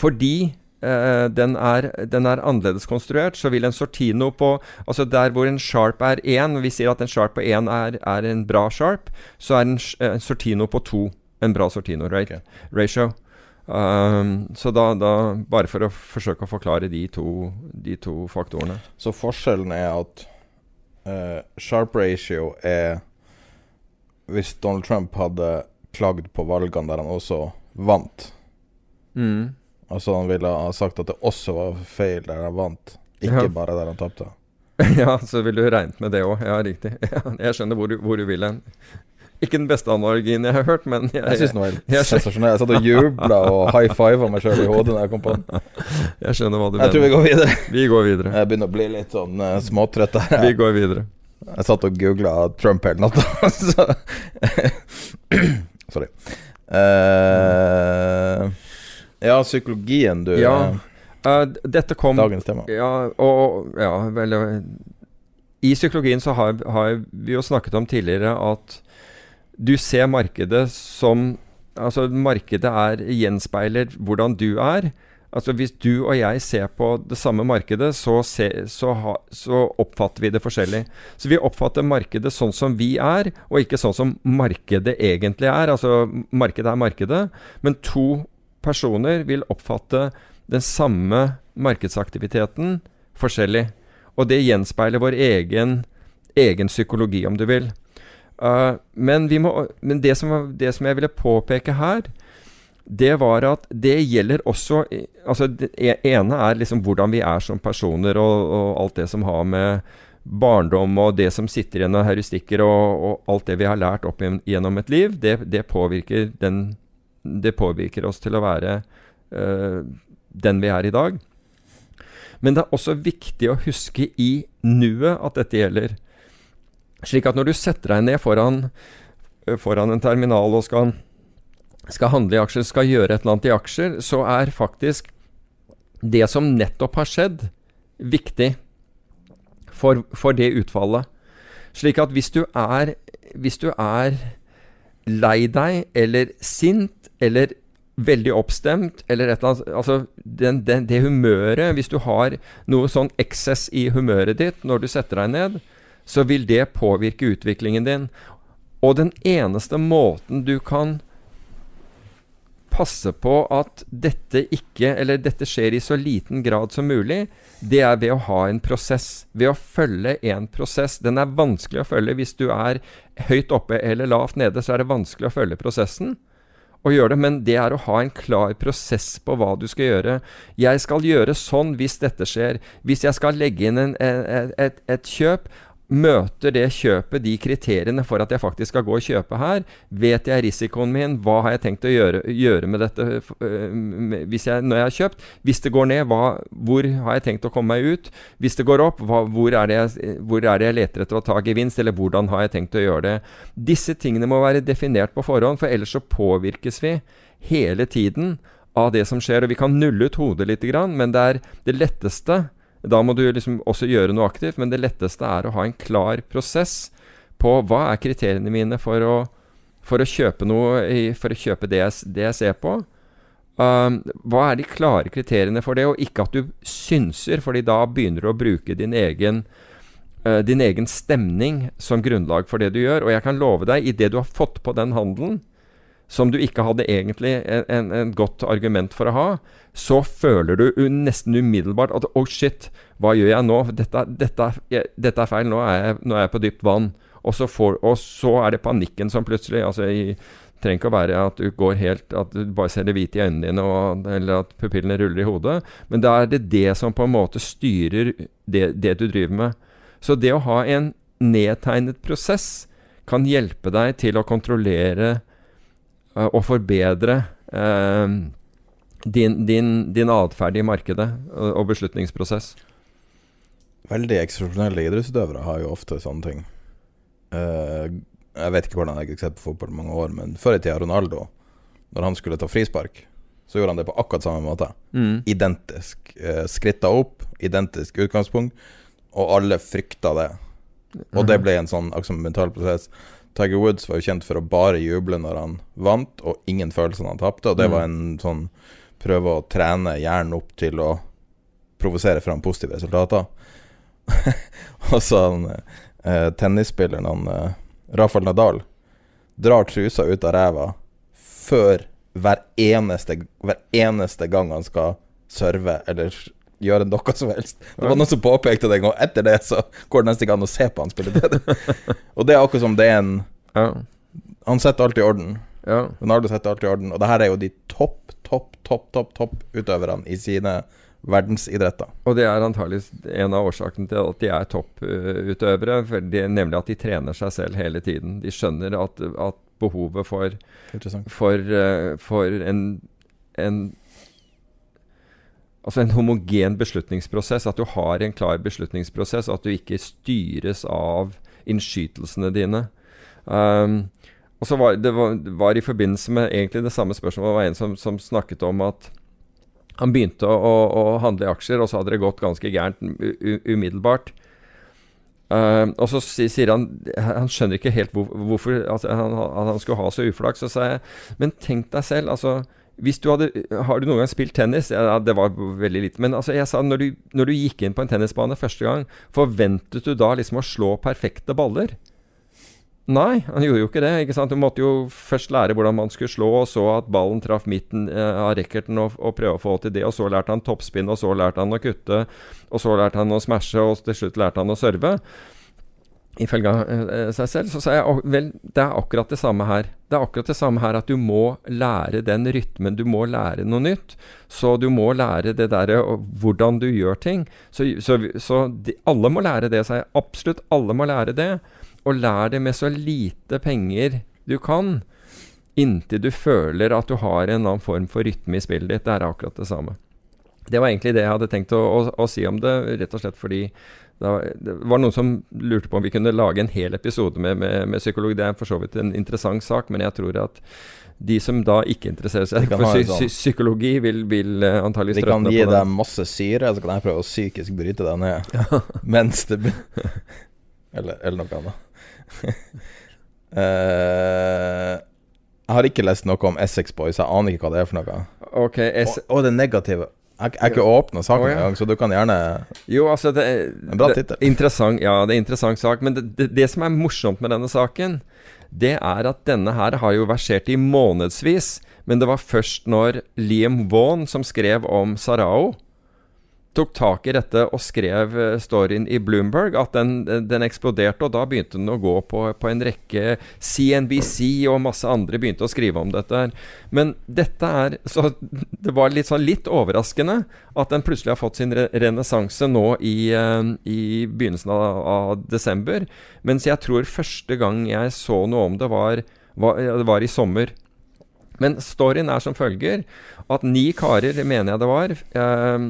Fordi uh, den, er, den, er, annerledes konstruert, så vil en Sortino på Altså der hvor en sharp er 1, vi sier at en sharp på 1 er, er en bra sharp, så er en, en Sortino på 2 en bra Sortino right? okay. Um, så da, da, Bare for å forsøke å forklare de to, de to faktorene. Så forskjellen er at uh, sharp ratio er Hvis Donald Trump hadde klagd på valgene der han også vant mm. Altså han ville ha sagt at det også var feil der han vant, ikke ja. bare der han tapte. ja, så ville du regnet med det òg. Ja, riktig. jeg skjønner hvor du, hvor du vil hen. Ikke den beste analogien jeg har hørt, men Jeg, jeg syns den var sensasjonell. Jeg satt og jubla og high fiva meg sjøl i hodet da jeg kom på den. Jeg skjønner hva du jeg mener. Jeg tror vi går videre. Vi går videre. Jeg begynner å bli litt sånn uh, småtrøtt her. Vi går videre. Jeg satt og googla Trump hele natta, så Sorry. Uh, ja, psykologien, du. Ja. Uh, dette kom Dagens tema. Ja, og Ja, vel I psykologien så har, har vi jo snakket om tidligere at du ser markedet som Altså, markedet er gjenspeiler hvordan du er. Altså, Hvis du og jeg ser på det samme markedet, så, se, så, ha, så, oppfatter vi det forskjellig. Så vi oppfatter markedet sånn som vi er, og ikke sånn som markedet egentlig er. Altså, markedet er markedet, men to personer vil oppfatte den samme markedsaktiviteten forskjellig. Og det gjenspeiler vår egen, egen psykologi, om du vil. Uh, men, må, men det, som, det, som, jeg ville påpeke her, det var at det gjelder også altså Det e, ene er liksom hvordan vi er som personer, og, og, alt det som har med barndom og det som sitter igjen av heuristikker, og, og, alt det vi har lært opp gjennom et liv, det, det, påvirker, den, det påvirker oss til å være uh, den vi er i dag. Men det er også viktig å huske i nuet at dette gjelder. Slik at når du setter deg ned foran, foran en terminal og skal, skal, handle i aksjer, skal gjøre et eller annet i aksjer, så er faktisk det som nettopp har skjedd, viktig for, for det utfallet. Slik at hvis du er, hvis du er lei deg eller sint eller veldig oppstemt, eller et eller annet Altså, den, den, det humøret Hvis du har noe sånn eksess i humøret ditt når du setter deg ned, så vil det påvirke utviklingen din. Og den eneste måten du kan passe på at dette ikke Eller dette skjer i så liten grad som mulig, det er ved å ha en prosess. Ved å følge en prosess. Den er vanskelig å følge. Hvis du er høyt oppe eller lavt nede, så er det vanskelig å følge prosessen. Og gjøre det, Men det er å ha en klar prosess på hva du skal gjøre. Jeg skal gjøre sånn hvis dette skjer. Hvis jeg skal legge inn en, et, et, et kjøp, Møter det kjøpet de kriteriene for at jeg faktisk skal gå og kjøpe her? Vet jeg risikoen min? Hva har jeg tenkt å gjøre, gjøre med dette øh, jeg, når jeg har kjøpt? Hvis det går ned, hva, hvor har jeg tenkt å komme meg ut? Hvis det går opp, hva, hvor, er jeg, hvor, er det jeg, leter etter å ta gevinst? Eller hvordan har jeg tenkt å gjøre det? Disse tingene må være definert på forhånd, for ellers så påvirkes vi hele tiden av det som skjer. Og vi kan nulle ut hodet litt, men det er det letteste da må du liksom også gjøre noe aktivt, men det letteste er å ha en klar prosess på hva er kriteriene mine for å, for å kjøpe noe, for å kjøpe det jeg, det jeg ser på. Um, hva er de klare kriteriene for det, og ikke at du synser, fordi da begynner du å bruke din egen, uh, din egen stemning som grunnlag for det du gjør. Og jeg kan love deg, idet du har fått på den handelen, som du ikke hadde egentlig en, en, en, godt argument for å ha, så føler du nesten umiddelbart at oh shit, hva gjør jeg nå? Dette, dette, jeg, dette er feil, nå er, jeg, nå er, jeg, på dypt vann. Og så, får, og så, er det panikken som plutselig altså i, trenger ikke å være at du går helt At du bare ser det hvite i øynene dine, og, eller at pupillene ruller i hodet. Men da er det det som på en måte styrer det, det du driver med. Så det å ha en nedtegnet prosess kan hjelpe deg til å kontrollere og forbedre uh, din, din, din atferd i markedet og, og, beslutningsprosess? Veldig eksepsjonelle idrettsutøvere har jo ofte sånne ting. Jeg vet ikke hvordan jeg har sett på fotball i mange år, men før i tida Ronaldo, når han skulle ta frispark, så gjorde han det på akkurat samme måte. Mm. Identisk. Skritta opp, identisk utgangspunkt, og alle frykta det. Og det ble en sånn altså, mental prosess. Tiger Woods var jo kjent for å bare juble når han vant, og ingen følelser når han tapte. Og det mm. var en sånn prøve å trene hjernen opp til å provosere fram positive resultater. og så han eh, tennisspilleren han eh, Rafael Nadal drar trusa ut av ræva før hver eneste, hver eneste gang han skal serve eller gjøre noe som helst. Det var noen som påpekte det en gang. Etter det så går det nesten ikke an å se på han spille det. og det er akkurat som det er en Han setter alt i orden. Ja. Ronaldo setter alt i orden. Og det her er jo de topp, topp, topp, topp topp utøverne i sine verdensidretter. Og det er antagelig en av årsakene til at de er topputøvere. nemlig at de trener seg selv hele tiden. De skjønner at, at behovet for, for, uh, for en, en Altså en homogen beslutningsprosess. At du har en klar beslutningsprosess. At du ikke styres av innskytelsene dine. Um, og så var det var, var, i forbindelse med egentlig det samme spørsmålet Det var en som, som snakket om at han begynte å, å, å, handle i aksjer, og så hadde det gått ganske gærent umiddelbart. Uh, og så sier han Han skjønner ikke helt hvor, hvorfor altså, han, han, skulle ha så uflaks. Så sa jeg Men tenk deg selv, altså hvis du hadde, Har du noen gang spilt tennis? Ja, det var veldig lite. Men altså, jeg sa når du, når du gikk inn på en tennisbane første gang, forventet du da liksom å slå perfekte baller? Nei, han gjorde jo ikke det. ikke sant? Du måtte jo først lære hvordan man skulle slå, og så at ballen traff midten eh, av racketen, og, og, prøve å få til det. Og så lærte han toppspinn, og så lærte han å kutte, og så lærte han å smashe, og til slutt lærte han å serve ifølge uh, seg selv, så sa jeg vel, det er akkurat det samme her. Det er akkurat det samme her at du må lære den rytmen. Du må lære noe nytt. Så du må lære det derre hvordan du gjør ting. Så, så, så de, alle må lære det, sa jeg. Absolutt alle må lære det. Og lær det med så lite penger du kan. Inntil du føler at du har en annen form for rytme i spillet ditt. Det er akkurat det samme. Det var egentlig det jeg hadde tenkt å, å, å si om det, rett og slett fordi det var noen som lurte på om vi kunne lage en hel episode med, med, med psykolog. Det er for så vidt en interessant sak, men jeg tror at de som da ikke interesserer seg for psy sånn. psykologi, vil, vil uh, antagelig strømme på det. Vi kan gi deg masse syre, så kan jeg prøve å psykisk bryte deg ned ja. mens det eller, eller, noe annet. uh, jeg har ikke lest noe om Essex Boys, jeg aner ikke hva det er for noe. Okay, og, og det negative jeg har ikke åpna saken oh, ja. engang, så du kan gjerne Jo, altså det, En bra tittel. Interessant, ja, det er en interessant sak. Men det, det, det, som er morsomt med denne saken, det er at denne her har jo versert i månedsvis. Men det var først når Liam Vaughan, som skrev om Sarao, tok tak i dette og skrev eh, storyen i Bloomberg, at den, den eksploderte. Og da begynte den å gå på, på, en rekke CNBC og masse andre begynte å skrive om dette. Men dette er Så det var litt, sånn litt overraskende at den plutselig har fått sin re renessanse nå i, uh, i begynnelsen av, av, desember. Mens jeg tror første gang jeg så noe om det, var, var, var i sommer. Men storyen er som følger at ni karer, mener jeg det var eh,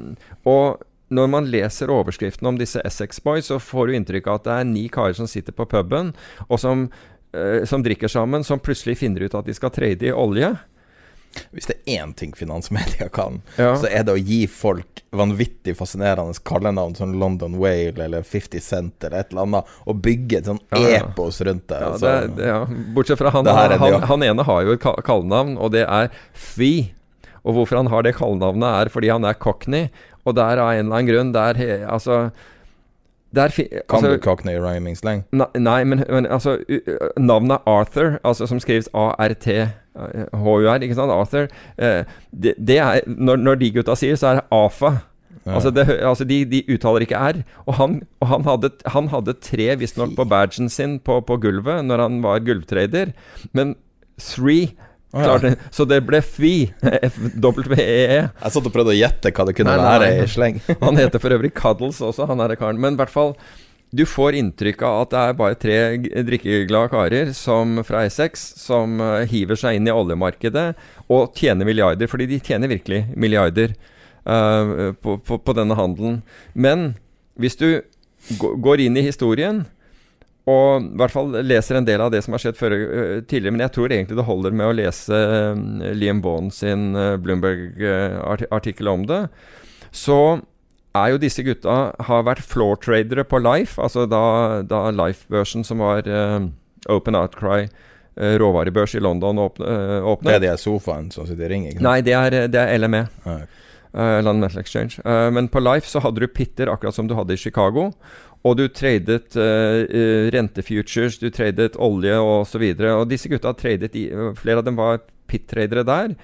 Og når man leser overskriften om disse Essex Boys, så får du inntrykk av at det er ni karer som sitter på puben, og som, eh, som drikker sammen, som plutselig finner ut at de skal trade i olje. Hvis det er én ting finansmedia kan, ja. så er det å gi folk vanvittig fascinerende kallenavn som London Whale eller 50 Cent eller et eller annet, og bygge et sånn ja, epos rundt det. Ja, det, det ja. Bortsett fra han, han, han, han, ene har jo et kallenavn, og det er Fee. Og hvorfor han har det kallenavnet, er fordi han er cockney, og der av en eller annen grunn der, Altså der, kan altså, du cockney rhyming slang? Nei, men, men altså Navnet Arthur, altså som skrives ART HUR, ikke sant? Arthur. Eh, det, det, er, når, når, de gutta sier, så er det AFA. Ja. Altså, det, altså de, de, uttaler ikke R. Og han, og han hadde, han hadde tre, visstnok, på badgen sin på, på, gulvet når han var gulvtrader. Men three Oh, ja. Så det ble FWE. F-W-E-E. Jeg satt og prøvde å gjette hva det kunne nei, være i sleng. han heter for øvrig Cuddles også, han er karen. Men i hvert fall du får inntrykk av at det er bare tre drikkeglade karer som, fra Essex som uh, hiver seg inn i oljemarkedet og tjener milliarder. Fordi de tjener virkelig milliarder uh, på, på, på, denne handelen. Men hvis du går inn i historien og i hvert fall leser en del av det som har skjedd før, uh, tidligere, men jeg tror egentlig det holder med å lese Liam Bond sin Bloomberg-artikkel om det, så er jo disse gutta har vært floor tradere på Life, altså da, da Life-børsen som var uh, Open Outcry uh, råvarebørs i London åpne, uh, åpnet. Det er de sofaen som sitter i ring? Ikke? Nei, det er, det er LME. Ah, Uh, London Metal Exchange. Uh, men på Life så hadde du pitter, akkurat som du hadde i Chicago. Og du tradet uh, rentefutures, du tradet olje osv. Og, så og disse gutta tradet i, Flere av dem var pit-tradere der.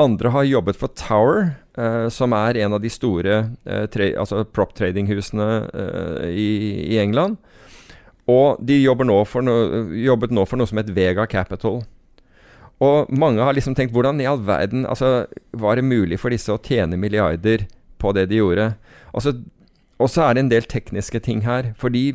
Andre har jobbet for Tower, eh, som er en av de store eh, altså prop trading-husene eh, i, i, England. Og de nå no, jobbet nå for noe som het Vega Capital. Og mange har liksom tenkt hvordan i all verden altså, var det mulig for disse å tjene milliarder på det de gjorde? Altså, og så er det en del tekniske ting her. Fordi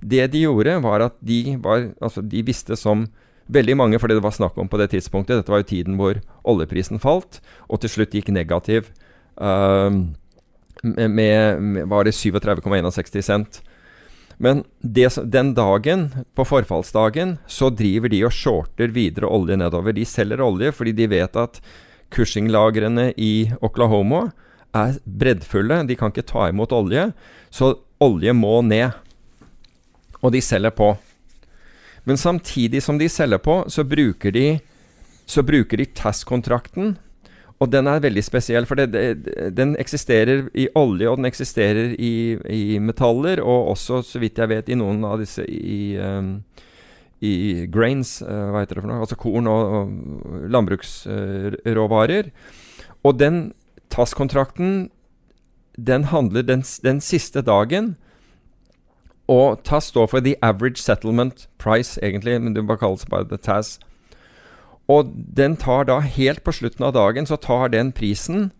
det de gjorde, var at de, var, altså, de visste som Veldig mange, fordi det var snakk om på det tidspunktet Dette var jo tiden hvor oljeprisen falt, og til slutt gikk negativ. Uh, med, med, Var det 37,61 cent. Men det, den dagen, på forfallsdagen, så driver de og shorter videre olje nedover. De selger olje fordi de vet at Cushing-lagrene i Oklahoma er breddfulle. De kan ikke ta imot olje, så olje må ned. Og de selger på. Men samtidig som de selger på, så bruker de, så bruker de TAS-kontrakten. Og den er veldig spesiell, for det, det, den eksisterer i olje, og den eksisterer i, i, metaller, og også, så vidt jeg vet, i noen av disse i, um, i grains, uh, hva heter det for noe, altså korn og, og landbruksråvarer. Uh, og den TAS-kontrakten, den handler den, den siste dagen og TAS står for The Average Settlement Price, egentlig, men det bare kalles bare The TAS. Og den tar da, helt på slutten av dagen, så tar den prisen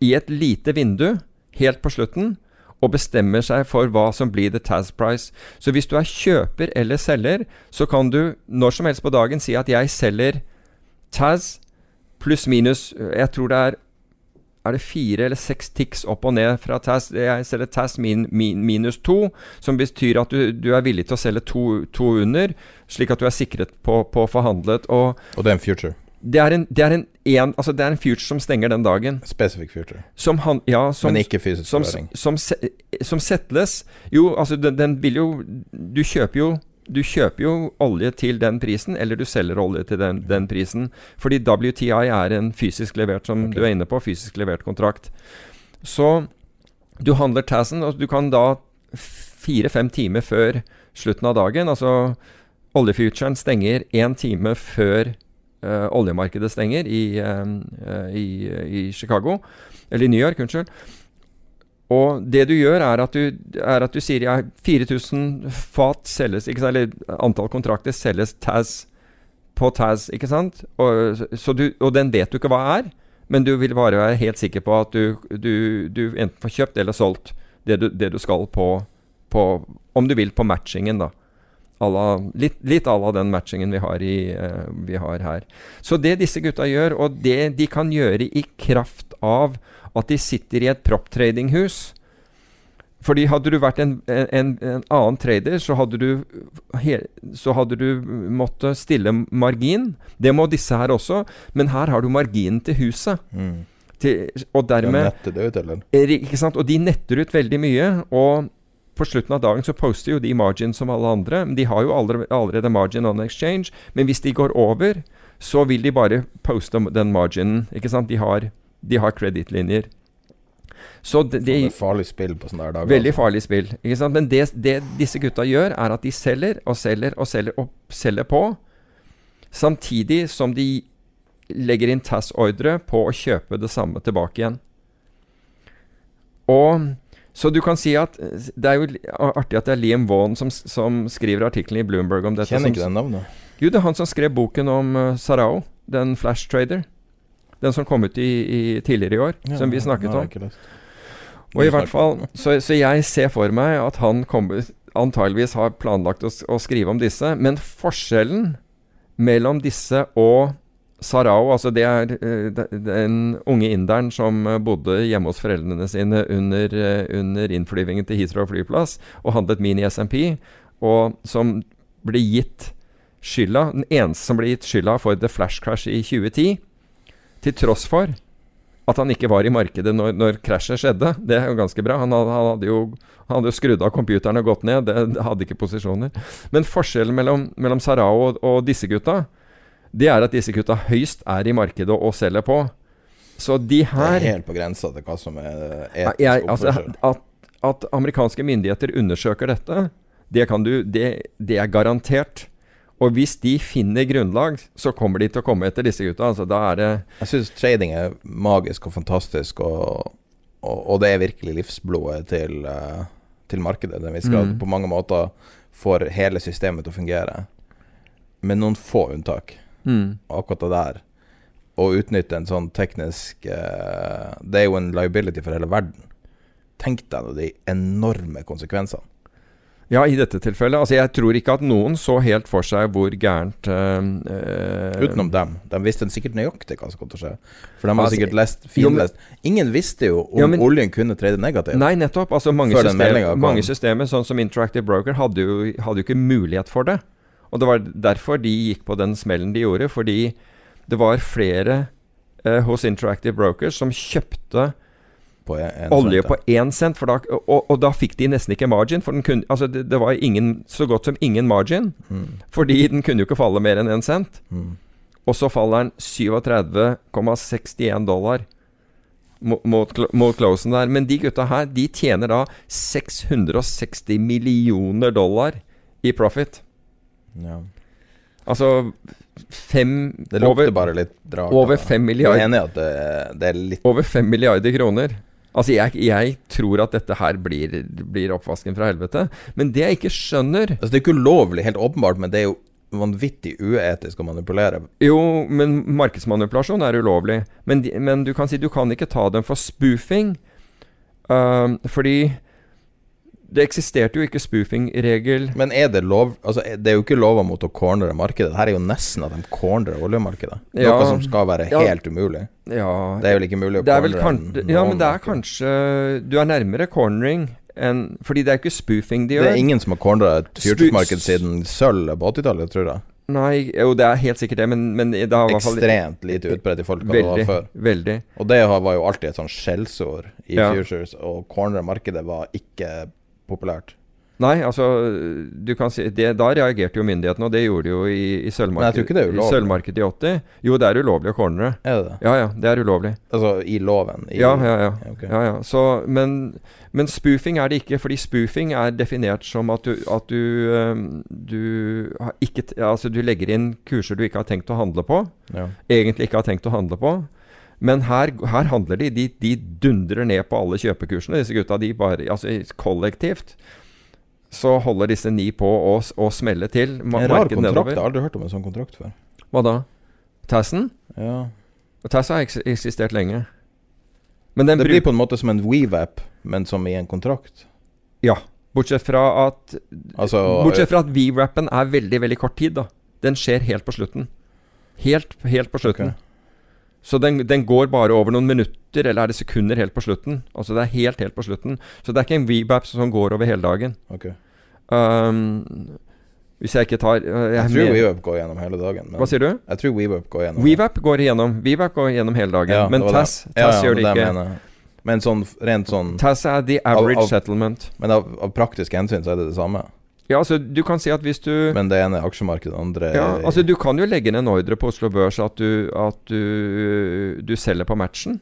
i et lite vindu helt på slutten, og bestemmer seg for hva som blir the TAS price. Så hvis du er kjøper eller selger, så kan du når som helst på dagen si at jeg selger TAS pluss minus Jeg tror det er er det fire eller seks tics opp og ned fra TAS. Jeg selger TAS min, min, minus to, som betyr at du, du, er villig til å selge to, to, under, slik at du er sikret på, på forhandlet. Og, og det er en future? Det er en, det er en, en, altså det er en future som stenger den dagen. Specific future. Som han, ja, som, Men ikke fysisk som, som, som, som settles Jo, altså den, den vil jo Du kjøper jo du kjøper jo olje til den prisen, eller du selger olje til den, den prisen. Fordi WTI er en fysisk levert, som okay. du er inne på, fysisk levert kontrakt. Så du handler TASen, og du kan da fire-fem timer før slutten av dagen, altså oljefuturen stenger én time før uh, oljemarkedet stenger i, uh, i, i Chicago, eller i New York, unnskyld. Og det du gjør, er at du, er at du sier ja, 4000 fat selges, ikke sant, eller antall kontrakter selges TAS på TAS, ikke sant? Og, du, og den vet du ikke hva er, men du vil bare være helt sikker på at du, du, du enten får kjøpt eller solgt det du, det skal på, på, Om du vil, på matchingen, da. La, litt, litt à la den matchingen vi har, i, uh, vi har her. Så det disse gutta gjør, og det de kan gjøre i kraft av at de sitter i et proptradinghus. fordi hadde du vært en, en, en annen trader, så hadde, du, så hadde du måttet stille margin. Det må disse her også, men her har du marginen til huset. Mm. Til, og dermed Nettet det ut, eller? Ikke sant? Og de netter ut veldig mye. Og på slutten av dagen så poster jo de margin som alle andre. De har jo allerede margin on exchange. Men hvis de går over, så vil de bare poste den marginen. Ikke sant? De har, de har kredittlinjer. Så det, det er farlig spill på sånne dager. Veldig farlig spill. Men det, det, disse gutta gjør, er at de selger og selger og selger og selger på, samtidig som de legger inn TAS-ordre på å kjøpe det samme tilbake igjen. Og så du kan si at Det er jo artig at det er Liam Vaughan som, som skriver artikkelen i Bloomberg om dette. Kjenner ikke den navnet. Jo, det er han som skrev boken om uh, Sarao, den flash trader. Den som kom ut i, i tidligere i år, ja, som vi snakket om. Og i hvert fall, så, så, jeg ser for meg at han kommer, antageligvis har planlagt å, å, skrive om disse. Men forskjellen mellom disse og Sarao, altså det er uh, den unge inderen som bodde hjemme hos foreldrene sine under, uh, under innflyvingen til Heathrow flyplass og handlet Mini SMP, og som ble gitt skylda, den eneste som ble gitt skylda for The Flash Crash i 2010 til tross for at han ikke var i markedet når, når krasjet skjedde. Det er jo ganske bra. Han hadde, han hadde jo han hadde skrudd av computeren og gått ned. Det, det hadde ikke posisjoner. Men forskjellen mellom, mellom Sarao og, og, disse gutta, det er at disse gutta høyst er i markedet og, og selger på. Så de her Det er helt på grensa til hva som er etisk jeg, altså, at, at, amerikanske myndigheter undersøker dette, det, du, det, det er garantert. Og hvis de finner grunnlag, så kommer de til å komme etter disse gutta. Altså, da er det Jeg syns trading er magisk og fantastisk, og, og, og det er virkelig livsblodet til, uh, til markedet. Den viss grad mm. på mange måter får hele systemet til å fungere, med noen få unntak. Mm. Akkurat det der. Å utnytte en sånn teknisk uh, Det er jo en liability for hele verden. Tenk deg de enorme konsekvensene. Ja, i dette tilfellet. Altså, jeg tror ikke at noen så helt for seg hvor gærent uh, Utenom dem. De visste sikkert nøyaktig hva som kom til å skje. For de har altså, sikkert lest finlest. Ingen visste jo om ja, men, oljen kunne trede negativt. Nei, nettopp. Altså, mange, system, mange systemer, sånn som Interactive Broker, hadde jo, hadde jo ikke mulighet for det. Og det var derfor de gikk på den smellen de gjorde. Fordi det var flere uh, hos Interactive Brokers som kjøpte på en, olje på én cent. Da, og, og, da fikk de nesten ikke margin. For kunne, altså det, det, var ingen, så godt som ingen margin. Mm. Fordi den kunne jo ikke falle mer enn én cent. Mm. Og så faller den 37,61 dollar mot, mot, mot closen der. Men de gutta her, de tjener da 660 millioner dollar i profit. Ja. Altså fem Det lukter bare litt drag. Over fem milliarder er det, det, er Over fem milliarder kroner. Altså, jeg, jeg, tror at dette her blir, blir, oppvasken fra helvete. Men det jeg ikke skjønner Altså, Det er ikke ulovlig, helt åpenbart, men det er jo vanvittig uetisk å manipulere. Jo, men markedsmanipulasjon er ulovlig. Men, men, du kan si du kan ikke ta dem for spoofing. Uh, fordi det eksisterte jo ikke spoofing-regel. Men er det lov Altså, det er jo ikke lova mot å cornere markedet. Her er jo nesten at de cornerer oljemarkedet. Ja, Noe som skal være ja, helt umulig. Ja, det er vel ikke mulig å cornere kan, Ja, men det er kanskje Du er nærmere cornering enn Fordi det er ikke spoofing de gjør. Det er ingen som har cornera et futuresmarked siden sølv på 80-tallet, tror jeg. Nei, jo det er helt sikkert det, men, men det har i hvert fall Ekstremt lite utbredt i folk veldig, det var før. Veldig. Og det var jo alltid et sånn skjellsord i ja. futures, og cornere markedet var ikke populært. Nei, altså du kan si, det, Da reagerte jo myndighetene, og det gjorde de jo i, i sølvmarkedet i ulovlig. i 80. Jo, det er ulovlig å cornere. Er det det? Ja, ja, det er ulovlig. Altså i loven? I, Ja, ja, ja. Okay. ja, ja. Så, men, men spoofing er det ikke, fordi spoofing er definert som at du, at du, du, har ikke, altså, du legger inn kurser du ikke har tenkt å handle på. Ja. Egentlig ikke har tenkt å handle på. Men her, her handler de, de De dundrer ned på alle kjøpekursene. Disse gutta, de bare Altså kollektivt så holder disse ni på å, å smelle til. En rar kontrakt. kontrakt. Jeg har aldri hørt om en sånn kontrakt før. Hva da? Tassen? Ja. Tass har eks eksistert lenge. Men den Det blir på en måte som en Weave-app, men som i en kontrakt. Ja. Bortsett fra at Altså Bortsett fra at V-rappen er veldig, veldig kort tid, da. Den skjer helt på slutten. Helt, helt på slutten. Ok. Så den, den går bare over noen minutter, eller er det sekunder helt på slutten. Altså det er helt, helt på slutten. Så det er ikke en V-bap som går over hele dagen. Ok. Um, hvis jeg ikke tar uh, Jeg jeg tror men- WeWap går gjennom hele dagen. Men Hva sier du? Jeg tror WeWap går gjennom WeWap går gjennom, WeWap går gjennom hele dagen. Ja, men. TAS, Ja, gjør det det ikke. mener. Men sånn rent sånn TAS er the average Av- av- settlement. Men av, av praktiske hensyn så er det det samme. Ja, altså du kan si at hvis du Men det ene er aksjemarkedet, det andre er Ja, altså Du kan jo legge inn en ordre på Oslo Børs at du, at du, du selger på matchen.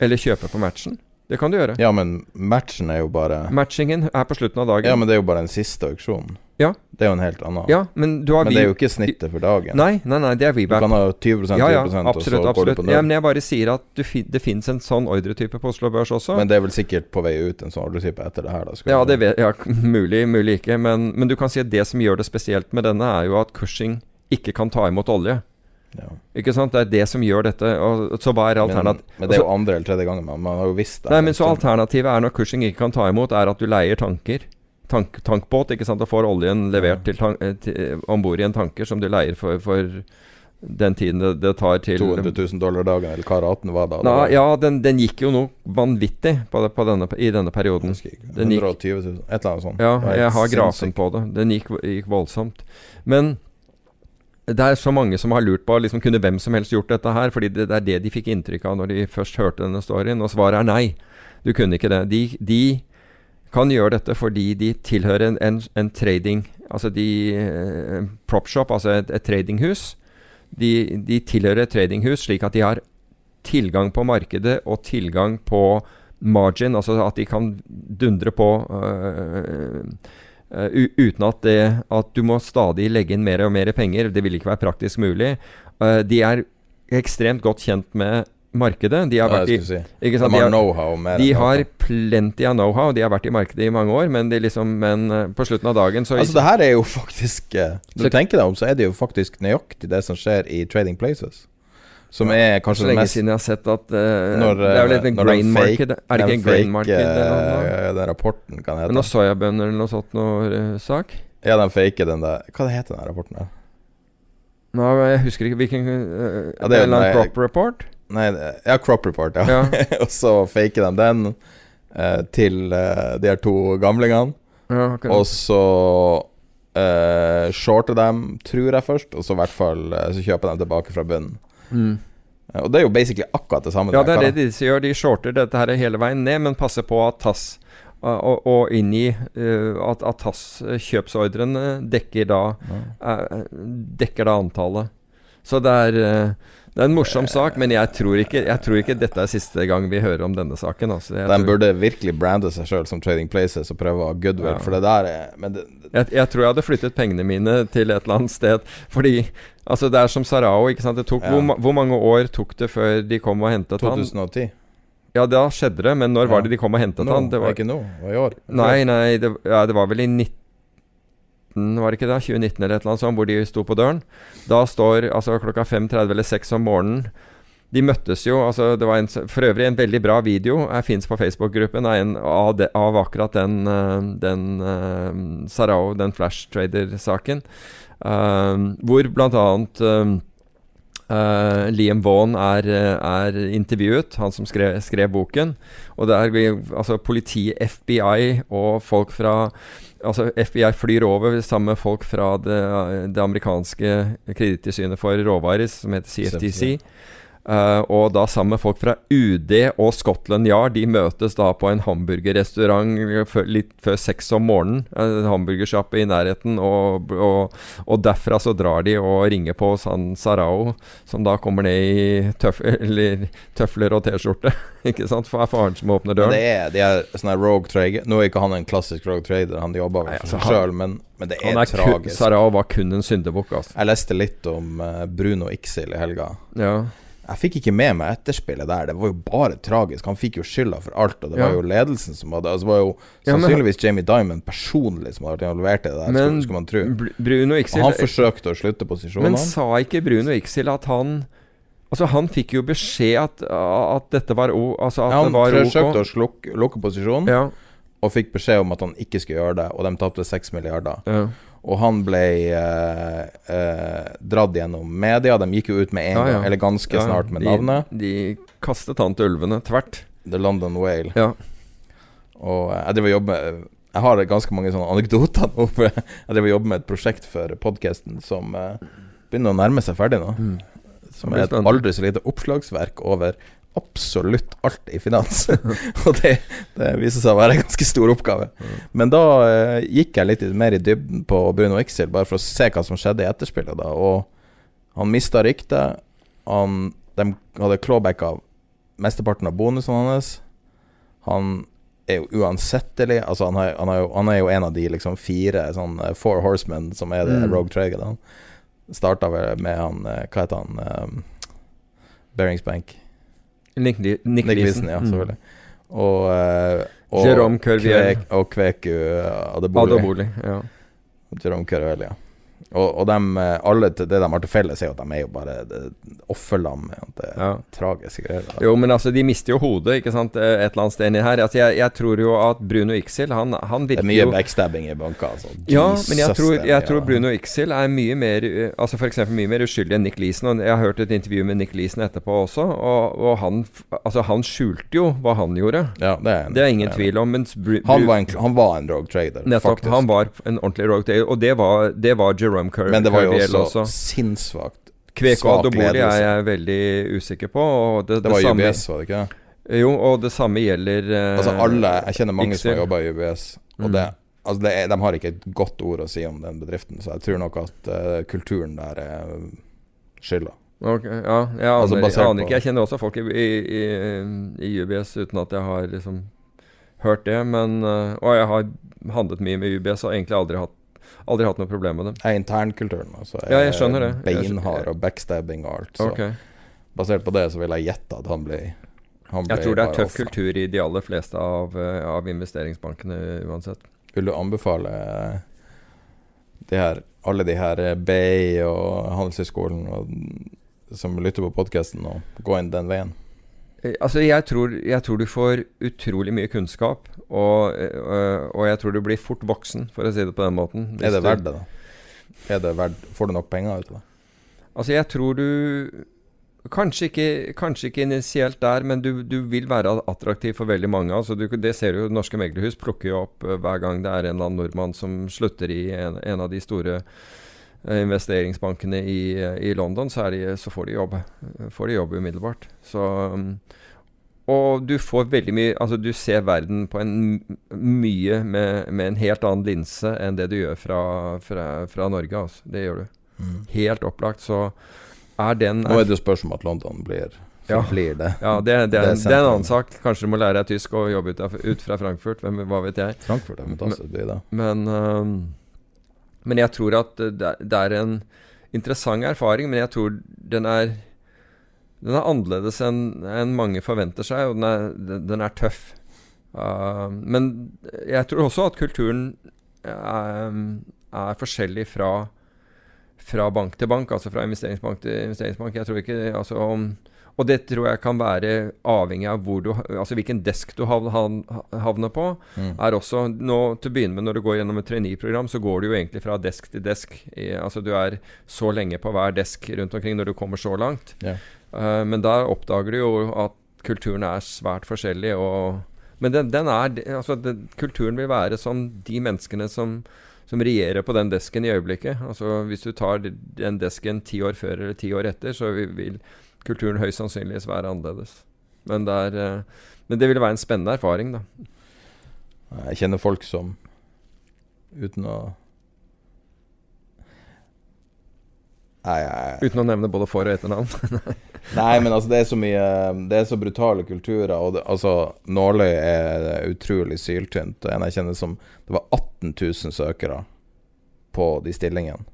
Eller kjøper på matchen. Det kan du gjøre. Ja, men matchen er jo bare Matchingen er på slutten av dagen. Ja, men det er jo bare den siste auksjonen. Ja. Det er jo en helt annen. Ja, men du har men det er jo ikke snittet for dagen. Nei, nei, nei, det er Du kan ha 20 ja, ja, absolutt. absolutt. Ja, men jeg bare sier at du fi, det fins en sånn ordretype på Oslo Børs også. Men det er vel sikkert på vei ut en sånn ordretype etter det her, da. ja, det vet ja, Mulig, mulig ikke. Men, men du kan si at det som gjør det spesielt med denne, er jo at Cushing ikke kan ta imot olje. Ja. Ikke sant? Det er det som gjør dette. Og, så hva er Men, alternativet? men det er jo andre eller tredje gangen man, man har jo visst det. Nei, men så alternativet er når Cushing ikke kan ta imot, er at du leier tanker. Tank, tankbåt, ikke sant, og får oljen levert tank, eh, til, om bord i en tanker som du leier for, for den tiden det, det tar til 200 000 dollar dagen, eller hva raten var da? Nei, ja, den, den gikk jo noe vanvittig på, på denne, i denne perioden. Gikk 120 000, et eller annet sånt. Ja, jeg har grafen på det. Den gikk, gikk voldsomt. Men det er så mange som har lurt på liksom, Kunne hvem som helst gjort dette her? Fordi det, det er det de fikk inntrykk av når de først hørte denne storyen. Og svaret er nei. Du kunne ikke det. De, de kan gjøre dette fordi de tilhører en, en, en trading Altså de eh, Propshop, altså et, et tradinghus. De, de tilhører et tradinghus slik at de har tilgang på markedet og tilgang på margin, altså at de kan dundre på øh, uten at, det, at du må stadig legge inn mer og mer penger. Det vil ikke være praktisk mulig. Øh, de er ekstremt godt kjent med markedet. De har vært i si. De har De har, know-how de har plenty av know-how. De har vært i markedet i mange år, men, liksom, men øh, på slutten av dagen så Altså, det her er jo faktisk eh, du tenker deg om, så er det jo faktisk nøyaktig det som skjer i Trading Places. Som er kanskje det mest siden jeg har sett at uh, Når, Det er vel et en grain market? Er det ikke en grain market? Eh, Den rapporten kan hete noe soyabønner eller noe sånt noe uh, sak? Ja, den fake den der Hva det heter den rapporten der? Nei, jeg husker ikke hvilken uh, Ja, det er En nei, crop report? Nei, ja, Crop Report, ja. Ja. og så faker de den uh, til eh, de her to gamlingene. Ja, akkurat. Og så eh, shorter dem, tror jeg først, og så i hvert fall eh, så kjøper de tilbake fra bunnen. Mm. Eh, Og det er jo basically akkurat det samme. Ja, der, det er det de gjør. De shorter dette her hele veien ned, men passer på at TASS og, og inni uh, at, at TASS-kjøpsordrene dekker da uh, Dekker da antallet. Så det er uh, det er en morsom sak, men jeg tror, ikke, jeg tror ikke dette er siste gang vi hører om denne saken. Altså. De tror, burde virkelig brande seg sjøl som Trading Places og prøve å ha goodwill, Ja. for det der er Men det, jeg, jeg tror jeg hadde flyttet pengene mine til et eller annet sted. Fordi altså, det er som Sarao. Ikke sant? Det tok, Ja. hvor, hvor mange år tok det før de kom og hentet han? 2010. Ja, da skjedde det, men når Ja. var det de kom og hentet Nå, han? Det var, Ikke nå, det var i år. Nei, nei, det, ja, det var vel i 19 Var det ikke det? 2019 eller et eller annet sånt, hvor de sto på døren. Da står altså klokka 5.30 eller 6 om morgenen De møttes jo altså det var en, For øvrig en veldig bra video Jeg fins på Facebook-gruppen av, av akkurat den, eh, den uh, Sarao, den Flash Trader-saken. Uh, hvor blant annet eh, Liam Vaughan er, er intervjuet, han som skrev, skrev boken. Og det er altså politi, FBI og folk fra Altså FBI flyr over sammen med folk fra det, det amerikanske kredittilsynet for råvarer, som heter CFTC. Uh, og da sammen med folk fra UD og Scotland Yard. De møtes da på en hamburgerrestaurant litt før seks om morgenen. En hamburgersjappe i nærheten. Og, og, og, derfra så drar de og ringer på San Sarao, som da kommer ned i tøf tøfler og T-skjorte. ikke sant? For faren som åpner døren. Men det er, de er rogue trader. Nå er ikke han en klassisk rogue trader, han jobber for altså, seg sjøl, men, men, det er, er tragisk. Sarao var kun en syndebukk. Altså. Jeg leste litt om uh, Bruno Ixil i helga. Ja jeg fikk ikke med meg etterspillet der. Det var jo bare tragisk. Han fikk jo skylda for alt, og det ja. var jo ledelsen som hadde altså, Det var jo sannsynligvis ja, Jamie Diamond personlig som hadde vært involvert i det der, men, skulle, man tro. Bruno Ixil, han forsøkte å slutte posisjonen. Men sa ikke Bruno Ixil at han Altså Han fikk jo beskjed at, at dette var o... Altså at ja, det var OK. Han forsøkte å slukke, lukke posisjonen, ja. og fikk beskjed om at han ikke skulle gjøre det, og de tapte seks milliarder. Ja. Og han ble eh, eh, dratt gjennom media. De gikk jo ut med en ja, ja. gang, eller ganske ja, snart med de, navnet. De kastet han til ulvene tvert. The London Whale. Og jeg driver og jobber Jeg har ganske mange sånne anekdoter nå. Jeg driver og jobber med et prosjekt for podkasten som uh, begynner å nærme seg ferdig nå. Mm. Som er et aldri så lite oppslagsverk over absolutt alt i finans. og det, det, viser seg å være en ganske stor oppgave. Men da eh, gikk jeg litt mer i dybden på Bruno Ixil, bare for å se hva som skjedde i etterspillet. da Og han mista ryktet. Han, de hadde clawback av mesteparten av bonusene hans. Han er jo uansettelig. Altså han, har, han, har jo, han, er jo en av de liksom fire sånn uh, Four Horsemen som er det mm. Rogue Trade. Han starta med han uh, Hva heter han? Um, Bearings Bank. Leeson, ja, mm. selvfølgelig. Og, uh, og, Jerome. Kvek, og Kveku Adeboli. Adeboli ja. Jerome Curvier, ja. Og, og dem, eh, alle, det de har til felles, er jo at de er jo bare offerlam. Det er ja. tragiske greier. Jo, men altså, de mister jo hodet, ikke sant, eh, et eller annet sted inni her. Altså, jeg, jeg, tror jo at Bruno Ixil, han, han virker jo Det er mye backstabbing i banka, altså. Ja, men jeg tror, jeg tror Bruno Ixil er mye mer eh, Altså f.eks. mye mer uskyldig enn Nick Leeson. Og jeg har hørt et intervju med Nick Leeson etterpå også, og, og han Altså, han skjulte jo hva han gjorde. Ja, det er, en, det er ingen det er tvil om. Mens Bru, han, var en, han var en rogue trader, nettopp, faktisk. Han var en ordentlig rogue trader, og det var, det var Jerome Jerome Curry. Men det var jo også, også. sinnssvakt. Kveko Adobori er jeg veldig usikker på. det, det, var det UBS, var det ikke? Jo, og det samme gjelder uh, Altså alle Jeg kjenner mange som har jobba i UBS, og mm. det Altså er, De har ikke et godt ord å si om den bedriften, så jeg tror nok at uh, kulturen der er skylda. Okay, ja, jeg altså, aner, altså jeg aner ikke. Jeg kjenner også folk i, i, i, UBS uten at jeg har liksom hørt det. Men, uh, og jeg har handlet mye med UBS og egentlig aldri hatt Aldri hatt noe problem med det. Er internkulturen altså, ja, jeg skjønner det. beinhard og backstabbing og alt. Så okay. basert på det så vil jeg gjette at han blir han Jeg tror det er tøff kultur i de aller fleste av, eh, av investeringsbankene uansett. Vil du anbefale de her, alle de her Bay BI og Handelshøyskolen som lytter på podkasten, og gå inn den veien? Eh, altså, jeg tror, jeg tror, du får utrolig mye kunnskap, og, øh, og, jeg tror du blir fort voksen, for å si det på den måten. Er det verdt det, da? Det verdt, får du nok penger ut av det? Altså, jeg tror du Kanskje ikke, kanskje ikke initielt der, men du, du, vil være attraktiv for veldig mange. Altså du, det ser du jo Norske meglerhus plukker jo opp uh, hver gang det er en eller annen nordmann som slutter i en, en av de store uh, investeringsbankene i, uh, i London, så, de, så, får de jobb. Får de jobb umiddelbart. Så um, og du får veldig mye Altså, du ser verden på en mye med, med en helt annen linse enn det du gjør fra, fra, fra Norge. Altså. Det gjør du. Mm. Helt opplagt. Så er den Nå er det spørsmål om at London blir ja. blir det. Ja, det, det, er, det, er, en annen sak. Kanskje du må lære deg tysk og jobbe ut, ut fra Frankfurt. Hvem, hva vet jeg. Frankfurt er fantastisk by, da. Men, um, men jeg tror at det, er en interessant erfaring, men jeg tror den er den er annerledes enn en mange forventer seg, og den er, den er tøff. Uh, men jeg tror også at kulturen er, er forskjellig fra, fra, bank til bank, altså fra investeringsbank til investeringsbank. Jeg tror ikke altså om, Og det tror jeg kan være avhengig av du, altså hvilken desk du havner på. Mm. er også, nå, Til å begynne med, Når du går gjennom et trainee-program, så går du jo egentlig fra desk til desk. I, altså Du er så lenge på hver desk rundt omkring når du kommer så langt. Yeah. Uh, men da oppdager du jo at kulturen er svært forskjellig. Og, men den, den er, altså, den, kulturen vil være som de menneskene som, som regjerer på den desken i øyeblikket. Altså Hvis du tar den desken ti år før eller ti år etter, så vil, kulturen høyst sannsynligvis være annerledes. Men det, er, eh, men det ville være en spennende erfaring, da. Jeg kjenner folk som Uten å Nei, jeg, Uten å nevne både for- og etternavn. Nei, men altså, det er så mye Det er så brutale kulturer, og det, altså Nåløy er utrolig syltynt. En jeg kjenner som Det var 18 000 søkere på de stillingene.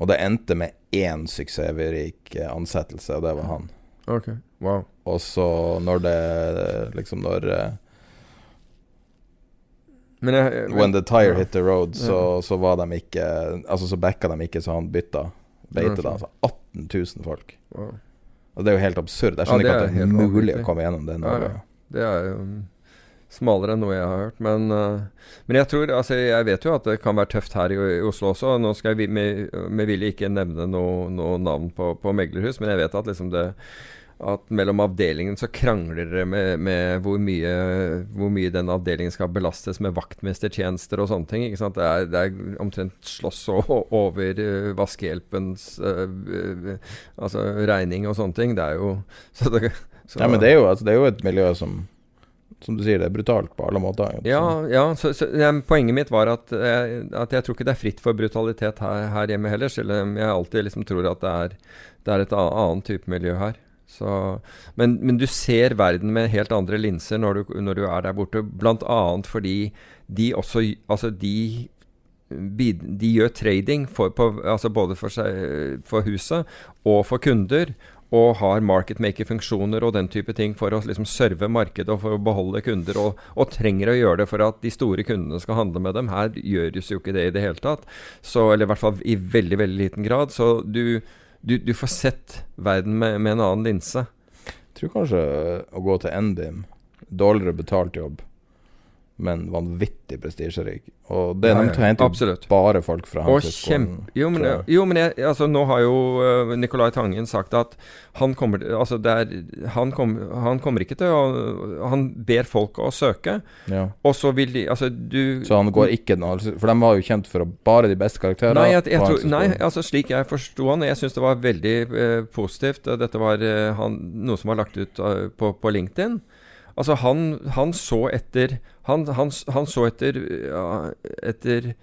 Og det endte med én suksessrik eh, ansettelse, og det var han. ok, wow. Og så når det liksom Når eh, Men jeg, men, When the tire ja. hit the road, så, Ja. så var de ikke Altså så backa de ikke, så han bytta beite. Ok. da Altså 18 000 folk. wow. Og det er jo helt absurd. Jeg skjønner ja, ikke at det er mulig å komme gjennom det nå. Ja, ja. Det er mm, smalere enn noe jeg har hørt. Men, uh, men jeg tror Altså, jeg vet jo at det kan være tøft her i, i Oslo også. Nå skal jeg med, med vilje ikke nevne noe, noe navn på, på meglerhus, men jeg vet at liksom det at mellom avdelingen så krangler dere med, med hvor, mye, hvor mye den avdelingen skal belastes med vaktmestertjenester og sånne ting. Ikke sant? Det, er, det er omtrent slåss over uh, vaskehjelpens uh, eh, altså regning og sånne ting. Det er jo så det, så, Ja, men det er, jo, altså, det er jo et miljø som Som du sier, det er brutalt på alle måter. Ja, ja så, så poenget mitt var at, eh, at jeg tror ikke det er fritt for brutalitet her, her hjemme heller, selv om jeg alltid liksom tror at det er, det er et annet type miljø her. Så, men, men du ser verden med helt andre linser når du, når du er der borte, bl.a. fordi de også Altså, de de gjør trading for, på, altså både for, seg, for huset og for kunder. Og har market maker-funksjoner og den type ting for å liksom serve markedet og for å beholde kunder. Og, og trenger å gjøre det for at de store kundene skal handle med dem. Her gjøres jo ikke det i det hele tatt. Så, eller i hvert fall i veldig veldig liten grad. Så du, du, du får sett verden med, med en annen linse. Jeg tror kanskje å gå til NBIM Dårligere betalt jobb, men vanvittig prestisjerik. Og det Ja, de henter bare folk fra Og Handelshøyskolen. Jo, men, jo, men jeg, altså, nå har jo uh, Nicolai Tangen sagt at han kommer Altså, er han, kom, han kommer ikke til å Han ber folk å søke, Ja. og så vil de Altså, du Så han går ikke den For de var jo kjent for å bare de beste karakterene. Nei, jeg, jeg tror, nei, altså slik jeg forsto han Jeg syns det var veldig uh, positivt. Dette var uh, han, noe som var lagt ut på, på LinkedIn. Altså, han, han så etter Han, han, han så etter ja, Etter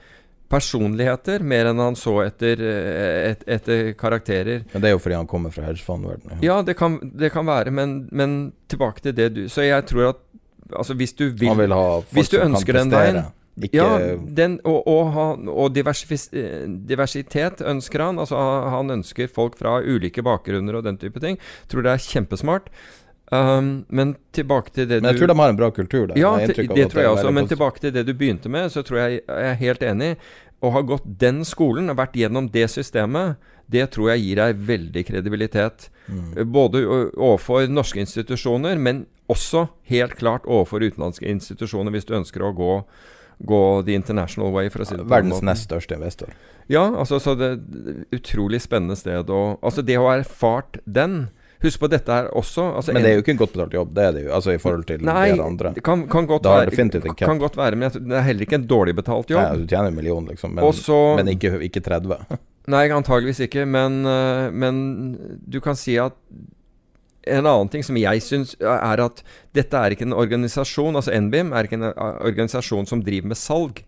personligheter mer enn han så etter, et, etter karakterer. Men det er jo fordi han kommer fra hedgefondverdenen. Ja, det kan, det kan være, men, men tilbake til det du Så jeg tror at Altså, hvis du vil vil Hvis du ønsker den veien, Ikke ja, den, og, og, og diversitet ønsker han. Altså Han ønsker folk fra ulike bakgrunner og den type ting. Tror det er kjempesmart. Um, men tilbake til det du Men jeg tror de har en bra kultur der. Ja, det tror jeg også. Men tilbake til det du begynte med, så tror jeg jeg er helt enig. Å ha gått den skolen, og vært gjennom det systemet, det tror jeg gir deg veldig kredibilitet. Mm. Både overfor norske institusjoner, men også helt klart overfor utenlandske institusjoner, hvis du ønsker å gå, gå the international way, for å si det på den Verdens nest største investor. Ja, altså så det Utrolig spennende sted å Altså, det å ha erfart den Husk på dette her også altså Men det er jo ikke en godt betalt jobb, det er det jo. Altså i forhold til Nei, dere andre. det kan, kan godt Da være, cap. kan godt være, men det er heller ikke en dårlig betalt jobb. Nei, du tjener en million, liksom, men, også, men ikke, ikke 30. Nei, antageligvis ikke, men, øh, men du kan si at en annen ting som jeg syns er at dette er ikke en organisasjon, altså NBIM er ikke en øh, organisasjon som driver med salg.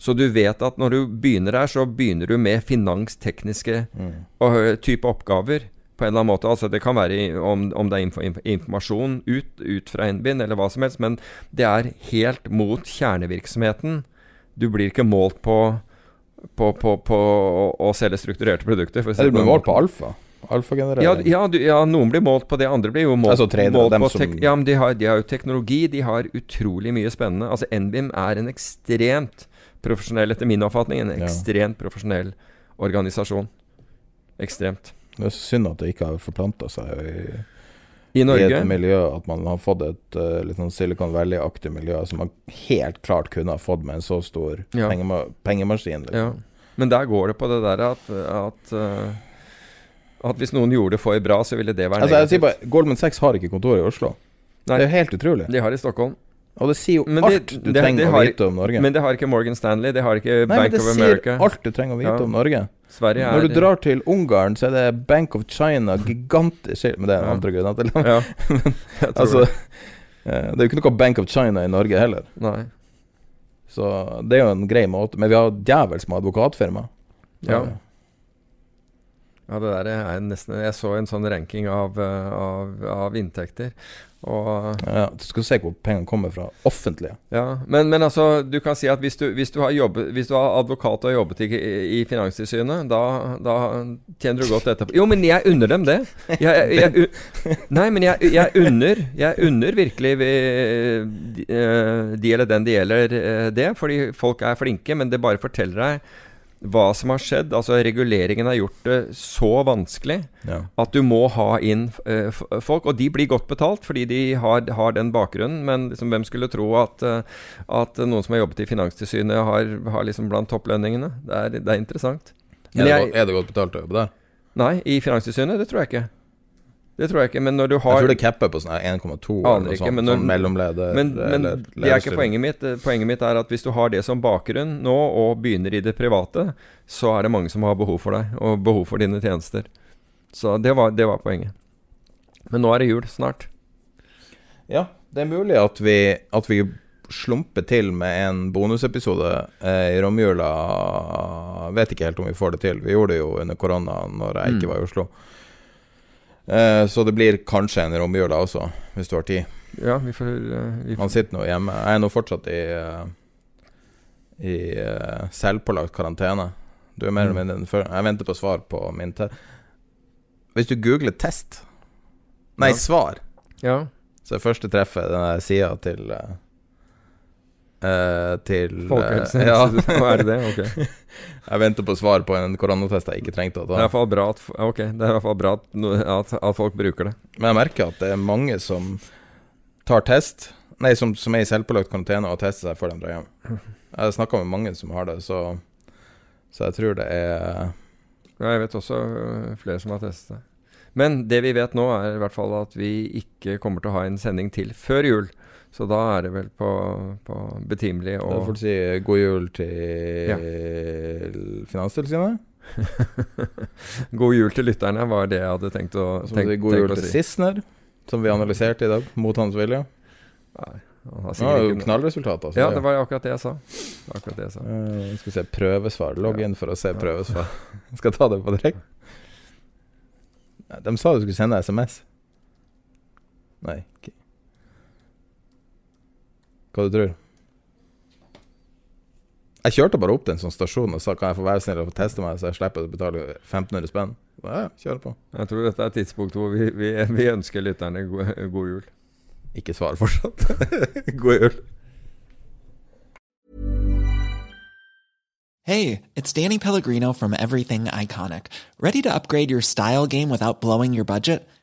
Så du vet at når du begynner her, så begynner du med finanstekniske øh, type oppgaver. På en eller annen måte. Altså Det kan være om, om det er info, info, informasjon ut, ut fra NBIM eller hva som helst, men det er helt mot kjernevirksomheten. Du blir ikke målt på på, på, på å, å selge strukturerte produkter. For du blir målt på alfa. Ja, ja, du, ja, noen blir målt på det, andre blir jo målt, Altså trener, målt på som- Ja, men de har, de har jo teknologi, de har utrolig mye spennende. Altså NBIM er en ekstremt profesjonell, etter min oppfatning, en Ja. ekstremt profesjonell organisasjon. Ekstremt. Det er så synd at det ikke har forplanta seg i, I i et miljø. At man har fått et uh, litt sånn Silicon Valley-aktig miljø som man helt klart kunne ha fått med en så stor Ja. pengema pengemaskin. Liksom. Ja. Men der går det på det der at, at, uh, at hvis noen gjorde det for bra, så ville det være Altså, jeg sier bare Goldman Sachs har ikke kontor i Oslo. Nei. Det er helt utrolig. De har i Stockholm. Og det sier jo Men det- alt du det- trenger det å vite om Norge. Men det har ikke Morgan Stanley, det har ikke Nei, men det sier alt du trenger å vite Ja. om Norge. Sverige er Når du drar til Ungarn, så er det Bank of China, gigantisk Men det er en andre grunner til. Ja, jeg tror Altså, eh, det er jo ikke noe Bank of China i Norge heller. Nei. Så det er jo en grei måte. Men vi har djevelsk med advokatfirma. Ja. Ja, det der er nesten Jeg så en sånn ranking av, eh, av, av inntekter. Og Ja, du skal se hvor pengene kommer fra. Offentlige. Ja, men, men altså, du kan si at hvis du, hvis du, har, jobbet, hvis du har advokat og har jobbet i, i Finanstilsynet, da, da tjener du godt etterpå. Jo, men jeg unner dem det. Jeg, jeg, jeg, nei, men jeg, jeg unner Jeg unner virkelig de, eh, de eller den det gjelder, eh, det. Fordi folk er flinke, men det bare forteller deg hva som har skjedd. Altså, reguleringen har gjort det så vanskelig Ja. at du må ha inn uh, folk. Og de blir godt betalt fordi de har, har den bakgrunnen. Men liksom, hvem skulle tro at, uh, at noen som har jobbet i Finanstilsynet, har, har liksom blant topplønningene? Det er, det er interessant. Er, det, jeg, er det godt betalt å jobbe der? nei, i Finanstilsynet? Det tror jeg ikke. Det tror jeg ikke. Men når du har Jeg tror det capper på sånn 1,2 eller noe sånt. men når- sånn mellomleder Men, men det er ikke poenget mitt. Eh, Poenget mitt er at hvis du har det som bakgrunn nå, og begynner i det private, så er det mange som har behov for deg, og behov for dine tjenester. Så det var, det var poenget. Men nå er det jul snart. Ja, det er mulig at vi, at vi slumper til med en bonusepisode eh, i romjula. Vet ikke helt om vi får det til. Vi gjorde det jo under korona når jeg ikke Mm. var i Oslo. Eh, så det blir kanskje en romjula også, hvis du har tid. Ja, vi får, eh, vi får Man sitter nå hjemme. Jeg er nå fortsatt i uh, I eh, selvpålagt karantene. Du er mer eller Mm. mindre den før. Jeg venter på svar på min te... Hvis du googler 'test' Nei, Ja. svar. Ja. Så det første treffet den der sida til eh, eh, Til eh, Folkehelseinstituttet. Hva er det det? Ok. jeg venter på svar på en koronatest jeg ikke trengte å Det er i hvert fall bra at, okay. det i hvert fall bra at, at, at folk bruker det. Men jeg merker at det er mange som tar test Nei, som, som er i selvpålagt karantene og tester seg før de drar hjem. Jeg snakka med mange som har det, så Så jeg tror det er Ja, jeg vet også øh, flere som har testet det. Men det vi vet nå, er i hvert fall at vi ikke kommer til å ha en sending til før jul. Så da er det vel på, på betimelig Da får du si god jul til Finanstilsynet. God jul til lytterne, var det jeg hadde tenkt å, si god jul til si. Sissener, som vi analyserte i dag, mot hans vilje. Nei, han har sikkert ja, ikke- Knallresultat, altså. Ja, det- var akkurat det jeg sa. Akkurat det jeg sa. Uh, skal vi se prøvesvar. Logg inn for å se prøvesvar. skal ta det på direkte? De sa du skulle sende SMS. Nei. ok. Hva du tror Jeg kjørte bare opp til en sånn stasjon og sa kan jeg få være snill og få teste meg, så jeg slipper å betale 1500 spenn. Ja, kjør på. Jeg tror dette er tidspunktet tidspunkt hvor vi, vi, vi ønsker lytterne god, god jul. Ikke svar fortsatt. God jul. Hey, it's Danny Pellegrino from Everything Iconic. Ready to upgrade your style game without blowing your budget?